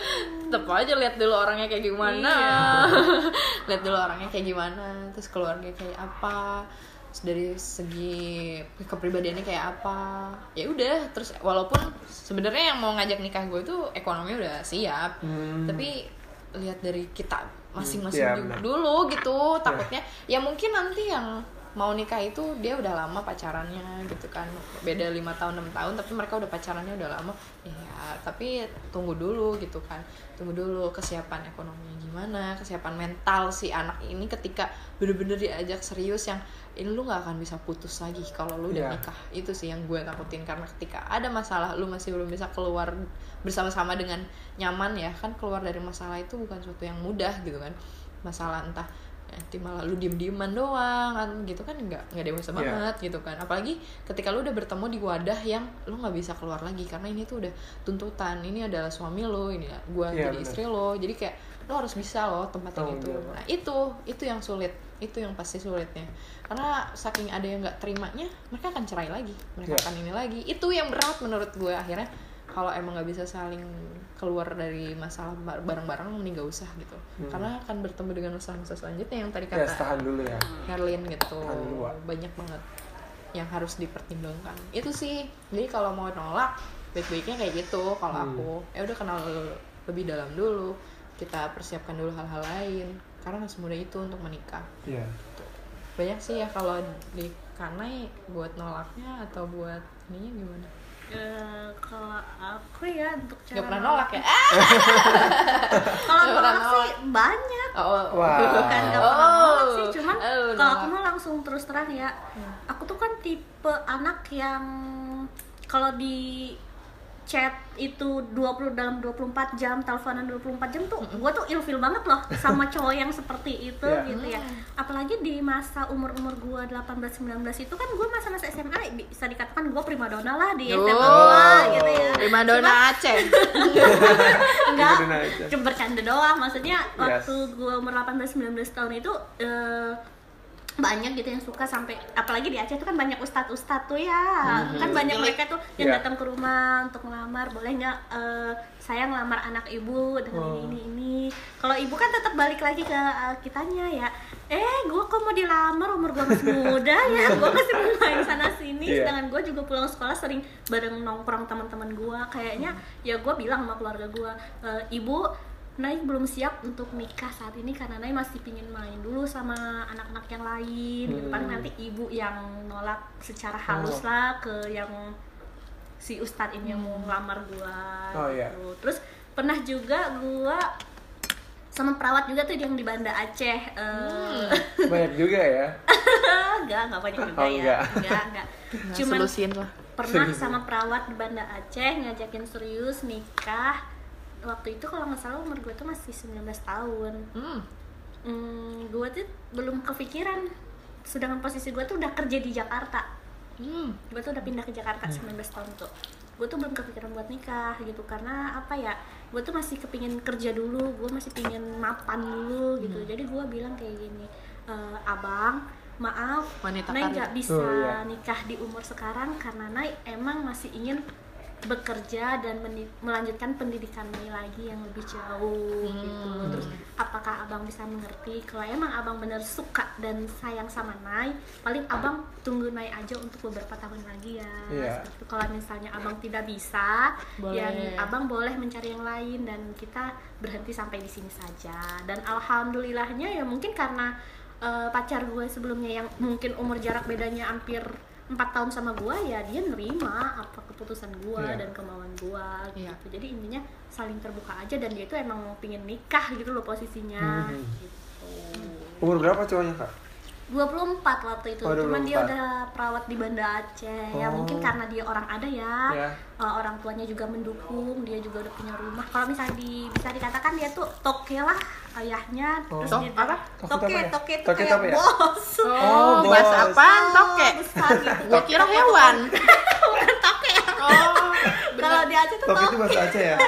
Tetep aja lihat dulu orangnya kayak gimana. Lihat dulu orangnya kayak gimana. Terus keluarga kayak apa dari segi kepribadiannya kayak apa. Ya udah terus walaupun sebenarnya yang mau ngajak nikah gue itu ekonomi udah siap.
Hmm.
tapi lihat dari kita masing-masing
Iya,
juga dulu gitu takutnya. Ya mungkin nanti yang mau nikah itu dia udah lama pacarannya gitu kan. Beda lima tahun enam tahun tapi mereka udah pacarannya udah lama. Ya tapi tunggu dulu gitu kan. Tunggu dulu kesiapan ekonominya gimana kesiapan mental si anak ini ketika bener-bener diajak serius yang ini lu nggak akan bisa putus lagi kalau lu udah
Iya.
nikah. Itu sih yang gue takutin. Karena ketika ada masalah lu masih belum bisa keluar bersama-sama dengan nyaman ya. Kan keluar dari masalah itu bukan sesuatu yang mudah gitu kan. Masalah entah nanti malah lu diem dieman doang kan. Gitu kan nggak nggak dewasa
Iya.
banget gitu kan. Apalagi ketika lu udah bertemu di wadah yang lu nggak bisa keluar lagi. Karena ini tuh udah tuntutan. Ini adalah suami lo ini gua
Iya,
jadi
benar.
istri lo. Jadi kayak lo harus bisa loh tempatin
Tanggung
itu.
jawab.
nah itu itu yang sulit. Itu yang pasti sulitnya. Karena saking ada yang nggak terimanya mereka akan cerai lagi. Mereka
Iya.
akan ini lagi. Itu yang berat menurut gue akhirnya kalau emang nggak bisa saling keluar dari masalah bar- bareng-bareng mending gak usah gitu.
Hmm.
karena akan bertemu dengan masalah-masalah selanjutnya yang tadi
Ya,
kata
tahan dulu ya.
Herlin gitu. Banyak banget yang harus dipertimbangkan. Itu sih. Jadi kalau mau nolak baik-baiknya kayak gitu. Kalau
Hmm.
aku ya udah kenal lebih dalam dulu kita persiapkan dulu hal-hal lain. Karena nggak semudah itu untuk menikah.
Iya.
banyak sih ya kalau di kanai buat nolaknya atau buat ininya gimana?
Eh, kalau aku ya untuk cara
nggak pernah nolak ya? ah
kalau
pernah
nolak sih banyak.
Oh
Wah.
bukan nggak pernah nolak sih
Oh.
cuman
Oh,
kalau
nolak.
aku mah langsung terus terang ya. Aku tuh kan tipe anak yang kalau di chat itu 20 dalam 24 jam teleponan 24 jam tuh gue tuh ilfil banget loh sama cowok yang seperti itu
Iya.
gitu ya. Apalagi di masa umur-umur gue 18-19 itu kan gue masa-masa SMA bisa dikatakan gue primadona lah di SMA
Oh,
gitu ya.
prima donna Aceh.
Enggak
Primadona
cuma bercanda doang. Maksudnya
Yes.
waktu gue umur 18-19 tahun itu eh, banyak gitu yang suka sampai apalagi di Aceh tuh kan banyak ustadz ustadz tuh ya. Kan banyak mereka tuh yang
Iya.
datang ke rumah untuk ngelamar. Boleh nggak eh, saya ngelamar anak ibu dengan
Oh.
ini ini ini. Kalau ibu kan tetap balik lagi ke eh, kitanya ya. Eh gue kok mau dilamar? Umur gue masih muda ya. Gue masih mau main sana sini
Iya.
sedangkan gue juga pulang sekolah sering bareng nongkrong teman-teman gue kayaknya ya gue bilang sama keluarga gue "Eh, ibu Nai belum siap untuk nikah saat ini karena Nai masih pingin main dulu sama anak-anak yang lain gitu.
Hmm.
Paling nanti ibu yang nolak secara halus lah ke yang si ustadz ini yang mau ngelamar gua
Oh, iya.
gitu. Terus pernah juga gua sama perawat juga tuh yang di Banda Aceh. Eh,
Banyak juga ya.
enggak, enggak banyak juga
Oh,
ya.
enggak.
Enggak, enggak. Cuman
solusin lah
pernah sama perawat di Banda Aceh ngajakin serius nikah waktu itu kalau nggak salah umur gue tuh masih 19 tahun
hmm.
hmm, gue tuh belum kepikiran sedangkan posisi gue tuh udah kerja di Jakarta
Hmm.
gue tuh udah pindah ke Jakarta 19 tahun tuh gue tuh belum kepikiran buat nikah gitu karena apa ya gue tuh masih kepingin kerja dulu gue masih pingin mapan dulu gitu jadi gue bilang kayak gini "Eh, abang maaf
Wanita
Nay
karir.
nggak bisa
Oh, iya.
nikah di umur sekarang karena Nay emang masih ingin bekerja dan melanjutkan pendidikan Nay lagi yang lebih jauh gitu
Hmm.
terus apa apakah abang bisa mengerti kalau emang abang bener suka dan sayang sama Nay paling abang tunggu Nay aja untuk beberapa tahun lagi ya
Iya.
Seperti itu. kalau misalnya abang tidak bisa
Boleh.
ya abang boleh mencari yang lain dan kita berhenti sampai di sini saja dan alhamdulillahnya ya mungkin karena eh, pacar gue sebelumnya yang mungkin umur jarak bedanya hampir empat tahun sama gue ya dia nerima apa keputusan gue
Iya.
dan kemauan gue
Iya.
gitu jadi intinya saling terbuka aja dan dia itu emang pingin nikah gitu loh posisinya
Mhm.
gitu
Umur berapa cowoknya kak?
24 waktu itu
Oh,
cuman dia
24.
udah perawat di Banda Aceh ya
Oh.
mungkin karena dia orang ada ya
Ya.
Uh, orang tuanya juga mendukung dia juga udah punya rumah kalau misalnya di, bisa dikatakan dia tuh toke lah ayahnya
Oh.
terus dia
apa?
Toke
toke
ya?
toke itu
Toke
kayak
apa ya?
bos
Oh, bos.
bahasa apaan? Toke.
besar gitu
Gua kira hewan.
bukan toke
Oh,
kalau di Aceh tuh
Tok itu
toke
bahasa Aceh ya?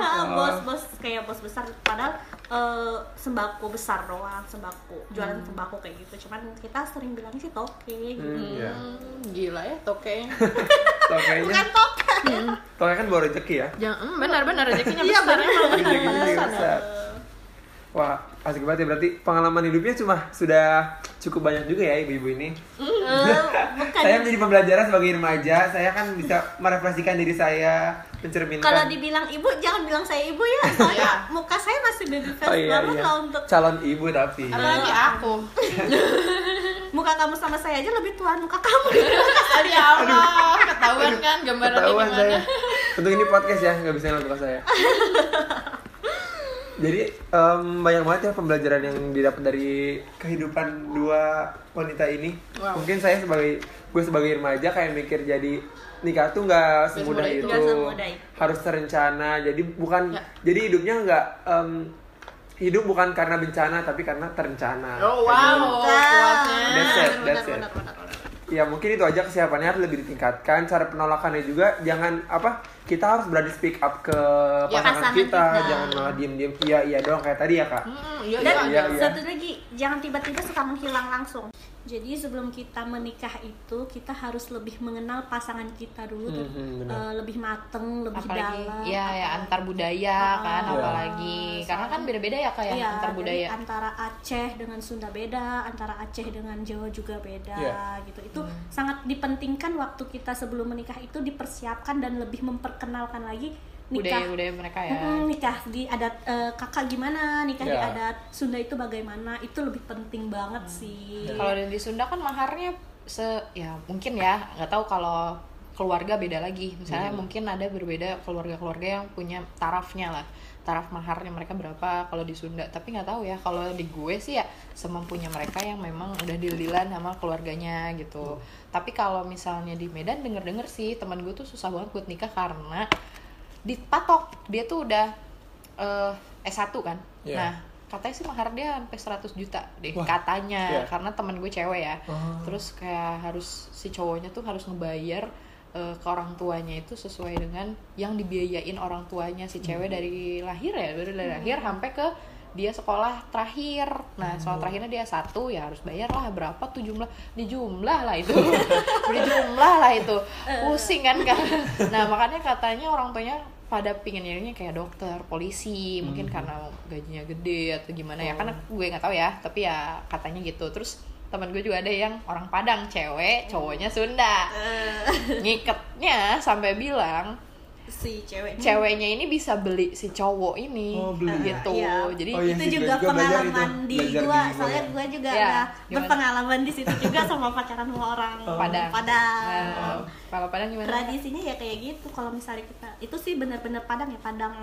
Ah,
Oh.
bos-bos kayak bos besar padahal eh, sembako besar doang sembako jualan
Hmm.
sembako kayak gitu cuman kita sering bilang sih toke gitu.
Hmm, iya.
Hmm, gila ya toke.
Tokenya,
bukan toke
tokenya kan bawa rezeki ya?
Jangan, hmm, benar-benar rezekinya
Iya,
besar
benar.
emang.
Rezekinya besar. Wah, asik banget ya berarti pengalaman hidupnya cuma sudah cukup banyak juga ya ibu-ibu ini.
Bukan
Saya menjadi pembelajaran sebagai remaja, saya kan bisa merefleksikan diri saya, mencerminkan.
kalau dibilang ibu jangan bilang saya ibu ya soalnya muka saya masih baby face
oh, iya,
banget
iya.
lah untuk
calon ibu tapi.
Apalagi aku.
muka kamu sama saya aja lebih tua muka kamu
Ya Allah, ketahuan kan gambarannya
Ketahuan
gimana.
saya. Untuk ini podcast ya, nggak bisa ngeliat muka saya. Jadi em, banyak banget ya pembelajaran yang didapat dari kehidupan dua wanita ini.
Wow.
Mungkin saya sebagai gue sebagai remaja kayak mikir jadi nikah tuh nggak semudah
semudah
itu,
itu.
Semudah
harus terencana. Jadi bukan,
Ya.
jadi hidupnya nggak em, hidup bukan karena bencana tapi karena terencana.
Oh wow, kuatnya.
That's it, that's it.
benar, benar, benar.
Ya mungkin itu aja kesiapannya harus lebih ditingkatkan. Cara penolakannya juga jangan apa kita harus berani speak up ke
Ya,
pasangan
pasangan
kita,
kita.
jangan malah diem-diem iya iya doang kayak tadi ya kak.
Hmm, iya,
Dan
iya.
iya, iya.
satu lagi, jangan tiba-tiba suka menghilang langsung. Jadi sebelum kita menikah itu kita harus lebih mengenal pasangan kita dulu, tuh.
Benar.
Eh, lebih mateng, lebih
apalagi
dalam.
ya ya
apa-
antar budaya
Ah,
kan
iya.
apalagi karena kan beda-beda ya kayak
Iya,
antar
jadi
budaya
antara Aceh dengan Sunda beda, antara Aceh dengan Jawa juga beda
Iya.
gitu. Itu sangat dipentingkan waktu kita sebelum menikah itu dipersiapkan dan lebih memperkenalkan lagi nikah.
budaya-budaya mereka ya.
Mm-mm, nikah di adat eh, kakak gimana, nikah di
Iya.
adat Sunda itu bagaimana, itu lebih penting banget sih.
kalau di Sunda kan maharnya se ya mungkin ya nggak tahu kalau keluarga beda lagi. Misalnya mungkin ada berbeda keluarga-keluarga yang punya tarafnya lah. Taraf maharnya mereka berapa kalau di Sunda. Tapi nggak tahu ya kalau di gue sih ya semampunya mereka yang memang udah deal-dealan sama keluarganya gitu. Tapi kalau misalnya di Medan denger-denger sih teman gue tuh susah banget buat nikah karena dipatok dia tuh udah eh, S1 kan
Iya.
nah katanya sih mahar dia sampai 100 juta deh
Wah,
katanya
iya.
karena temen gue cewek ya
Oh.
terus kayak harus si cowoknya tuh harus ngebayar eh, ke orang tuanya itu sesuai dengan yang dibiayain orang tuanya si cewek dari lahir ya dari dari lahir sampai ke dia sekolah terakhir. Nah sekolah terakhirnya dia satu ya harus bayar lah berapa? Tuh jumlah di jumlah lah itu. Di jumlah lah itu. Pusing kan kan nah makanya katanya orang tuanya pada pinginnya kayak dokter polisi mungkin karena gajinya gede atau gimana ya. Karena gue nggak tahu ya tapi ya katanya gitu. Terus teman gue juga ada yang orang Padang cewek cowoknya Sunda. Ngiketnya sampai bilang
si cewek
ceweknya ini bisa beli si cowok ini
Oh, beli.
gitu
Iya.
jadi
Oh, iya
itu juga pengalaman
itu.
di
Belajar
gua
di
soalnya
gua.
juga
Ya,
udah
gimana?
berpengalaman di situ juga sama pacaran sama orang
Padang
Padang.
Nah, kalau Padang gimana
tradisinya ya kayak gitu kalau misalnya kita itu sih benar-benar Padang ya Padang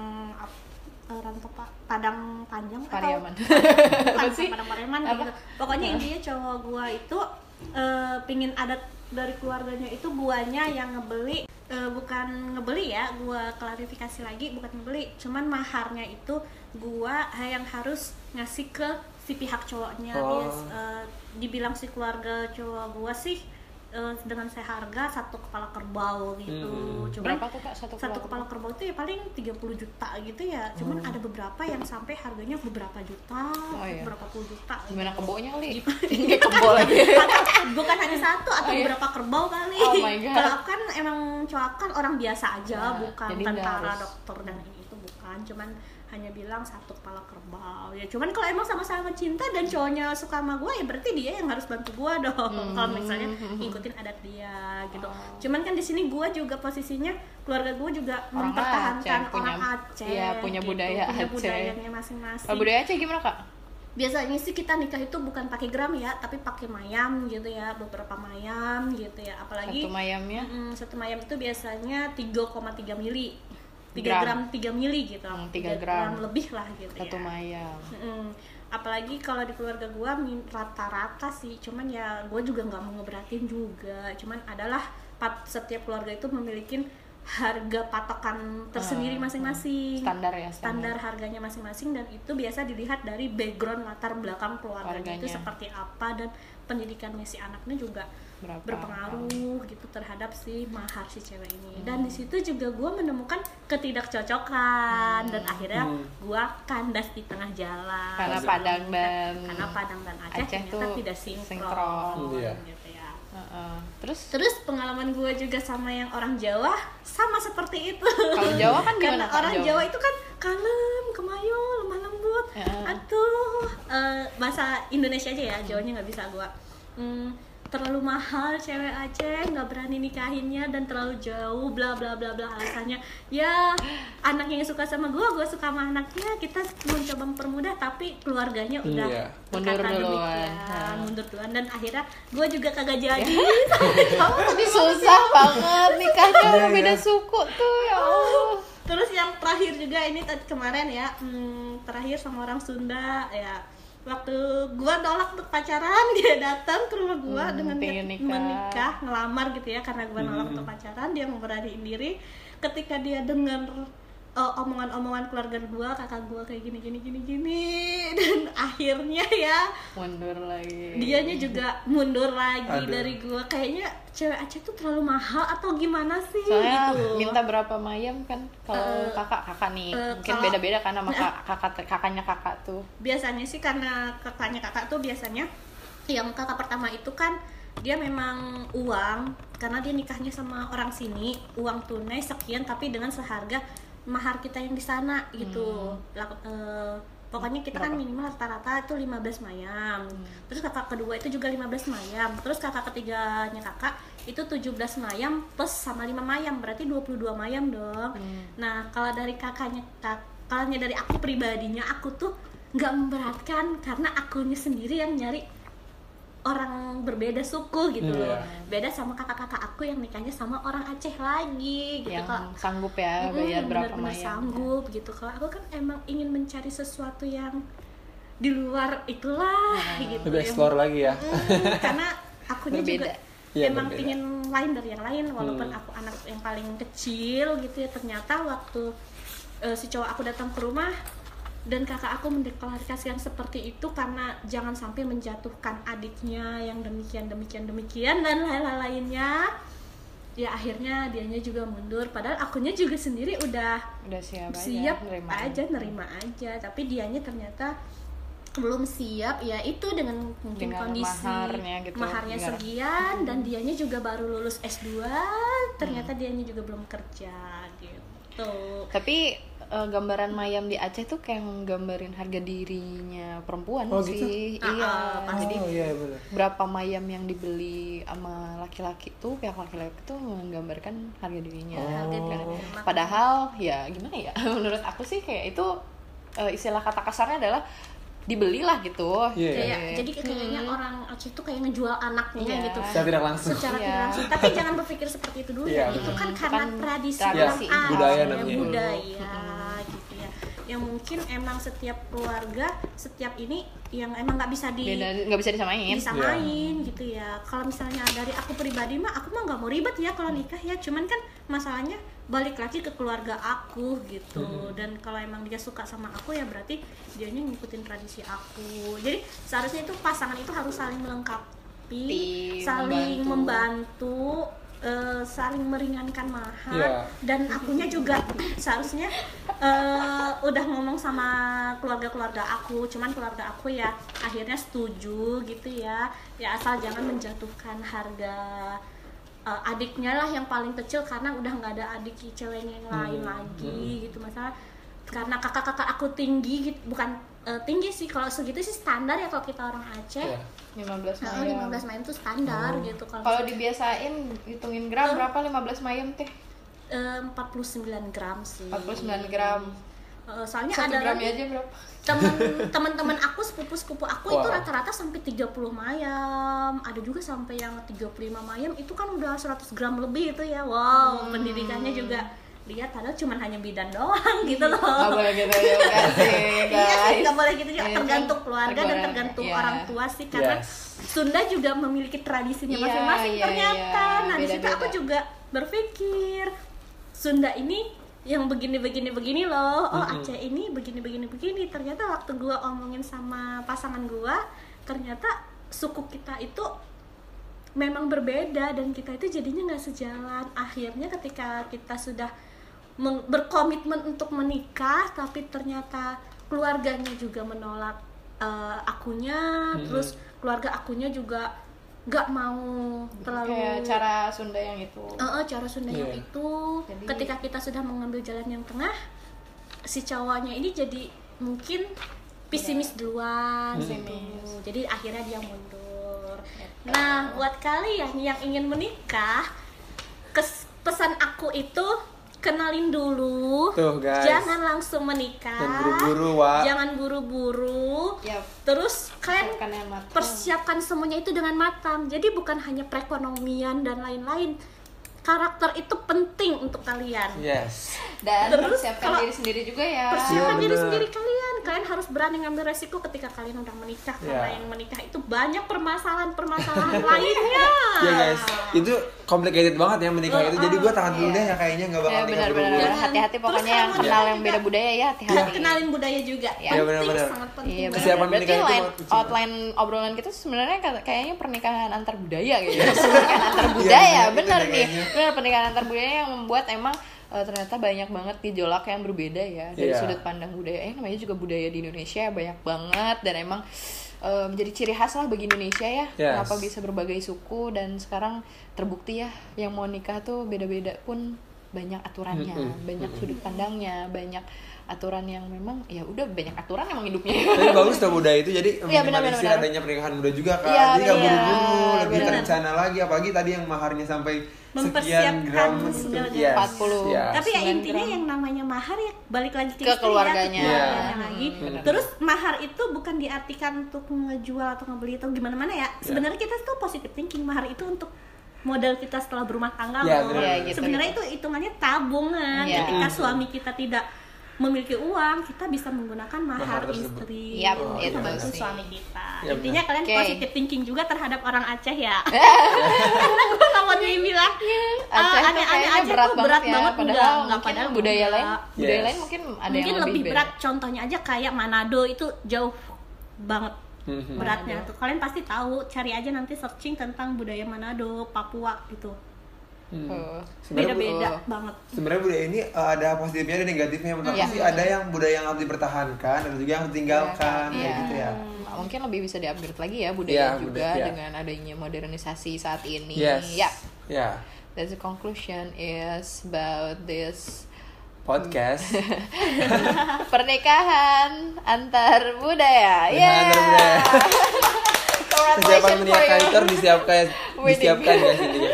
eh, rantau pa- Padang panjang
Pariaman
bukan
Apa sih?
Padang Pariaman gitu pokoknya intinya cowok gua itu eh, pingin adat dari keluarganya itu guanya yang ngebeli Eh, bukan ngebeli ya gua klarifikasi lagi bukan ngebeli cuman maharnya itu gua yang harus ngasih ke si pihak cowoknya
Oh.
Bias- eh, dibilang si keluarga cowok gua sih eh, dengan seharga satu kepala kerbau gitu.
Hmm.
cuman
berapa tuh kak satu
satu kepala kerbau? itu ya paling 30 juta gitu ya. Cuman ada beberapa yang sampai harganya beberapa juta
Oh, iya.
beberapa puluh juta.
Gimana kebonya kali Nggak kebo lagi.
Bukan hanya satu atau
Oh, iya.
beberapa kerbau kali.
Oh my God.
kalau kan emang cowok kan orang biasa aja
Nah,
bukan tentara
harus-
dokter dan ini itu bukan. Cuman hanya bilang satu kepala kerbau. Ya cuman kalau emang sama-sama cinta dan cowoknya suka sama gue ya berarti dia yang harus bantu gue dong. Kalau misalnya ngikutin adat dia gitu. Cuman kan di sini gue juga posisinya keluarga gue juga
Orang
mempertahankan
Aceh, punya-
orang Aceh
iya, punya
gitu,
budaya
punya
Aceh.
budayanya masing-masing.
Kalau budaya Aceh gimana kak?
biasanya sih kita nikah itu bukan pakai gram ya tapi pakai mayam gitu ya beberapa mayam gitu ya. Apalagi
Satu mayamnya?
Mm-mm, satu mayam itu biasanya 3,3 mili 3
Gram.
gram, 3 mili gitu
Hmm,
3
3 gram.
lebih lah gitu
satu
ya
mayam.
Mm-mm. apalagi kalau di keluarga gua rata-rata sih cuman ya gue juga nggak mau ngeberatin juga cuman adalah setiap keluarga itu memiliki harga patokan tersendiri
Ah,
masing-masing
Standar ya
standar harganya masing-masing dan itu biasa dilihat dari background latar belakang keluarganya itu seperti apa dan pendidikannya si anaknya juga
Berapa?
berpengaruh gitu terhadap si mahar si cewek
Hmm.
ini dan di situ juga gue menemukan ketidakcocokan dan akhirnya
Hmm.
gue kandas di tengah jalan
Karena Padang dan
karena Padang dan Aceh,
Aceh
ternyata
tuh
tidak sinkron,
sinkron.
Iya.
gitu ya
Heeh. Terus
terus pengalaman gue juga sama yang orang Jawa sama seperti itu
kalau Jawa kan
karena
gimana
orang Jawa itu kan kalem, kemayu, lemah lembut.
Ya.
Atuh, eh, bahasa Indonesia aja ya, Jawanya nggak bisa gua. Hmm, terlalu mahal cewek Aceh nggak berani nikahinnya dan terlalu jauh bla bla bla bla alasannya ya anak yang suka sama gua gua suka sama anaknya kita mencoba mempermudah tapi keluarganya udah
Iya.
Mundur duluan. Ha.
mundur duluan dan akhirnya gua juga kagak jadi
susah banget nikahnya
Iya,
sama beda
iya.
suku tuh ya Allah.
Terus yang terakhir juga ini tadi kemarin ya, hmm, terakhir sama orang Sunda ya. Waktu gua nolak untuk pacaran, dia datang ke rumah gua
Hmm,
dengan niat
nikah.
menikah, ngelamar gitu ya karena gua nolak
Hmm.
untuk pacaran, dia memberaniin diri. Ketika dia dengar uh, omongan-omongan keluarga gua, kakak gua kayak gini gini gini gini dan akhirnya ya
mundur lagi
dianya juga mundur lagi
Aduh.
dari gua. Kayaknya cewek Aceh tuh terlalu mahal atau gimana sih
soalnya
gitu.
minta berapa mayam kan kalau
Eh,
kakak kakak nih
eh,
mungkin
kalau-
beda-beda kan sama kak, kakak kakaknya kakak tuh
biasanya sih karena kakaknya kakak tuh biasanya yang kakak pertama itu kan dia memang uang karena dia nikahnya sama orang sini uang tunai sekian tapi dengan seharga mahar kita yang di sana gitu. Lak- eh, pokoknya kita kan
Berapa?
minimal rata-rata itu 15 mayam. Terus kakak kedua itu juga 15 mayam. Terus kakak ketiganya kakak itu 17 mayam plus sama 5 mayam berarti 22 mayam dong. Nah kalau dari kakaknya kak kalau dari aku pribadinya aku tuh nggak memberatkan karena akunya sendiri yang nyari orang berbeda suku gitu loh
Iya.
beda sama kakak-kakak aku yang nikahnya sama orang Aceh lagi gitu
yang
Kak.
sanggup ya bayar
yang
berapa
benar-benar
mayam
sanggup gitu kalau aku kan emang ingin mencari sesuatu yang di luar itulah gitu
Lebih
yang-
explore lagi ya.
Mm, karena akunya
Berbeda.
juga
Iya,
emang
berbeda.
pingin lain dari yang lain walaupun
Hmm.
aku anak yang paling kecil gitu ya ternyata waktu eh, si cowok aku datang ke rumah dan kakak aku mendeklarasikan seperti itu karena jangan sampai menjatuhkan adiknya yang demikian demikian demikian dan lain-lain lainnya. Ya akhirnya dianya juga mundur. Padahal akunya juga sendiri udah
udah siap aja
siap
nerima
aja nerima aja. Tapi dianya ternyata belum siap. Ya itu dengan mungkin
Dengan
kondisi
maharnya gitu,
maharnya sekian dan dianya juga baru lulus S2 ternyata
Hmm.
dianya juga belum kerja gitu.
Tapi eh, gambaran mayam di Aceh tuh kayak nggambarin harga dirinya perempuan
Oh,
sih
Ah,
iya
ah,
jadi
oh iya benar.
berapa mayam yang dibeli sama laki-laki tuh pihak laki-laki tuh menggambarkan harga dirinya
harga
Oh.
diri
padahal ya gimana ya menurut aku sih kayak itu eh, istilah kata kasarnya adalah dibelilah gitu
Iya.
kayak jadi kayaknya
Hmm.
orang Aceh tuh kayak ngejual anaknya
Iya.
gitu
Secara tidak langsung.
secara
Iya.
tidak langsung tapi jangan berpikir seperti itu dulu
Iya,
ya itu kan karena
Kan
tradisi
tradisi,
Aceh,
budaya namanya.
budaya gitu ya yang mungkin emang setiap keluarga setiap ini yang emang nggak bisa di
beda nggak bisa disamain.
Disamain gitu ya. Kalau misalnya dari aku pribadi mah aku mah nggak mau ribet ya kalau nikah ya. Cuman kan masalahnya balik lagi ke keluarga aku gitu. Dan kalau emang dia suka sama aku ya berarti dianya ngikutin tradisi aku. Jadi seharusnya itu pasangan itu harus saling melengkapi
Tim,
saling
membantu.
membantu eh, saling meringankan mahar
Iya.
dan akunya juga seharusnya eh, udah ngomong sama keluarga-keluarga aku. Cuman keluarga aku ya akhirnya setuju gitu ya. Ya asal jangan menjatuhkan harga eh, adiknya lah yang paling kecil karena udah nggak ada adik ceweknya yang lain
Hmm,
lagi gitu. Masalah karena kakak-kakak aku tinggi gitu. Bukan eh, tinggi sih. Kalau segitu sih standar ya kalau kita orang Aceh.
Iya.
15
Nah,
mayam
15 mayam itu standar gitu kalau
kalau dibiasain hitungin gram berapa 15 mayam teh?
Eh, 49 gram sih.
49 gram.
Eh, soalnya
satu
ada
gramnya
lagi
aja berapa?
temen teman-teman aku sepupu sepupu aku itu
Wow.
rata-rata sampai 30 mayam ada juga sampai yang 35 mayam itu kan udah 100 gram lebih itu ya. Wow
Hmm.
pendidikannya juga lihat padahal cuma hanya bidan doang gitu loh
nggak boleh gitu juga sih
Iya
guys
nggak boleh gitu juga.
Iya,
Tergantung keluarga dan
Tergantung, iya.
orang tua sih karena
Yes.
Sunda juga memiliki tradisinya
Iya,
masing-masing
iya,
ternyata.
iya.
Nah di situ aku juga berpikir Sunda ini yang begini begini begini loh. Oh Aceh ini begini begini begini. Ternyata waktu gua omongin sama pasangan gua, ternyata suku kita itu memang berbeda dan kita itu jadinya nggak sejalan. Akhirnya ketika kita sudah berkomitmen untuk menikah, tapi ternyata keluarganya juga menolak eh, akunya, terus keluarga akunya juga nggak mau terlalu
kayak cara Sunda yang itu.
Eh, eh, cara Sunda yang
Iya.
itu.
Jadi-
ketika kita sudah mengambil jalan yang tengah si cowoknya ini jadi mungkin pesimis duluan gitu.
Pesimis.
jadi akhirnya dia mundur. Nah buat kalian yang ingin menikah kes- pesan aku itu kenalin dulu
Tuh, guys.
jangan langsung menikah
Dan buru-buru, Wak.
jangan buru-buru
ya
terus kalian
kan matang
persiapkan semuanya itu dengan matang. Jadi bukan hanya perekonomian dan lain-lain. Karakter itu penting untuk kalian.
Yes.
dan
Terus
persiapkan
kalau-
diri sendiri juga ya
Persiapkan
Iya,
diri
benar.
sendiri kalian. Kalian harus berani ngambil resiko ketika kalian udah menikah. Karena
Iya.
yang menikah itu banyak permasalahan-permasalahan lainnya.
Ya guys, itu complicated banget ya menikah itu. Jadi gue tahan dulu
Iya.
deh ya kayaknya nggak bakal
ya
nikah
benar-benar
buru-buru.
hati-hati pokoknya yang kenal yang beda budaya ya hati-hati
kenalin budaya juga.
Iya,
penting,
benar-benar.
sangat penting.
Iya benar.
Kesiapan
Berarti line, outline obrolan kita sebenarnya kayak- kayaknya pernikahan antar budaya gitu. pernikahan antar budaya,
Iya,
benar nih. Benar pernikahan antar budaya yang membuat emang eh, ternyata banyak banget gejolak yang berbeda ya dari
Iya.
sudut pandang budaya. Eh namanya juga budaya di Indonesia banyak banget dan emang eh, menjadi ciri khas lah bagi Indonesia ya.
Yes.
Kenapa bisa berbagai suku dan sekarang terbukti ya yang mau nikah tuh beda-beda pun banyak aturannya,
Mm-mm.
banyak sudut pandangnya, banyak aturan yang memang ya udah banyak aturan emang hidupnya.
Tapi bagus tuh muda itu jadi
Iya, benar,
minimalisir
benar, benar.
adanya pernikahan muda juga kan.
Iya,
jadi nggak buru-buru, lebih
Benar.
terencana lagi apalagi tadi yang maharnya sampai
Mempersiapkan
gram gitu.
segala
Yes.
40.
Yes.
Tapi ya
9
intinya
gram.
yang namanya mahar ya balik lagi ke,
keluarganya.
ya, ke
Iya.
keluarganya lagi.
benar.
Terus mahar itu bukan diartikan untuk ngejual atau ngebeli atau gimana mana ya. Sebenarnya kita tuh positive thinking mahar itu untuk modal kita setelah berumah tangga
Iya,
loh.
Iya, gitu,
Sebenarnya itu hitungannya tabungan.
Iya.
Ketika suami kita tidak memiliki uang, kita bisa menggunakan mahar,
Mahar
istri.
Yap,
Oh,
itu
membantu
sih.
suami kita.
Iya,
Intinya kalian
Oke.
positive thinking juga terhadap orang Aceh ya. Karena gue gak mau dibilang
Aceh
aneh-aneh
kayaknya
Aceh
berat
tuh berat
banget ya
banget
padahal
enggak, enggak, padahal
budaya
enggak.
lain budaya
Yes.
lain mungkin ada
mungkin
yang
lebih
beda.
berat contohnya aja kayak Manado itu jauh banget
Mhm.
beratnya tuh kalian pasti tahu cari aja nanti searching tentang budaya Manado Papua gitu
Hmm.
Oh.
Sebenarnya
beda-beda
oh.
banget
sebenarnya budaya ini uh, ada positifnya ada negatifnya menurut aku sih ada yang budaya yang harus dipertahankan ada juga yang harus ditinggalkan
Iya.
kayak gitu ya
mungkin lebih bisa diupgrade lagi ya budaya
Iya,
juga
budaya, iya.
dengan adanya modernisasi saat ini
yes
ya
ya
that's the conclusion is about this
podcast
pernikahan antar budaya
Pernikahan
yeah.
antar budaya.
Congratulations
menikah itu disiapkan disiapkan guys intinya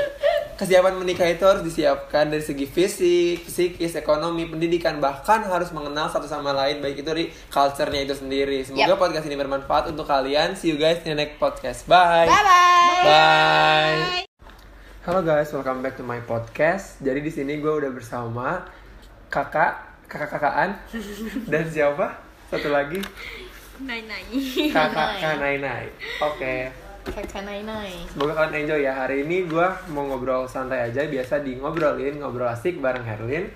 kesiapan menikah itu harus disiapkan dari segi fisik, psikis, ekonomi, pendidikan bahkan harus mengenal satu sama lain baik itu dari culture-nya itu sendiri. Semoga
Yap.
podcast ini bermanfaat untuk kalian. See you guys in the next podcast. Bye.
bye bye
Bye. Halo guys, welcome back to my podcast. Jadi di sini gue udah bersama kakak, kakak-kakaan dan siapa? Satu lagi
Nai nai.
kakak Kanai Nai. Oke.
Kakak nai nai
Semoga kalian enjoy ya. Hari ini gue mau ngobrol santai aja, biasa di ngobrolin, ngobrol asik bareng Herlin.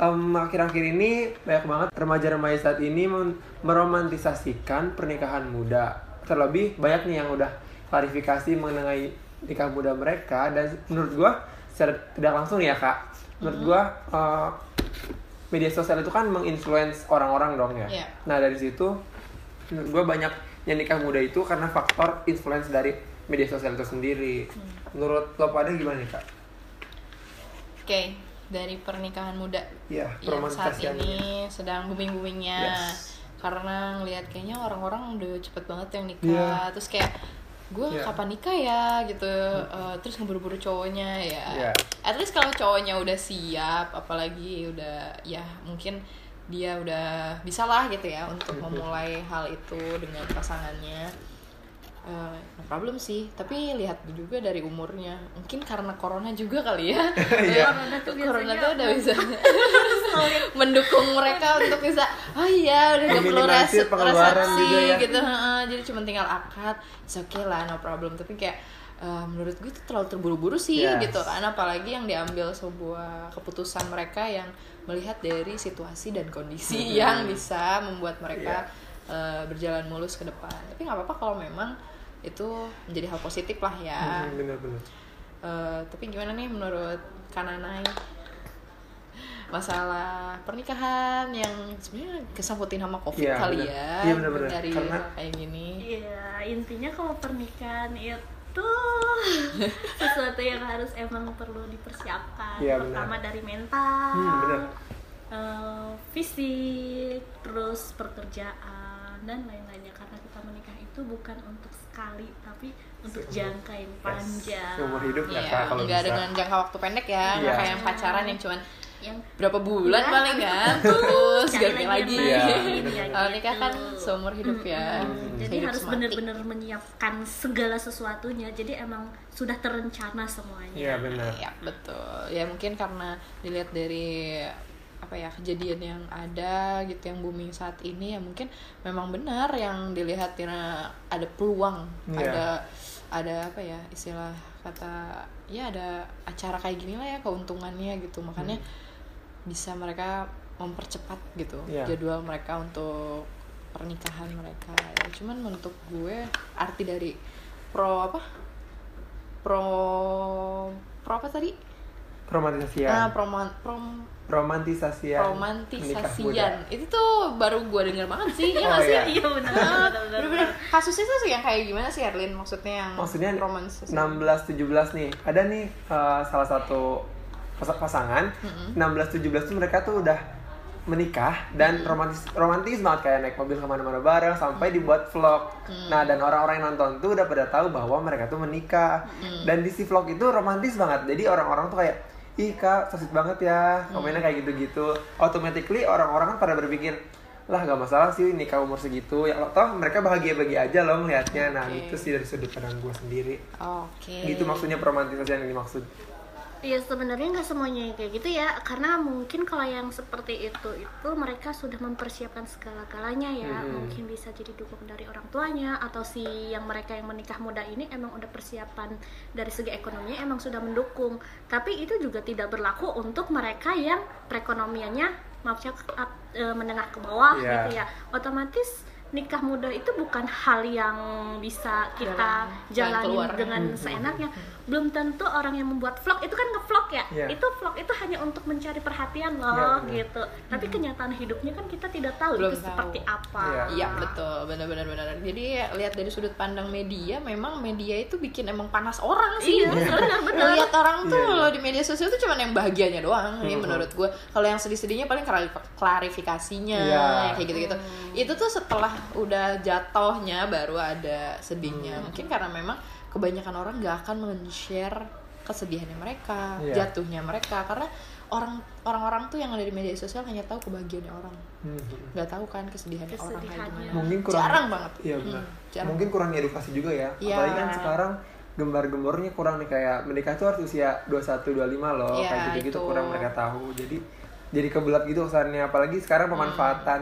Em, akhir-akhir ini banyak banget remaja-remaja saat ini meromantisasikan pernikahan muda. Terlebih banyak nih yang udah klarifikasi mengenai nikah muda mereka dan menurut secara tidak langsung ya kak, menurut gua eh, media sosial itu kan menginfluence orang-orang dong ya.
Iya.
Nah dari situ menurut gua banyak yang nikah muda itu karena faktor influence dari media sosial itu sendiri. Menurut lo pada gimana nih kak?
Oke, dari pernikahan muda
Iya,
yang saat ini sedang booming boomingnya
Yes.
karena ngelihat kayaknya orang-orang udah cepet banget yang nikah
Iya.
terus kayak gue
Iya.
kapan nikah ya gitu Eh, terus ngeburu-buru cowoknya ya
Iya.
at least kalau cowoknya udah siap apalagi udah ya mungkin dia udah bisa lah gitu ya untuk
Mhm.
memulai hal itu dengan pasangannya Eh, no problem sih tapi lihat juga dari umurnya mungkin karena corona juga kali ya
Iya.
corona tuh corona tuh udah bisa mendukung mereka untuk bisa oh iya udah gak perlu
Meminimalisir
res-
pengeluaran
resepsi
juga ya.
gitu heeh. jadi cuma tinggal akad it's okay lah no problem tapi kayak eh, menurut gue itu terlalu terburu-buru sih
Yes.
gitu kan apalagi yang diambil sebuah keputusan mereka yang melihat dari situasi dan kondisi
Mhm.
yang bisa membuat mereka
Iya.
eh, berjalan mulus ke depan tapi nggak apa-apa kalau memang itu menjadi hal positif lah ya
Hmm, bener-bener.
Eh, tapi gimana nih menurut Kananai masalah pernikahan yang sebenarnya kesangkutin sama covid
Iya,
kali
bener.
ya
Iya, bener-bener.
dari
Karena-
kayak gini
Iya, intinya kalau pernikahan itu sesuatu yang harus emang perlu dipersiapkan.
Iya,
Pertama
benar.
dari mental,
Hmm, benar.
eh, fisik, terus pekerjaan dan lain-lainnya. Karena kita menikah itu bukan untuk sekali, tapi untuk jangka yang
Yes.
panjang.
Seumur hidup ya
Iya,
kak kalau
nggak
bisa.
dengan jangka waktu pendek ya nggak
Iya.
kayak yang pacaran yang cuman
Yang
berapa bulan
Iya,
paling kan terus ganti
lagi
Iya,
ya
kalau nikah kan
gitu.
seumur hidup ya.
Jadi
Hidup
harus benar-benar menyiapkan segala sesuatunya. Jadi emang sudah terencana semuanya.
Iya benar.
Ya betul. Ya mungkin karena dilihat dari apa ya kejadian yang ada gitu yang booming saat ini ya mungkin memang benar yang dilihat karena ada peluang
Iya.
ada ada apa ya istilah kata ya ada acara kayak gini lah ya keuntungannya gitu makanya bisa mereka mempercepat gitu
Iya.
jadwal mereka untuk pernikahan mereka ya cuman untuk gue arti dari pro apa pro pro apa tadi
Romantisasian.
ah proman prom
Romantisasian.
Romantisasian itu tuh baru gue denger banget sih ya
Oh,
sih
iya.
Iya benar. Benar,
kasusnya tuh sih yang kayak gimana sih Erlin maksudnya yang
Maksudnya
romantisasi
16 17 nih. Ada nih eh, salah satu pas- pasangan
Mm-mm.
16 17 tuh mereka tuh udah menikah dan romantis romantis banget kayak naik mobil ke mana-mana bareng sampai dibuat vlog. Nah dan orang-orang yang nonton tuh udah pada tahu bahwa mereka tuh menikah dan di si vlog itu romantis banget. Jadi orang-orang tuh kayak ih kak sweet banget ya. Komennya kayak gitu-gitu. Automatically orang-orang kan pada berpikir lah gak masalah sih nikah umur segitu. Ya toh mereka bahagia-bahagia aja loh melihatnya nah itu sih dari sudut pandang gue sendiri.
Oke.
Gitu maksudnya peromantisasian yang dimaksud
Iya sebenarnya nggak semuanya yang kayak gitu ya karena mungkin kalau yang seperti itu itu mereka sudah mempersiapkan segala-galanya ya
Mhm.
mungkin bisa jadi dukungan dari orang tuanya atau si yang mereka yang menikah muda ini emang udah persiapan dari segi ekonominya emang sudah mendukung tapi itu juga tidak berlaku untuk mereka yang perekonomiannya maafnya up- e, menengah ke bawah
Iya.
gitu ya otomatis nikah muda itu bukan hal yang bisa kita
Jalan- jalan
jalani dengan
Mhm.
seenaknya belum tentu orang yang membuat vlog itu kan ngevlog ya
Iya.
itu vlog itu hanya untuk mencari perhatian
Iya,
loh
benar.
gitu tapi kenyataan hidupnya kan kita tidak tahu
Belum
itu
tahu.
seperti apa
Iya.
Iya betul benar-benar benar. Jadi ya, lihat dari sudut pandang media, memang media itu bikin emang panas orang sih.
Iya, benar-benar.
Lihat orang tuh
Iya, iya.
kalau di media sosial tuh cuman yang bahagianya doang. Ini
Mhm.
menurut gue. Kalau yang sedih-sedihnya paling klari- klarifikasinya
Iya.
kayak gitu-gitu. Itu tuh setelah udah jatuhnya baru ada sedihnya.
Hmm.
Mungkin karena memang kebanyakan orang nggak akan men-share kesedihannya mereka,
Iya.
jatuhnya mereka karena orang orang-orang tuh yang ada di media sosial hanya tahu kebahagiaannya orang
Mhm.
nggak tahu kan kesedihannya orang kayak
Kesedihannya.
gimana
mungkin kurang
jarang banget
iya benar
Hmm, jarang.
mungkin kurang edukasi juga ya
Iya.
apalagi kan sekarang gembar-gembornya kurang nih kayak menikah tuh harus usia 21 25 loh
Iya,
kayak gitu-gitu
itu.
kurang mereka tahu jadi jadi kebelat gitu kesannya apalagi sekarang pemanfaatan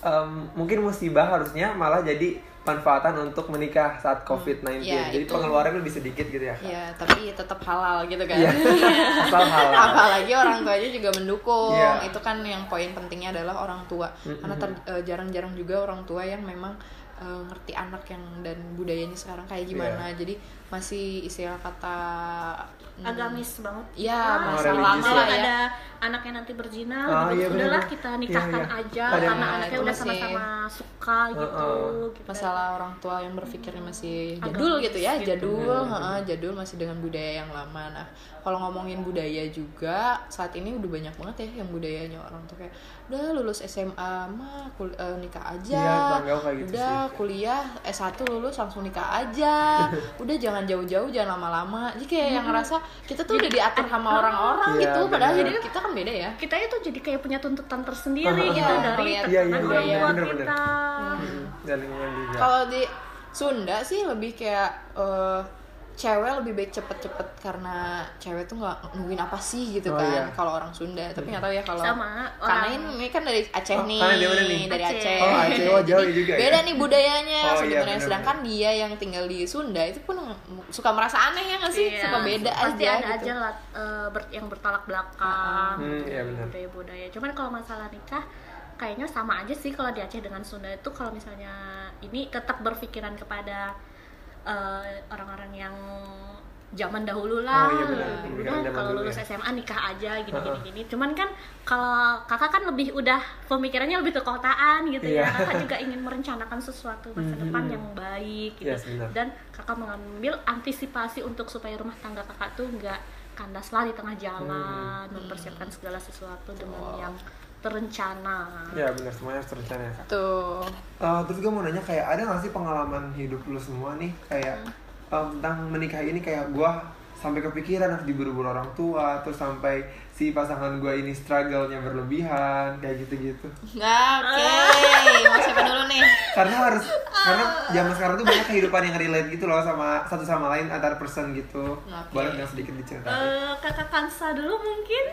em, mungkin musibah harusnya malah jadi manfaatan untuk menikah saat COVID-19
Iya,
jadi
itu.
pengeluaran lebih sedikit gitu ya Kak?
ya tapi tetap halal gitu kan
Iya. asal halal
apalagi orang tuanya juga mendukung
Iya.
itu kan yang poin pentingnya adalah orang tua
Mm-mm.
karena eh, jarang-jarang juga orang tua yang memang eh, ngerti anak yang dan budayanya sekarang kayak gimana
Iya.
jadi masih istilah kata hmm,
agamis banget
Iya,
Ah,
lama
ya.
lah ya.
ada anaknya nanti berzina
Ah,
gitu
iya,
udahlah kita nikahkan
Iya, iya.
aja
Ada-
karena
Nah,
anaknya udah
masih-
sama-sama suka gitu,
Heeh.
gitu.
masalah orang tua yang berpikirnya masih
Agamis
jadul gitu ya
gitu.
jadul heeh, jadul masih dengan budaya yang lama nah kalau ngomongin budaya juga saat ini udah banyak banget ya yang budayanya orang tuh kayak udah lulus SMA mah kul- eh, nikah aja
Iya, kayak gitu
udah
sih.
kuliah S1 lulus langsung nikah aja udah jangan jauh-jauh jangan lama-lama. Jadi kayak yang ngerasa kita tuh udah diatur sama orang-orang
Iya,
gitu padahal
benar.
jadi kita kan beda ya.
Kita itu jadi kayak punya tuntutan tersendiri
Heeh.
gitu
Iya,
dari
Iya, iya,
tekanan
iya,
orang tua kita.
Hmm,
Kalau di Sunda sih lebih kayak eh, cewek lebih baik cepet-cepet karena cewek tuh nggak nungguin apa sih gitu
Oh,
kan
iya.
kalau orang Sunda tapi nggak tahu ya kalau
sama
karena
orang
ini, kan dari Aceh
Oh,
nih,
karena dia mana nih?
dari
Aceh.
Aceh.
oh Aceh oh jauh juga
Beda
ya
nih budayanya
Oh, iya,
sebenarnya.
bener-bener.
Sedangkan dia yang tinggal di Sunda itu pun suka merasa aneh ya nggak sih?
Iya,
Suka beda
pasti
aja
ada
gitu.
aja lah eh, ber- yang bertolak belakang
Hmm,
gitu,
iya benar.
budaya-budaya cuman kalau masalah nikah kayaknya sama aja sih kalau di Aceh dengan Sunda itu kalau misalnya ini tetap berpikiran kepada eh, orang-orang yang zaman dahulu lah
Oh, iya.
Udah,
Pemikiran zaman
kalau lulus
ya.
SMA nikah aja gini gini gini cuman kan kalau kakak kan lebih udah pemikirannya lebih ke kotaan gitu
Iya.
ya kakak juga ingin merencanakan sesuatu masa
Mhm.
depan yang baik gitu
Yes,
dan kakak mengambil antisipasi untuk supaya rumah tangga kakak tuh nggak kandas lah di tengah jalan
Hmm.
mempersiapkan segala sesuatu dengan yang terencana
ya benar semuanya harus terencana ya Kak.
Tuh.
Eh, terus gue mau nanya kayak ada gak sih pengalaman hidup lu semua nih kayak em, tentang menikah ini kayak gue sampai kepikiran harus diburu-buru orang tua terus sampai si pasangan gue ini struggle-nya berlebihan kayak gitu-gitu
Nah, oke. Mau siapa dulu nih?
karena harus karena zaman sekarang tuh banyak kehidupan yang relate gitu loh sama satu sama lain antar person gitu
Oke.
boleh nggak sedikit diceritain
Eh, kakak Kansa dulu mungkin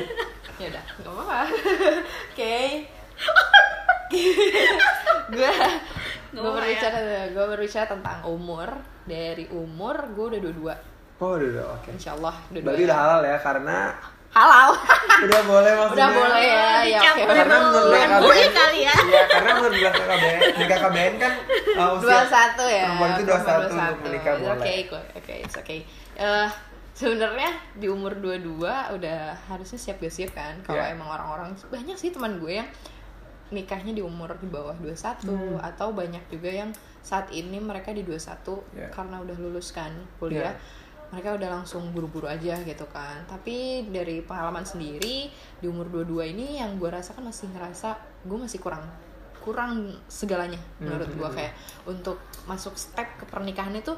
ya udah nggak apa-apa. Oke. Gue gue
apa-apa
berbicara gue berbicara tentang umur. Dari umur gue udah dua dua
oh udah udah oke.
Insya Allah udah
berarti udah halal ya karena
halal.
Udah boleh maksudnya.
Udah boleh ya ya oke.
Dicampur
karena menurut BKKBN
bui kali ya.
iya karena menurut BKKBN BKKBN kan uh, usia
dua satu ya.
perempuan itu dua satu untuk menikah boleh.
okay kok oke it's okay. Eh, sebenarnya di umur dua dua udah harusnya siap gak siap kan kalau
Iya.
emang orang-orang banyak sih teman gue yang nikahnya di umur di bawah 21
Hmm.
atau banyak juga yang saat ini mereka di 21
Iya.
karena udah lulus kan kuliah
Iya.
mereka udah langsung buru-buru aja gitu kan tapi dari pengalaman sendiri di umur 22 ini yang gue rasakan masih ngerasa gue masih kurang kurang segalanya menurut gue
Mhm.
kayak untuk masuk step ke pernikahan itu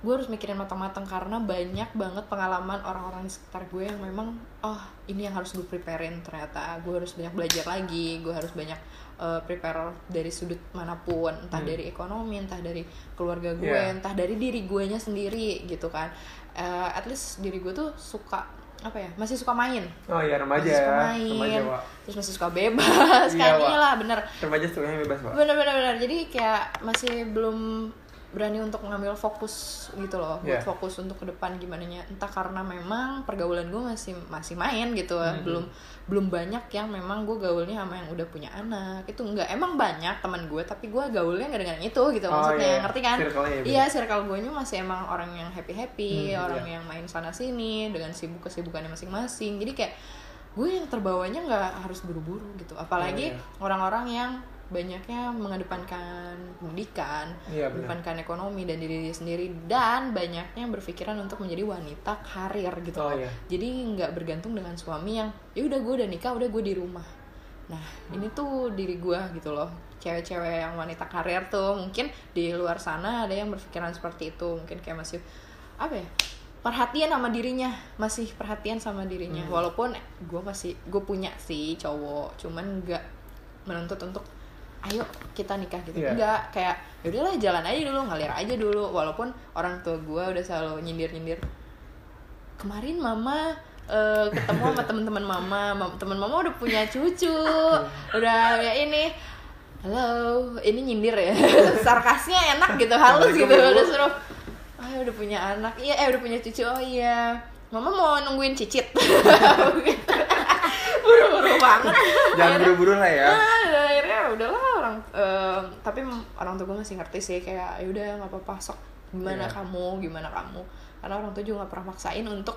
gue harus mikirin matang-matang karena banyak banget pengalaman orang-orang di sekitar gue yang memang oh ini yang harus gue preparein. Ternyata gue harus banyak belajar lagi gue harus banyak uh, prepare dari sudut mana pun. Entah
Hmm.
dari ekonomi entah dari keluarga gue
Yeah.
entah dari diri guenya sendiri gitu kan. Uh, at least diri gue tuh suka apa ya masih suka main.
Oh iya remaja
masih suka
ya
main
remaja Wak.
terus masih suka bebas
Iya,
kayaknya lah bener.
Remaja sukanya bebas pak
bener bener bener. Jadi kayak masih belum berani untuk mengambil fokus gitu loh buat
Yeah.
fokus untuk ke depan gimana nya entah karena memang pergaulan gue masih masih main gitu
Mhm.
belum belum banyak yang memang gue gaulnya sama yang udah punya anak itu enggak emang banyak teman gue tapi gue gaulnya nggak dengan itu gitu
Oh,
maksudnya
iya.
ngerti kan
ya,
iya circle gue nya masih emang orang yang happy happy
Hmm,
orang
iya.
yang main sana sini dengan sibuk kesibukannya masing-masing jadi kayak gue yang terbawanya nggak harus buru-buru gitu apalagi
iya.
orang-orang yang banyaknya mengedepankan pendidikan
benar.
mengedepankan ekonomi dan diri sendiri dan banyaknya yang berpikiran untuk menjadi wanita karir gitu
Oh,
loh.
iya.
jadi nggak bergantung dengan suami yang ya udah gue udah nikah udah gue di rumah nah ini tuh diri gue gitu loh cewek-cewek yang wanita karir tuh mungkin di luar sana ada yang berpikiran seperti itu mungkin kayak masih apa ya perhatian sama dirinya masih perhatian sama dirinya
Hmm.
walaupun gue masih gue punya sih cowok cuman nggak menuntut untuk ayo kita nikah gitu.
Iya.
enggak kayak ya udahlah jalan aja dulu ngalir aja dulu. Walaupun orang tua gue udah selalu nyindir nyindir kemarin mama eh, ketemu sama teman-teman mama Mam- teman mama udah punya cucu udah ya ini. Halo ini nyindir ya. Sarkasnya enak gitu halus gitu udah suruh ah udah punya anak. Iya eh udah punya cucu. Oh iya. Mama mau nungguin cicit. Buru-buru banget.
Jangan buru-buru lah ya.
Nah, akhirnya udahlah orang em, tapi orang tua gue masih ngerti sih kayak ya udah nggak apa-apa sok gimana
Iya.
kamu gimana kamu karena orang tua juga nggak pernah maksain untuk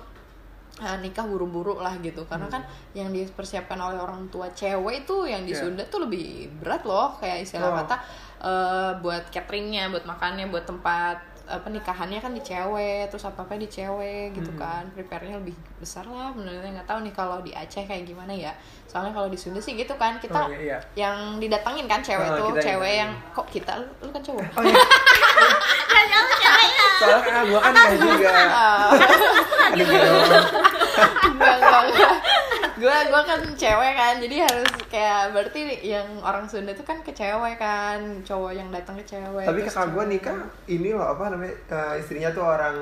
uh, nikah buru-buru lah gitu karena kan yang dipersiapkan oleh orang tua cewek itu yang di. Sunda tuh lebih berat loh kayak istilah
Oh.
kata uh, buat cateringnya buat makannya buat tempat apa nikahannya kan di cewek terus apa apa di cewek gitu
Hmm.
kan prepare-nya lebih besar lah benernya nggak tahu nih kalau di Aceh kayak gimana ya soalnya kalau di Sunda sih gitu kan kita
Oh, iya, iya.
yang didatangin kan cewek
Oh,
tuh
kita
cewek
yang-
yang kok kita lu, lu kan cowok
Oh, iya. Soalnya kan gue kan kayak juga. Aduh, dong.
enggak enggak enggak gue gue kan cewek kan jadi harus kayak berarti yang orang Sunda tuh kan ke cewek kan cowok yang datang ke cewek
Tapi kakak gue nikah ini loh apa namanya eh, istrinya tuh orang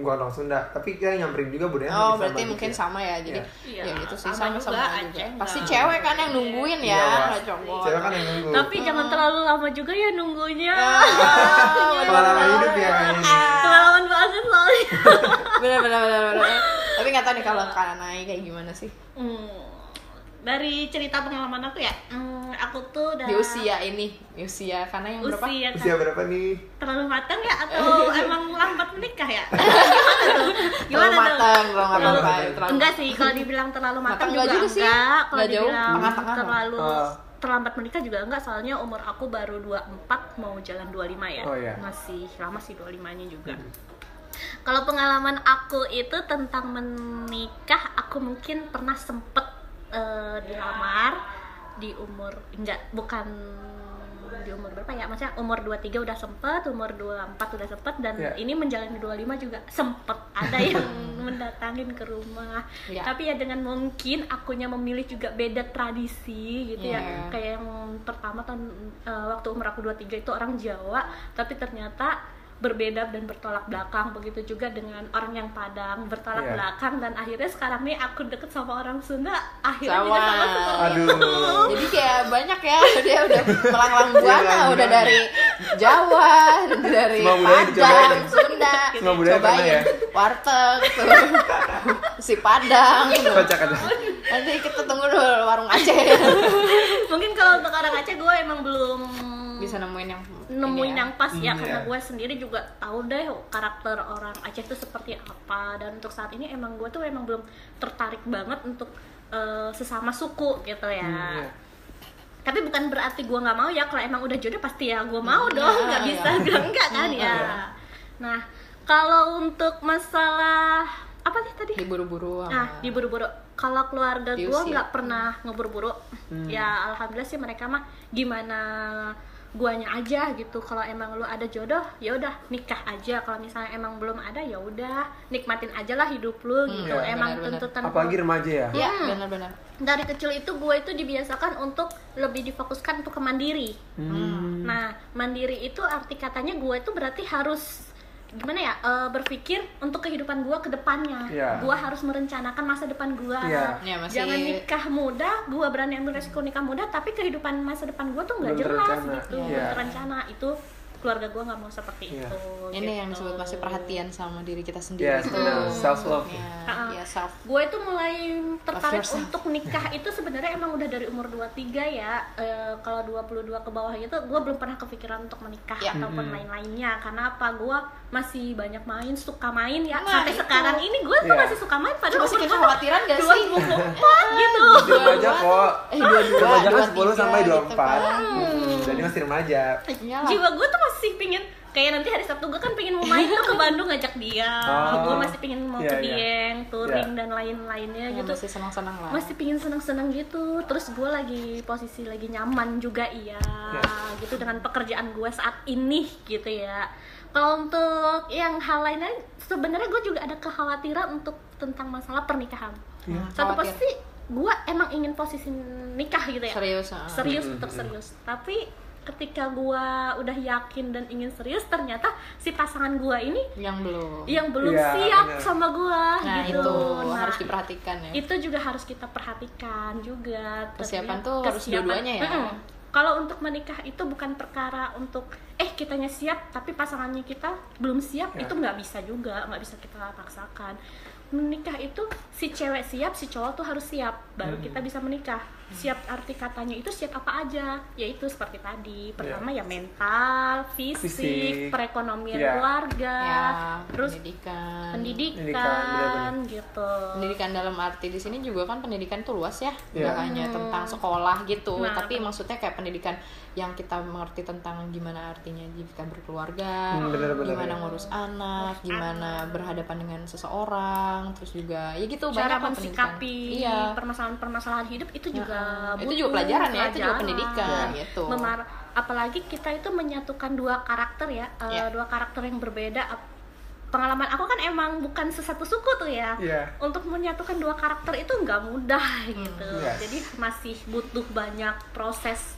gondong Sunda. Tapi kita nyamperin juga budaya
Oh berarti
sama
mungkin
gitu ya.
sama ya jadi
Iya.
ya gitu sih
Sama
sama
juga,
sama juga pasti cewek kan yang nungguin
Iya,
ya nggak cowok
Cewek kan yang nunggu.
Tapi jangan terlalu lama juga ya nunggunya.
Ah,
Pengalaman hidup ya kayaknya.
Pengalaman banget soalnya.
bener bener bener bener tapi nggak tahu nih kalau kalian naik kayak gimana sih
Hmm, dari cerita pengalaman aku ya, hmm, aku tuh udah
di usia ini di usia karena yang berapa
usia kan
Usia berapa nih?
terlalu matang ya atau emang lambat menikah ya? Gimana tuh?
terlalu
Gimana tuh?
matang
Terlalu-
Enggak sih, kalau dibilang terlalu matang
Matang
juga
juga sih.
enggak. Kalau dibilang
tengah-tengah lah.
terlalu
Oh.
terlambat menikah juga enggak, soalnya umur aku baru 24 mau jalan 25 ya.
Oh, iya.
Masih lama sih 25-nya juga. Kalau pengalaman aku itu tentang menikah, aku mungkin pernah sempet eh, dilamar di umur enggak bukan di umur berapa ya? Maksudnya umur 23 udah sempet, umur 24 udah sempet dan
Iya.
ini menjalani 25 juga sempet ada yang mendatangin ke rumah.
Iya.
Tapi ya dengan mungkin akunya memilih juga beda tradisi gitu ya.
Iya.
Kayak yang pertama tahun eh, waktu umur aku 23 itu orang Jawa, tapi ternyata berbeda dan bertolak belakang begitu juga dengan orang yang Padang bertolak
Iya.
belakang dan akhirnya sekarang nih aku deket sama orang Sunda akhirnya juga
Sama.
sama seperti
Aduh.
itu.
jadi kayak banyak ya dia udah melanglang buana
Melanglang
udah dari Jawa dari Padang? Sunda
Semua budaya
cobain
ya?
warteg tuh si Padang
Kocak aja.
nanti kita tunggu dulu warung Aceh
Mungkin kalau untuk orang Aceh gue emang belum
bisa nemuin yang
nemuin
ya.
yang pas ya
Hmm,
karena
iya.
gue sendiri juga tahu deh karakter orang Aceh itu seperti apa dan untuk saat ini emang gue tuh emang belum tertarik banget untuk eh, sesama suku gitu ya
Hmm, iya.
tapi bukan berarti gue nggak mau ya kalau emang udah jodoh pasti ya gue mau
Hmm,
dong
iya,
nggak
iya.
bisa bilang enggak kan
Hmm,
ya
iya.
nah kalau untuk masalah apa sih tadi
diburu-buru
Nah, diburu-buru. Kalau keluarga gue nggak pernah ngeburu-buru.
Hmm.
Ya alhamdulillah sih mereka mah gimana guanya aja gitu. Kalau emang lu ada jodoh, ya udah nikah aja. Kalau misalnya emang belum ada, ya udah nikmatin aja lah hidup lu gitu.
iya,
emang
benar-benar.
tuntutan
Apalagi remaja ya.
ya
Hmm.
benar-benar
dari kecil itu gue itu dibiasakan untuk lebih difokuskan untuk ke mandiri.
Hmm.
Nah, mandiri itu arti katanya gue itu berarti harus gimana ya eh, berpikir untuk kehidupan gue ke depannya.
Iya.
Gue harus merencanakan masa depan gue.
Iya.
Ya, masih-
Jangan nikah muda, gue berani ambil resiko nikah muda, tapi kehidupan masa depan gue tuh nggak jelas
terencana.
gitu,
Iya.
belum terencana. Itu keluarga gue nggak mau seperti
Iya.
itu.
ini yang
gitu.
disebut masih perhatian sama diri kita sendiri
Yes, benar. Self love.
ya,
Ah.
ya self
gue itu mulai tertarik untuk nikah itu sebenarnya emang udah dari umur 23 ya Eh, kalau 22 ke bawah itu gue belum pernah kepikiran untuk menikah
Ya.
ataupun
Mhm.
lain-lainnya karena apa gue masih banyak main suka main ya
Nah,
sampai
itu.
sekarang ini gue tuh
Iya.
masih suka main pada
masih
umur
kekhawatiran gak
dua
sih
puluh empat gitu
Masih remaja kok.
eh dua dua
Remaja kan
dua
10
tiga
sampai
gitu
24.
kan.
Hmm, Jadi masih remaja.
Jiwa gue tuh masih pingin kayak nanti hari Sabtu gue kan pengen mau main tuh ke Bandung ngajak dia
Oh.
gue masih pengen mau
Iya,
ke
iya.
Dieng touring
Iya.
dan lain-lainnya
Ya,
gitu
masih senang-senang lah
masih pingin seneng-seneng gitu terus gue lagi posisi lagi nyaman juga iya gitu dengan pekerjaan gue saat ini gitu ya kalau untuk yang hal lainnya sebenarnya gue juga ada kekhawatiran untuk tentang masalah pernikahan
Iya.
satu
Khawatir.
pasti gue emang ingin posisi nikah gitu ya
serius ah.
serius untuk serius tapi ketika gue udah yakin dan ingin serius ternyata si pasangan gue ini
yang belum
yang belum
Iya,
siap
bener.
sama gue
nah
gitu
itu
Nah,
harus diperhatikan ya
itu juga harus kita perhatikan juga
Persiapan tuh harus
kesiapan.
dua-duanya ya?
Mm-mm. Kalau untuk menikah itu bukan perkara untuk eh kitanya siap tapi pasangannya kita belum siap
Ya.
itu nggak bisa juga nggak bisa kita paksakan menikah itu si cewek siap si cowok tuh harus siap baru
Hmm.
kita bisa menikah siap arti katanya itu siap apa aja? Yaitu seperti tadi. Pertama ya mental fisik,
Fisik.
perekonomian
Iya.
keluarga
ya
terus
pendidikan.
pendidikan,
Pendidikan,
gitu.
Pendidikan dalam arti di sini juga kan pendidikan tuh luas ya.
Iya.
nggak hanya tentang sekolah gitu
Nah,
tapi maksudnya kayak pendidikan yang kita mengerti tentang gimana artinya jika berkeluarga
Hmm, bener-bener,
gimana
ya.
ngurus anak gimana berhadapan dengan seseorang terus juga ya gitu
cara
banyak
mensikapi
iya.
permasalahan-permasalahan hidup itu juga
Heeh. itu
butuh
juga pelajaran ya itu juga pendidikan
Iya.
gitu
Memar- apalagi kita itu menyatukan dua karakter ya eh,
Iya.
dua karakter yang berbeda pengalaman aku kan emang bukan sesatu suku tuh ya
Iya.
untuk menyatukan dua karakter itu nggak mudah gitu
Yes.
jadi masih butuh banyak proses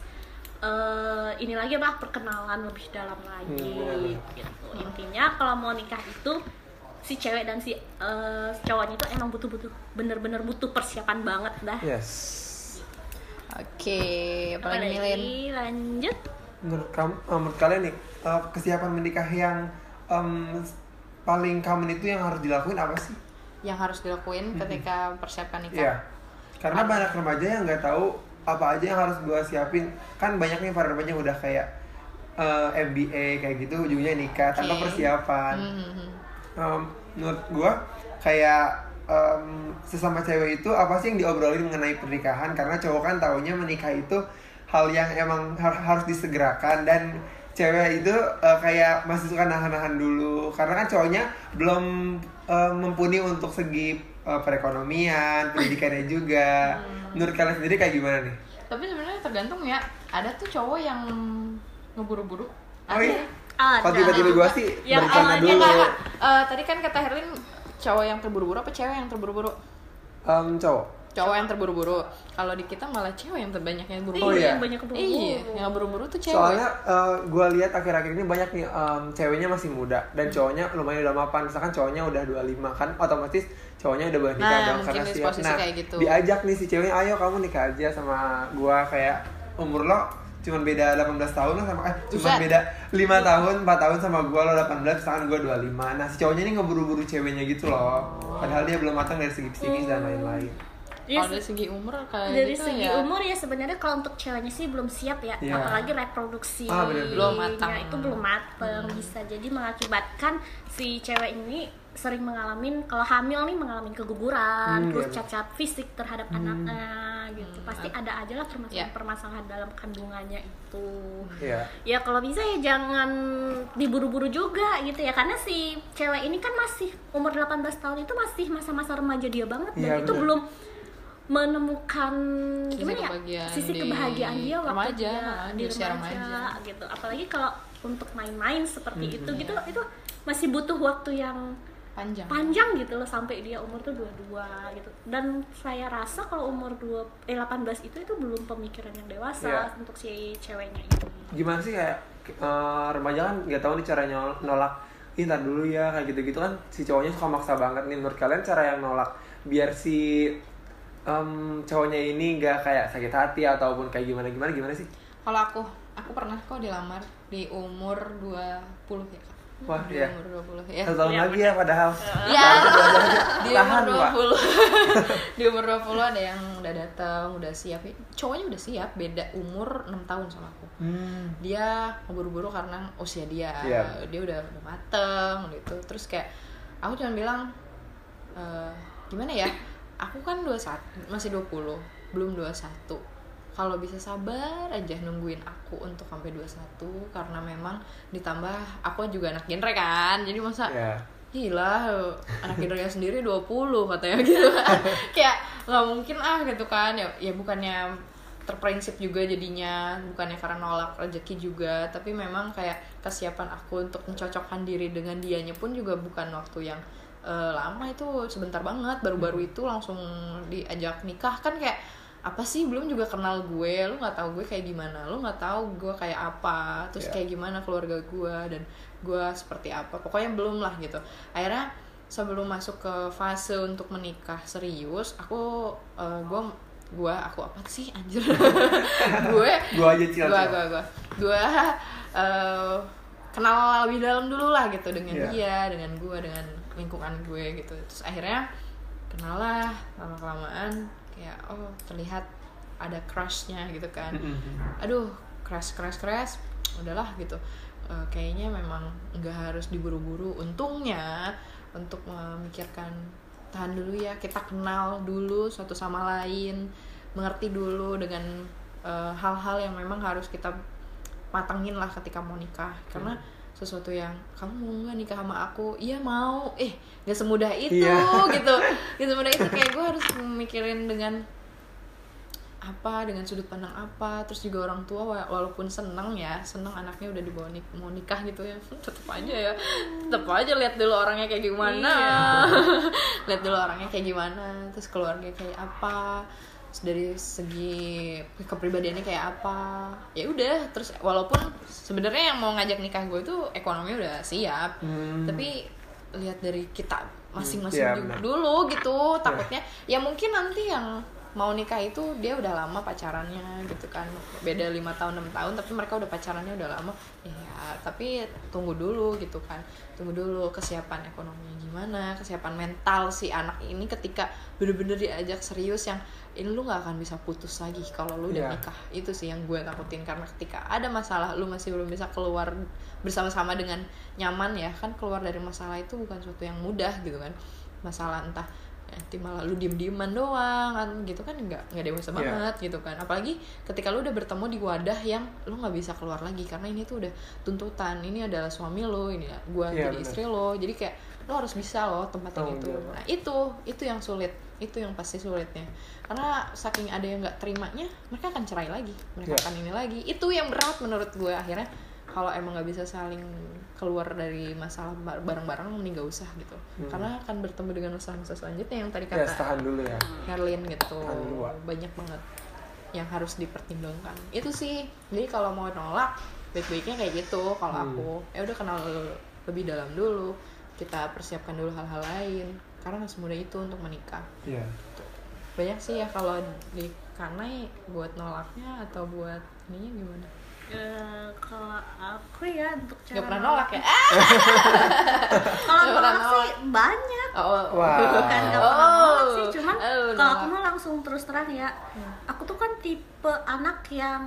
eh, ini lagi apa perkenalan lebih dalam lagi
Hmm,
gitu intinya kalau mau nikah itu si cewek dan si eh, cowoknya itu emang butuh-butuh bener-bener butuh persiapan banget dah
Yes.
Oke apalagi nih Lin
lanjut
Menurut kamu, eh, menurut kalian nih eh, kesiapan menikah yang em, paling common itu yang harus dilakuin apa sih?
yang harus dilakuin ketika persiapkan nikah
Iya. Karena banyak remaja yang nggak tahu apa aja yang harus gua siapin. Kan banyak nih para remaja yang udah kayak eh, MBA kayak gitu ujungnya nikah tanpa
Oke.
persiapan.
Mhm.
Em, menurut gua kayak em, sesama cewek itu apa sih yang diobrolin mengenai pernikahan? Karena cowok kan taunya menikah itu hal yang emang har- harus disegerakan. Dan cewek itu eh, kayak masih suka nahan-nahan dulu. Karena kan cowoknya belum eh, mumpuni untuk segi eh, perekonomian pendidikannya juga. Menurut kalian sendiri kayak gimana nih?
Tapi sebenarnya tergantung ya. Ada tuh cowok yang ngeburu-buru.
Oh iya?
Ya?
kalau tiba-tiba gua sih
Yang
berencana dulu.
Enggak, eh, tadi kan kata Herlin cowok yang terburu-buru apa cewek yang terburu-buru
Em, cowok
cowok yang terburu-buru kalau di kita malah cewek yang terbanyak yang buru-buru
Oh, iya.
yang banyak keburu
iya yang buru-buru tuh cewek
Soalnya gue lihat akhir-akhir ini banyak nih em, ceweknya masih muda dan cowoknya lumayan udah mapan. Misalkan cowoknya udah 25 kan otomatis cowoknya udah boleh nikah
Nah,
dong
mungkin
karena siap. Nah,
kayak gitu.
diajak nih si ceweknya, ayo kamu nikah aja sama gua kayak umur lo cuman beda 18 tahun lah sama eh cuman
Buset.
beda 5 tahun 4 tahun sama gua lo 18 misalkan gua 25 nah si cowoknya ini ngeburu-buru ceweknya gitu loh padahal dia belum matang dari segi psikis dan lain-lain
Iya,
kalau dari segi umur kayak
dari
gitu
segi
ya
umur ya sebenarnya kalau untuk ceweknya sih belum siap ya
Iya.
apalagi reproduksi
Ah.
Belum matang.
itu belum matang bisa jadi mengakibatkan si cewek ini sering mengalami kalau hamil nih mengalami keguguran
Hmm,
terus
iya.
cacat fisik terhadap anaknya gitu. Pasti ada aja lah permasalahan-permasalahan dalam kandungannya itu.
Iya.
Ya kalau bisa ya jangan diburu-buru juga gitu ya. Karena si cewek ini kan masih umur 18 tahun itu masih masa-masa remaja dia banget. Dan
Iya,
itu
bener.
belum menemukan
Sisi
gimana ya
kebahagiaan
sisi
di
kebahagiaan dia waktu
remaja,
dia di remaja,
remaja.
gitu. Apalagi kalau untuk main-main seperti
Mhm.
itu gitu itu masih butuh waktu yang
panjang.
Panjang gitu loh sampai dia umur tuh 22 gitu. Dan saya rasa kalau umur 2 eh 18 itu itu belum pemikiran yang dewasa
Iya.
untuk si ceweknya itu
gimana sih kayak eh, remaja kan nggak tahu nih caranya nolak Ih, ntar dulu ya kayak gitu-gitu kan si cowoknya suka maksa banget nih. Menurut kalian cara yang nolak biar si em, cowoknya ini nggak kayak sakit hati ataupun kayak gimana gimana gimana sih?
Kalau aku aku pernah kok dilamar di umur 20 ya.
Wah
di
ya
umur 20 ya
satu tahun lagi ya padahal.
Ya, di umur
Pak.
20 Di umur 20 ada yang udah datang, udah siap. Cowoknya udah siap, beda umur 6 tahun sama aku.
Hmm.
Dia ngeburu-buru karena usia dia.
Iya.
Dia udah, udah mateng gitu Terus kayak, aku cuma bilang "Eh, Gimana ya, aku kan 21, masih 20, belum 21 kalau bisa sabar aja nungguin aku untuk sampai 21 karena memang ditambah aku juga anak genre kan jadi masa
ya
gila anak gendernya sendiri 20 katanya gitu. Kayak nggak mungkin ah gitu kan ya ya bukannya terprinsip juga jadinya bukannya karena nolak rezeki juga tapi memang kayak kesiapan aku untuk mencocokkan diri dengan dianya pun juga bukan waktu yang eh, lama itu sebentar banget baru-baru itu langsung diajak nikah. Kan kayak apa sih belum juga kenal gue lu nggak tahu gue kayak gimana lu nggak tahu gue kayak apa terus
Iya.
kayak gimana keluarga gue dan gue seperti apa. Pokoknya belum lah gitu. Akhirnya sebelum masuk ke fase untuk menikah serius aku eh, gue gue aku apa sih anjir? Gue
gua aja
gue gue gue gue eh, kenal lebih dalam dulu lah gitu dengan
Iya.
dia dengan gue dengan lingkungan gue gitu. Terus akhirnya kenal lah lama kelamaan kayak oh terlihat ada crushnya gitu kan. Aduh crush crush crush. Udahlah gitu. Eh, kayaknya memang nggak harus diburu-buru. Untungnya untuk memikirkan tahan dulu ya kita kenal dulu satu sama lain mengerti dulu dengan eh, hal-hal yang memang harus kita matangin lah ketika mau nikah. Karena sesuatu yang kamu mau nggak nikah sama aku? Iya mau. Eh nggak semudah itu
Iya.
gitu. Nggak semudah itu. Kayak gue harus memikirin dengan apa dengan sudut pandang apa. Terus juga orang tua wa- walaupun seneng ya seneng anaknya udah dibawa nik mau nikah gitu ya. Tetep aja ya. Tetep aja lihat dulu orangnya kayak gimana. Lihat dulu orangnya kayak gimana. Terus keluarga kayak apa dari segi kepribadiannya kayak apa. Ya udah terus walaupun sebenarnya yang mau ngajak nikah gue itu ekonomi udah siap.
Hmm.
tapi lihat dari kita masing-masing
Iya,
juga dulu gitu takutnya. Ya mungkin nanti yang mau nikah itu dia udah lama pacarannya gitu kan. Beda lima tahun enam tahun tapi mereka udah pacarannya udah lama. Ya tapi tunggu dulu gitu kan. Tunggu dulu kesiapan ekonominya gimana kesiapan mental si anak ini ketika bener-bener diajak serius yang ini lu nggak akan bisa putus lagi kalau lu udah
Iya.
nikah. Itu sih yang gue takutin. Karena ketika ada masalah lu masih belum bisa keluar bersama-sama dengan nyaman ya. Kan keluar dari masalah itu bukan suatu yang mudah gitu kan. Masalah entah nanti malah lu diem-dieman doang kan gitu kan nggak nggak dewasa
Iya.
banget gitu kan. Apalagi ketika lu udah bertemu di wadah yang lu nggak bisa keluar lagi. Karena ini tuh udah tuntutan. Ini adalah suami lo ini gua
Iya,
jadi
benar.
istri lo. Jadi kayak lo harus bisa loh tempatin
Tanggung
itu. nah itu itu yang sulit itu yang pasti sulitnya. Karena saking ada yang nggak terimanya mereka akan cerai lagi. Mereka
Iya.
akan ini lagi. Itu yang berat menurut gue akhirnya. Kalau emang nggak bisa saling keluar dari masalah bar- bareng-bareng mending gak usah gitu.
Hmm.
karena akan bertemu dengan masalah-masalah selanjutnya yang tadi
ya
kata
tahan dulu ya.
Herlin gitu. Banyak banget yang harus dipertimbangkan. Itu sih. Jadi kalau mau nolak baik-baiknya kayak gitu. Kalau
Hmm.
aku ya udah kenal lebih dalam dulu. Kita persiapkan dulu hal-hal lain karena nggak semudah itu untuk menikah
Iya.
banyak sih ya kalau di kanai buat nolaknya atau buat ininya gimana
Eh, kalau aku ya untuk cara
nggak pernah nolak ya Ah!
kalau
Nggak pernah
nolak sih banyak
oh,
Wah.
bukan nggak pernah nolak sih
Oh.
cuman
Oh,
kalau aku
nolak.
mah langsung terus terang ya aku tuh kan tipe anak yang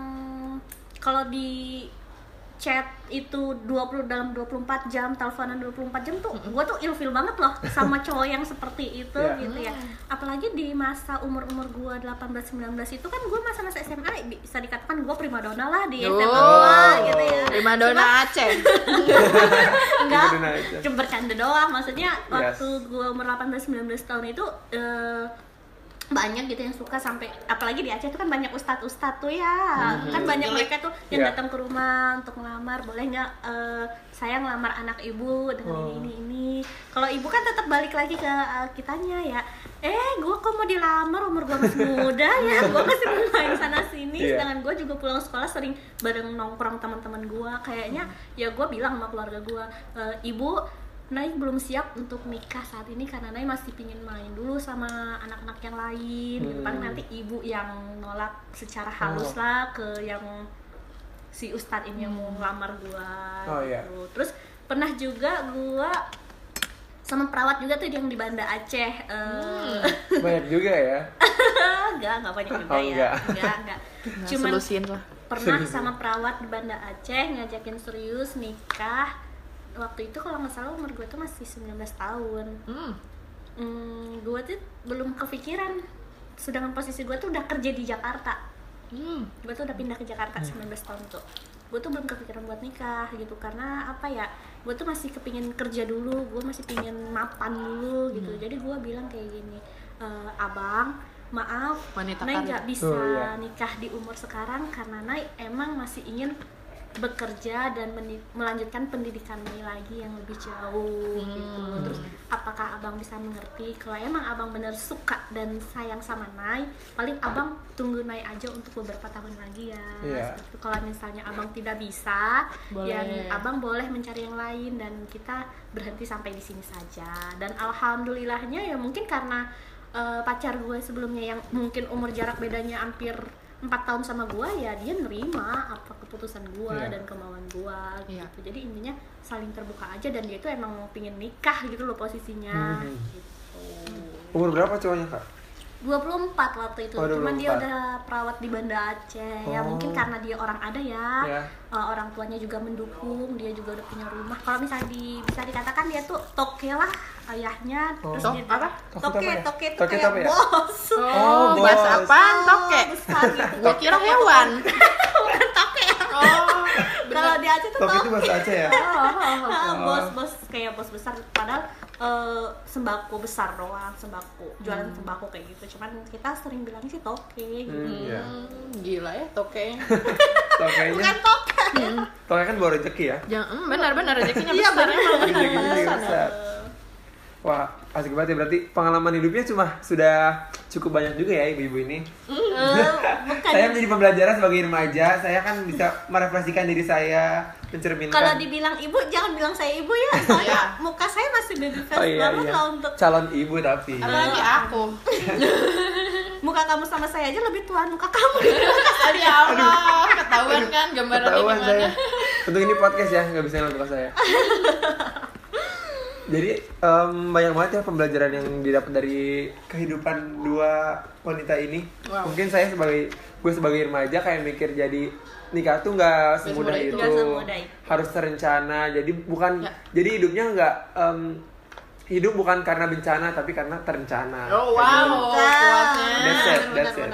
kalau di chat itu 20 dalam 24 jam teleponan 24 jam tuh gue tuh ilfil banget loh sama cowok yang seperti itu
Iya.
gitu ya. Apalagi di masa umur-umur gue 18-19 itu kan gue masa-masa SMA bisa dikatakan gue primadona lah di SMA
Oh,
gitu ya.
prima donna Aceh.
Enggak
Primadona
cuma bercanda doang. Maksudnya
Yes.
waktu gue umur 18-19 tahun itu eh, banyak gitu yang suka sampai apalagi di Aceh tuh kan banyak ustadz ustadz tuh ya. Kan banyak mereka tuh yang
Iya.
datang ke rumah untuk ngelamar. Boleh nggak eh, saya ngelamar anak ibu dengan
Oh.
ini ini ini. Kalau ibu kan tetap balik lagi ke eh, kitanya ya. Eh gue kok mau dilamar? Umur gue masih muda ya. Gue masih mau main sana sini.
Iya.
sedangkan gue juga pulang sekolah sering bareng nongkrong teman-teman gue kayaknya ya gue bilang sama keluarga gue "Eh, ibu Nai belum siap untuk nikah saat ini karena Nai masih pingin main dulu sama anak-anak yang lain gitu.
Hmm.
Paling nanti ibu yang nolak secara halus lah ke yang si ustadz ini yang mau ngelamar gua
Oh, iya.
gitu. Terus pernah juga gua sama perawat juga tuh yang di Banda Aceh. Eh,
banyak juga ya
enggak, enggak banyak juga
Oh,
ya.
enggak.
Enggak, enggak.
Nah,
Cuman
solusin lah
pernah sama perawat di Banda Aceh ngajakin serius nikah waktu itu kalau nggak salah umur gue tuh masih 19 tahun
hmm.
hmm, gue tuh belum kepikiran sedangkan posisi gue tuh udah kerja di Jakarta
Hmm.
gue tuh udah pindah ke Jakarta 19 tahun tuh gue tuh belum kepikiran buat nikah gitu karena apa ya gue tuh masih kepingin kerja dulu gue masih pingin mapan dulu gitu jadi gue bilang kayak gini "Eh, abang maaf
Wanita
Nai
karir.
nggak bisa
Oh, iya.
nikah di umur sekarang karena Nai emang masih ingin bekerja dan melanjutkan pendidikan Nai lagi yang lebih jauh gitu.
Hmm.
Terus apakah abang bisa mengerti kalau emang abang bener suka dan sayang sama Nai, paling abang tunggu Nai aja untuk beberapa tahun lagi ya.
Iya.
Seperti itu. Kalau misalnya abang tidak bisa,
Boleh.
yang abang boleh mencari yang lain dan kita berhenti sampai di sini saja. Dan alhamdulillahnya ya mungkin karena eh, pacar gue sebelumnya yang mungkin umur jarak bedanya hampir empat tahun sama gua ya dia nerima apa keputusan gua
Iya.
dan kemauan gua
Iya.
gitu jadi intinya saling terbuka aja dan dia itu emang mau pingin nikah gitu loh posisinya
Mhm.
gitu
Umur berapa cowoknya kak?
24 waktu itu
Oh,
cuman dia
24.
udah perawat di Banda Aceh ya
Oh.
mungkin karena dia orang ada ya
Ya.
Uh, orang tuanya juga mendukung dia juga udah punya rumah kalau misalnya di, bisa dikatakan dia tuh toke lah ayahnya
Oh.
terus dia
apa?
Toke
toke
ya?
itu
Toke
kayak
ya?
bos
Oh,
bahasa
bos.
apaan toke?
besar gitu
Gua kira hewan.
bukan toke
Oh,
kalau di Aceh tuh
Toke itu
toke
bahasa Aceh ya? Oh.
bos-bos kayak bos besar padahal eh, sembako besar doang sembako jualan sembako kayak gitu cuman kita sering bilang sih toke gitu.
Hmm, iya.
Hmm, gila ya toke.
Tokenya,
bukan toke
toke kan bawa rezeki ya?
Jangan, hmm, benar benar rezekinya besar emang.
Rezekinya besar. Wah, asik banget ya berarti pengalaman hidupnya cuma sudah cukup banyak juga ya ibu-ibu ini.
Bukan
Saya menjadi pembelajaran sebagai remaja, saya kan bisa merefleksikan diri saya, mencerminkan.
kalau dibilang ibu jangan bilang saya ibu ya soalnya muka saya masih baby face
oh, iya,
banget
iya.
lah untuk
calon ibu tapi.
Apalagi aku.
muka kamu sama saya aja lebih tua muka kamu
Aduh, ya Allah, ketahuan kan gambarannya
Ketahuan
gimana?
saya. Untuk ini podcast ya, nggak bisa ngeliat muka saya. Jadi em, banyak banget ya pembelajaran yang didapat dari kehidupan dua wanita ini.
Wow.
Mungkin saya sebagai gue sebagai remaja kayak mikir jadi nikah tuh nggak semudah itu,
itu.
Nggak semudah itu.
harus terencana. Jadi bukan,
Ya.
jadi hidupnya nggak em, hidup bukan karena bencana tapi karena terencana.
Oh
gitu.
wow, kuatnya.
That's it, that's it.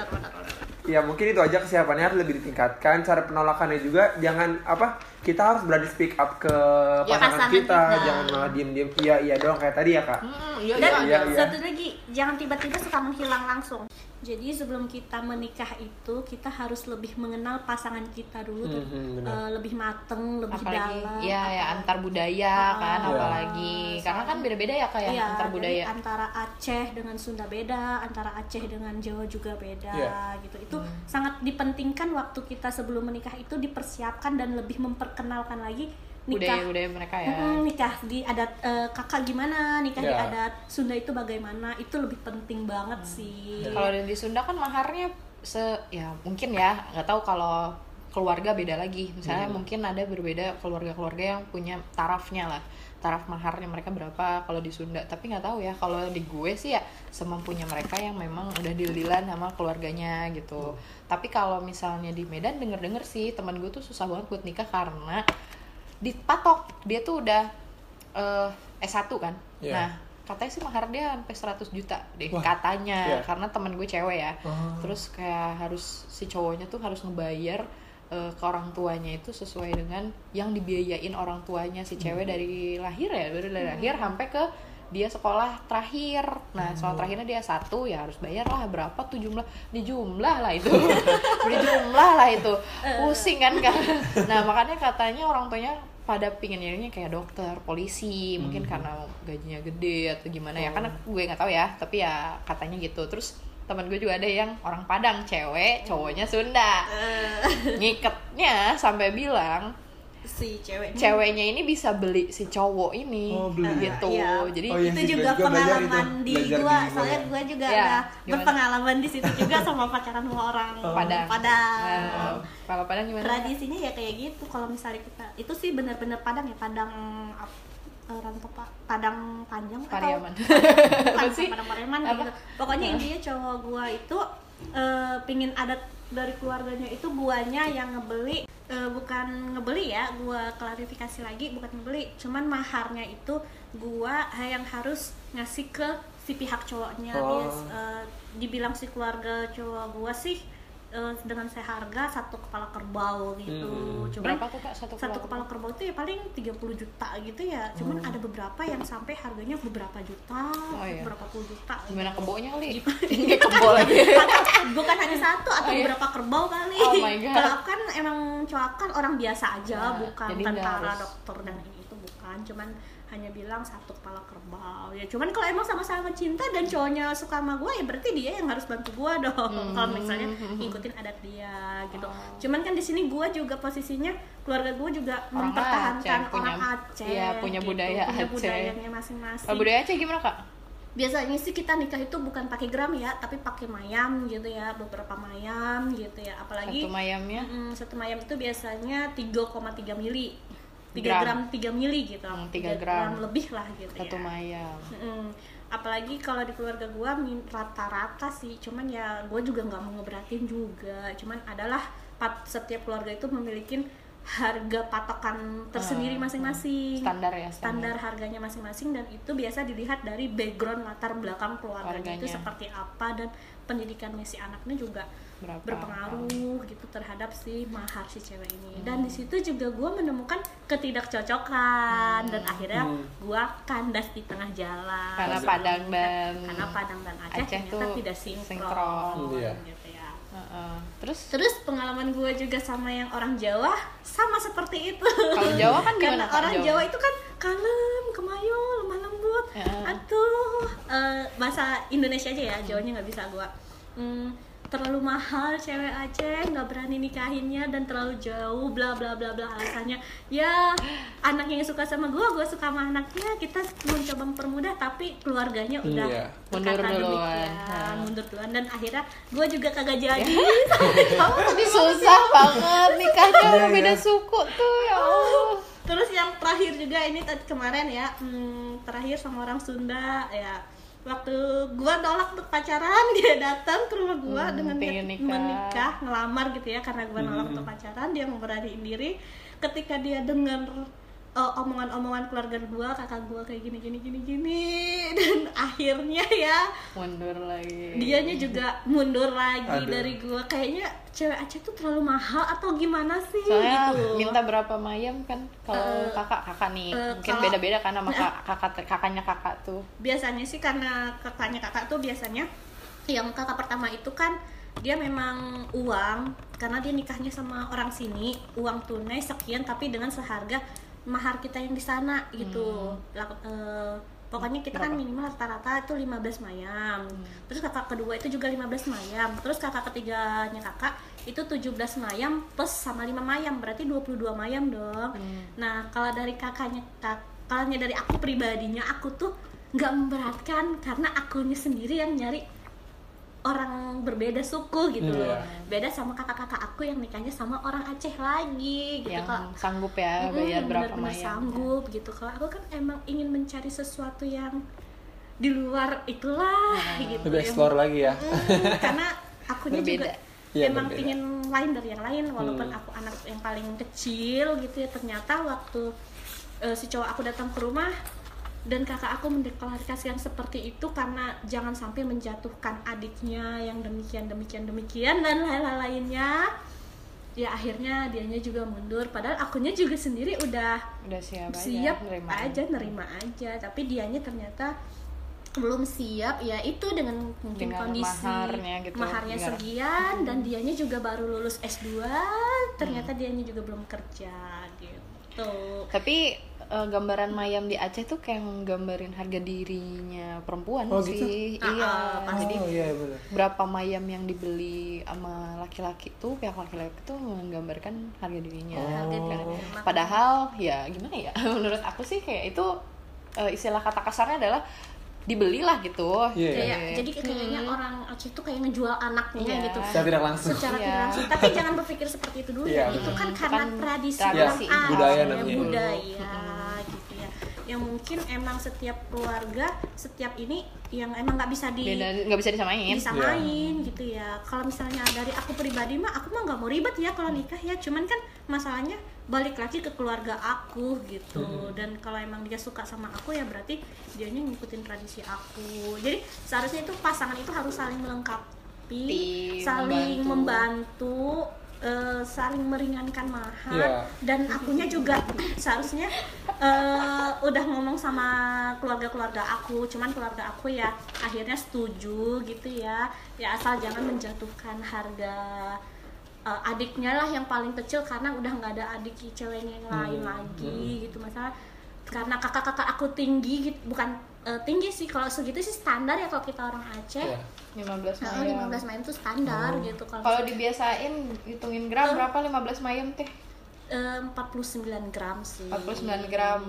Ya mungkin itu aja kesiapannya harus lebih ditingkatkan. Cara penolakannya juga jangan apa kita harus berani speak up ke
Ya,
pasangan,
pasangan
kita,
kita.
jangan malah diem-diem iya iya doang kayak tadi ya kak.
Hmm, iya,
Dan
Iya,
iya.
iya.
satu lagi, jangan tiba-tiba suka menghilang langsung. Jadi sebelum kita menikah itu kita harus lebih mengenal pasangan kita dulu, tuh.
Mhm, benar.
Eh, lebih mateng, lebih
apalagi
dalam.
ya ya antar budaya kan
Iya.
apalagi karena kan beda-beda ya kayak
Iya,
antar
jadi
budaya
antara Aceh dengan Sunda beda, antara Aceh dengan Jawa juga beda
Iya.
gitu. Itu sangat dipentingkan waktu kita sebelum menikah itu dipersiapkan dan lebih memperkenalkan lagi nikah.
budaya-budaya mereka ya.
Mm-mm, nikah di adat eh, kakak gimana, nikah di
Iya.
adat Sunda itu bagaimana, itu lebih penting banget sih.
kalau di Sunda kan maharnya se ya mungkin ya nggak tahu kalau keluarga beda lagi. Misalnya mungkin ada berbeda keluarga-keluarga yang punya tarafnya lah. Taraf maharnya mereka berapa kalau di Sunda. Tapi nggak tahu ya kalau di gue sih ya semampunya mereka yang memang udah deal-dealan sama keluarganya gitu. Tapi kalau misalnya di Medan denger-denger sih teman gue tuh susah banget buat nikah karena dipatok. Dia tuh udah eh, S1 kan?
Iya.
nah katanya sih mahar dia sampai 100 juta deh
Wah,
katanya.
iya.
karena teman gue cewek ya.
Oh.
terus kayak harus si cowoknya tuh harus ngebayar eh, ke orang tuanya itu sesuai dengan yang dibiayain orang tuanya. Si cewek dari lahir ya dari dari lahir sampai ke dia sekolah terakhir. Nah sekolah terakhirnya dia satu ya harus bayar lah. Berapa? Tuh jumlah di jumlah lah itu. Di jumlah lah itu. Pusing kan kan nah makanya katanya orang tuanya pada pingin nyarinya kayak dokter polisi mungkin karena gajinya gede atau gimana ya. Karena gue nggak tahu ya tapi ya katanya gitu. Terus teman gue juga ada yang orang Padang cewek cowoknya Sunda. Ngiketnya sampai bilang
si cewek
ceweknya ini bisa beli si cowok ini
Oh, beli.
gitu
Iya.
jadi
Oh, iya
itu juga pengalaman
itu.
di
Belajar
gua
di
soalnya
gua.
gua juga
Ya, gimana?
berpengalaman di situ juga sama pacaran sama orang
Padang
Padang.
Nah, kalau Padang gimana
tradisinya ya kayak gitu kalau misalnya kita itu sih benar-benar Padang ya Padang eh, rantau pa- Padang panjang atau
Pariaman
bukan
sih?
Padang Pariaman
Apa?
gitu pokoknya intinya cowok gua itu eh, pingin adat dari keluarganya itu guanya yang ngebeli eh, bukan ngebeli ya gua klarifikasi lagi bukan ngebeli cuman maharnya itu gua yang harus ngasih ke si pihak cowoknya
Oh.
Bias, eh, dibilang si keluarga cowok gua sih eh, dengan seharga satu kepala kerbau gitu.
Hmm.
cuman
berapa tuh kak satu,
satu kepala kerbau? itu ya paling 30 juta gitu ya. Cuman ada beberapa yang sampai harganya beberapa juta
Oh, iya.
beberapa puluh juta.
Gimana kebonya kali nggak kebo lagi.
Bukan hanya satu atau
Oh, iya.
beberapa kerbau kali.
Oh my God.
kalau kan emang cowok kan orang biasa aja
Ya,
bukan tentara
harus-
dokter dan ini itu bukan. Cuman hanya bilang satu kepala kerbau. Ya cuman kalau emang sama-sama cinta dan cowoknya suka sama gue ya berarti dia yang harus bantu gue dong.
Hmm.
kalau misalnya ngikutin adat dia gitu.
Oh.
cuman kan di sini gue juga posisinya keluarga gue juga
Orang
mempertahankan
Aceh, punya-
orang Aceh
iya, punya budaya
punya
Aceh.
budayanya masing-masing.
Budaya Aceh gimana kak?
Biasanya sih kita nikah itu bukan pakai gram ya tapi pakai mayam gitu ya beberapa mayam gitu ya. Apalagi
satu mayamnya?
Mm, satu mayam itu biasanya 3,3 mili 3
Gram.
gram, 3 mili gitu.
Hmm,
3
tiga gram.
lebih lah gitu
satu
ya.
mayam
Mm-mm. apalagi kalau di keluarga gua rata-rata sih cuman ya gua juga nggak mau ngeberatin juga. Cuman adalah setiap keluarga itu memiliki harga patokan tersendiri
Ah,
masing-masing.
standar ya
standar. Harganya masing-masing dan itu biasa dilihat dari background latar belakang keluarganya itu seperti apa dan pendidikannya si anaknya juga
berapa
berpengaruh gitu terhadap si mahar si cewek
Hmm.
ini dan di situ juga gue menemukan ketidakcocokan dan akhirnya
Hmm.
gue kandas di tengah jalan
karena Padang dan
karena Padang dan Aceh,
Aceh
ternyata
tuh
tidak sinkron,
sinkron.
Iya.
gitu ya
Heeh. terus
terus pengalaman gue juga sama yang orang Jawa sama seperti itu
kalau Jawa kan
karena
gimana Kak,
orang Jawa itu kan kalem, kemayu, lemah lembut.
Ya.
Atuh, eh, bahasa Indonesia aja ya, Jawanya nggak bisa gua. Hmm, terlalu mahal cewek Aceh nggak berani nikahinnya dan terlalu jauh bla bla bla bla alasannya ya anaknya yang suka sama gua gua suka sama anaknya kita mencoba mempermudah tapi keluarganya udah
Iya.
Mundur duluan.
mundur duluan dan akhirnya gua juga kagak jadi
susah banget nikahnya orang beda
iya.
suku tuh ya Allah
Terus yang terakhir juga ini tadi kemarin ya, hmm, terakhir sama orang Sunda ya. Waktu gua nolak untuk pacaran, dia datang ke rumah gua
Hmm,
dengan
nikah.
menikah, ngelamar gitu ya karena gua nolak
Hmm.
untuk pacaran, dia memberaniin diri. Ketika dia dengar uh, omongan-omongan keluarga gua, kakak gua kayak gini gini gini gini dan akhirnya ya
mundur lagi
dianya juga mundur lagi
Aduh.
dari gua. Kayaknya cewek Aceh tuh terlalu mahal atau gimana sih
soalnya
gitu.
minta berapa mayam kan kalau
Eh,
kakak kakak nih
eh,
mungkin
kalau-
beda-beda kan sama kak- kakak kakaknya kakak tuh
biasanya sih karena kakaknya kakak tuh biasanya yang kakak pertama itu kan dia memang uang karena dia nikahnya sama orang sini uang tunai sekian tapi dengan seharga mahar kita yang di sana gitu. Lak- eh, pokoknya kita kan minimal rata-rata itu 15 mayam. Terus kakak kedua itu juga 15 mayam. Terus kakak ketiganya kakak itu 17 mayam plus sama 5 mayam berarti 22 mayam dong. Nah kalau dari kakaknya kak kalau dari aku pribadinya aku tuh nggak memberatkan karena akunya sendiri yang nyari orang berbeda suku gitu loh beda sama kakak-kakak aku yang nikahnya sama orang Aceh lagi gitu
yang
Kak.
sanggup ya bayar berapa
bener-bener
mayam
sanggup gitu kalau aku kan emang ingin mencari sesuatu yang di luar itulah gitu
Lebih
yang-
explore lagi ya.
Mm, karena akunya
Berbeda.
juga
Iya,
emang
berbeda.
pingin lain dari yang lain walaupun
Hmm.
aku anak yang paling kecil gitu ya ternyata waktu eh, si cowok aku datang ke rumah dan kakak aku mendeklarasikan seperti itu karena jangan sampai menjatuhkan adiknya yang demikian demikian demikian dan lain-lain lainnya. Ya akhirnya dianya juga mundur. Padahal akunya juga sendiri udah
udah siap aja
siap
nerima
aja nerima aja. Tapi dianya ternyata belum siap. Ya itu dengan mungkin
Dengan
kondisi
maharnya gitu,
maharnya sekian dan dianya juga baru lulus S2 ternyata
Hmm.
dianya juga belum kerja gitu.
Tapi eh, gambaran mayam di Aceh tuh kayak menggambarin harga dirinya perempuan
Oh, gitu?
sih
Ah,
iya jadi
oh iya benar.
berapa mayam yang dibeli sama laki-laki tuh pihak laki-laki tuh menggambarkan harga dirinya
harga
Oh.
dirinya Makanya-
padahal ya gimana ya menurut aku sih kayak itu eh, istilah kata kasarnya adalah dibelilah gitu
Iya.
kayak jadi kayaknya
Hmm.
orang Aceh tuh kayak ngejual anaknya
Iya.
gitu
Secara tidak langsung.
secara
Iya.
tidak langsung tapi jangan berpikir seperti itu dulu
Iya,
ya itu kan karena
Bukan
tradisi
tradisi,
orang Aceh,
budaya namanya.
budaya ya yang mungkin emang setiap keluarga setiap ini yang emang nggak bisa di
nggak bisa disamain.
Disamain gitu ya. Kalau misalnya dari aku pribadi mah aku mah nggak mau ribet ya kalau nikah ya. Cuman kan masalahnya balik lagi ke keluarga aku gitu. Dan kalau emang dia suka sama aku ya berarti dianya ngikutin tradisi aku. Jadi seharusnya itu pasangan itu harus saling melengkapi
Tim,
saling
membantu.
membantu eh, saling meringankan mahar
Iya.
dan akunya juga seharusnya eh, udah ngomong sama keluarga-keluarga aku cuman keluarga aku ya akhirnya setuju gitu ya. Ya asal jangan menjatuhkan harga eh, adiknya lah yang paling kecil karena udah nggak ada adik ceweknya yang lain
Hmm,
lagi gitu. Masalah karena kakak-kakak aku tinggi gitu bukan eh, tinggi sih. Kalau segitu sih standar ya kalau kita orang Aceh.
Iya.
15
Nah,
mayam
15 mayam itu standar gitu. Kalau
dibiasain hitungin gram berapa? 15 mayam teh.
Eh, 49 gram sih
49 gram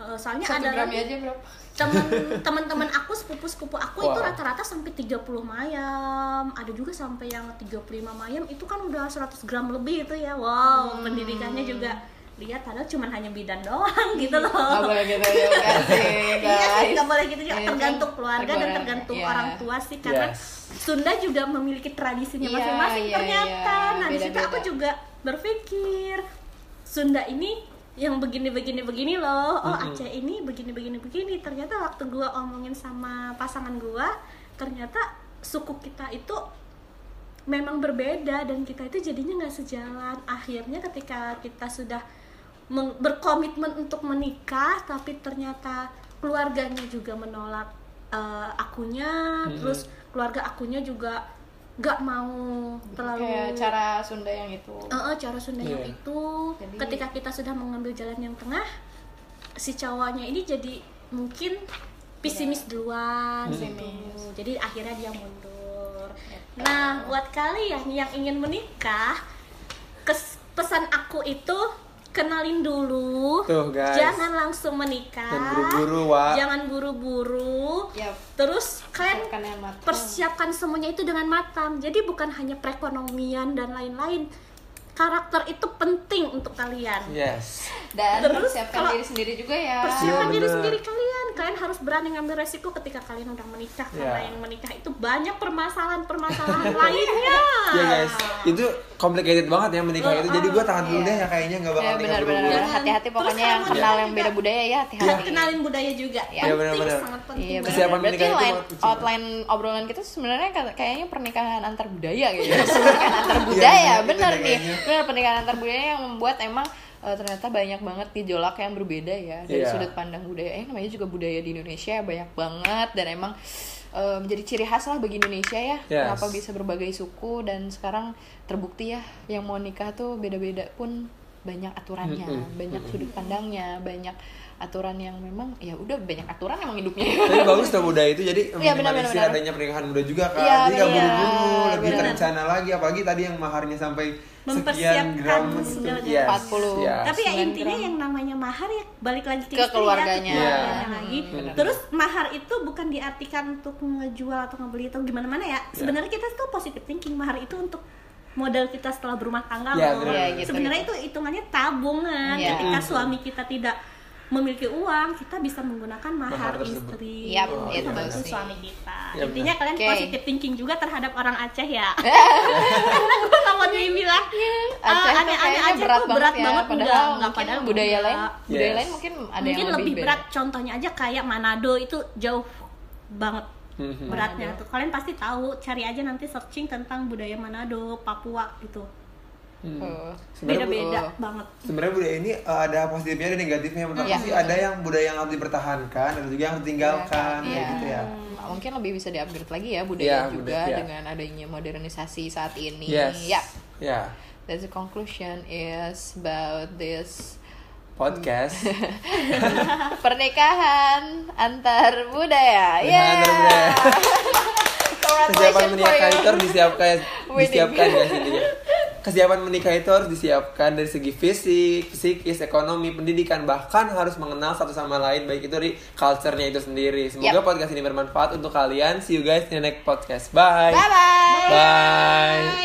Eh, soalnya
satu
ada
gramnya
lagi
aja berapa
temen teman-teman aku sepupu sepupu aku itu
Wow.
rata-rata sampai 30 mayam ada juga sampai yang 35 mayam itu kan udah 100 gram lebih itu ya wow
Hmm.
pendidikannya juga lihat padahal cuma hanya bidan doang gitu loh
nggak boleh gitu sih
Iya sih,
guys
nggak boleh gitu juga.
Iya,
Tergantung
kan
keluarga dan tergantung
iya.
orang tua sih karena
Yes.
Sunda juga memiliki tradisinya
Iya,
masing-masing
iya,
ternyata.
iya.
Nah, di situ aku juga berpikir Sunda ini yang begini-begini begini loh. Oh, Aceh ini begini-begini begini. Ternyata waktu gua omongin sama pasangan gua, ternyata suku kita itu memang berbeda dan kita itu jadinya nggak sejalan. Akhirnya ketika kita sudah berkomitmen untuk menikah, tapi ternyata keluarganya juga menolak eh, akunya, terus keluarga akunya juga nggak mau terlalu
kayak cara Sunda yang itu.
Eh, eh, cara Sunda yang
Iya.
itu.
Jadi-
ketika kita sudah mengambil jalan yang tengah si cowoknya ini jadi mungkin pesimis duluan gitu. jadi akhirnya dia mundur. Nah buat kalian yang ingin menikah kes- pesan aku itu kenalin dulu
Tuh, guys.
jangan langsung menikah
Dan buru-buru, Wak.
jangan buru-buru
ya
terus kalian
kan
persiapkan semuanya itu dengan matang. Jadi bukan hanya perekonomian dan lain-lain. Karakter itu penting untuk kalian.
Yes.
Dan
Terus
persiapkan
kalau-
diri sendiri juga ya
Persiapkan
Iya,
diri
bener.
sendiri kalian. Kalian harus berani ngambil resiko ketika kalian udah menikah. Karena
Iya.
yang menikah itu banyak permasalahan-permasalahan lainnya.
Ya guys, itu complicated banget ya menikah itu. Jadi gue tahan dulu
Iya.
deh ya kayaknya nggak bakal
ya
buru-buru.
Jangan.
hati-hati
Terus
pokoknya yang kenal yang beda budaya ya hati-hati
Kenalin budaya juga.
Iya,
penting,
benar-benar.
sangat penting.
Iya.
Kesiapan
benar. Berarti
menikah itu
line, outline obrolan kita sebenarnya ka- kayaknya pernikahan antar budaya gitu ya. pernikahan antar budaya,
Iya,
benar nih. Benar pernikahan antar budaya yang membuat emang eh, ternyata banyak banget gejolak yang berbeda ya dari
Iya.
sudut pandang budaya. Eh namanya juga budaya di Indonesia banyak banget dan emang eh, menjadi ciri khas lah bagi Indonesia ya.
Yes.
Kenapa bisa berbagai suku dan sekarang terbukti ya yang mau nikah tuh beda-beda pun banyak aturannya,
Mm-mm.
banyak sudut pandangnya, banyak aturan yang memang ya udah banyak aturan emang hidupnya.
Tapi bagus tuh muda itu jadi
Iya, benar,
minimalisir
benar, benar.
adanya pernikahan muda juga kan.
Iya,
jadi nggak
benar.
buru-buru, lebih
Benar.
terencana lagi. Apalagi tadi yang maharnya sampai sekian
Mempersiapkan
gram gitu.
segalanya.
Yes.
40.
Yes.
Tapi ya
9
intinya
gram.
yang namanya mahar ya balik lagi ke,
Ke
istri
keluarganya.
ya, ke
Iya.
keluarganya lagi.
benar.
Terus mahar itu bukan diartikan untuk ngejual atau ngebeli atau gimana mana ya. Sebenarnya kita tuh positive thinking mahar itu untuk modal kita setelah berumah tangga
Iya,
loh.
Iya, gitu,
Sebenarnya itu hitungannya tabungan.
Iya.
Ketika suami kita tidak memiliki uang, kita bisa menggunakan mahar,
Mahar
istri.
Yap,
untuk
itu
membantu
sih.
suami kita.
Iya,
Intinya kalian
Oke.
positive thinking juga terhadap orang Aceh ya. Karena gue gak mau dibilang
Aceh tuh
aneh-aneh
kayaknya
Aceh
berat
tuh
banget
berat
ya,
banget
padahal
enggak, enggak,
mungkin
padahal
budaya lain budaya
Yes.
lain mungkin ada
mungkin
yang
lebih
beda.
berat contohnya aja kayak Manado itu jauh banget
Mhm.
beratnya tuh kalian pasti tahu cari aja nanti searching tentang budaya Manado Papua itu
Hmm.
Oh.
Sebenarnya
beda-beda
Oh.
banget
sebenarnya budaya ini uh, ada positifnya ada negatifnya menurut
Iya.
aku sih ada yang budaya yang harus dipertahankan ada juga yang harus ditinggalkan
Iya.
kayak gitu ya
Nah, mungkin lebih bisa di-upgrade lagi ya budaya
Iya,
juga
budaya, iya.
dengan adanya modernisasi saat ini.
yes
Ya,
ya
that's the conclusion is about this
podcast
pernikahan antar budaya. Ya.
antar budaya. kesiapan
Congratulations for
menikah itu disiapkan disiapkan ya intinya kesiapan menikah itu harus disiapkan dari segi fisik, psikis, ekonomi, pendidikan bahkan harus mengenal satu sama lain baik itu dari culture-nya itu sendiri. Semoga
Yap.
podcast ini bermanfaat untuk kalian. See you guys in the next podcast. Bye.
Bye bye.
Bye.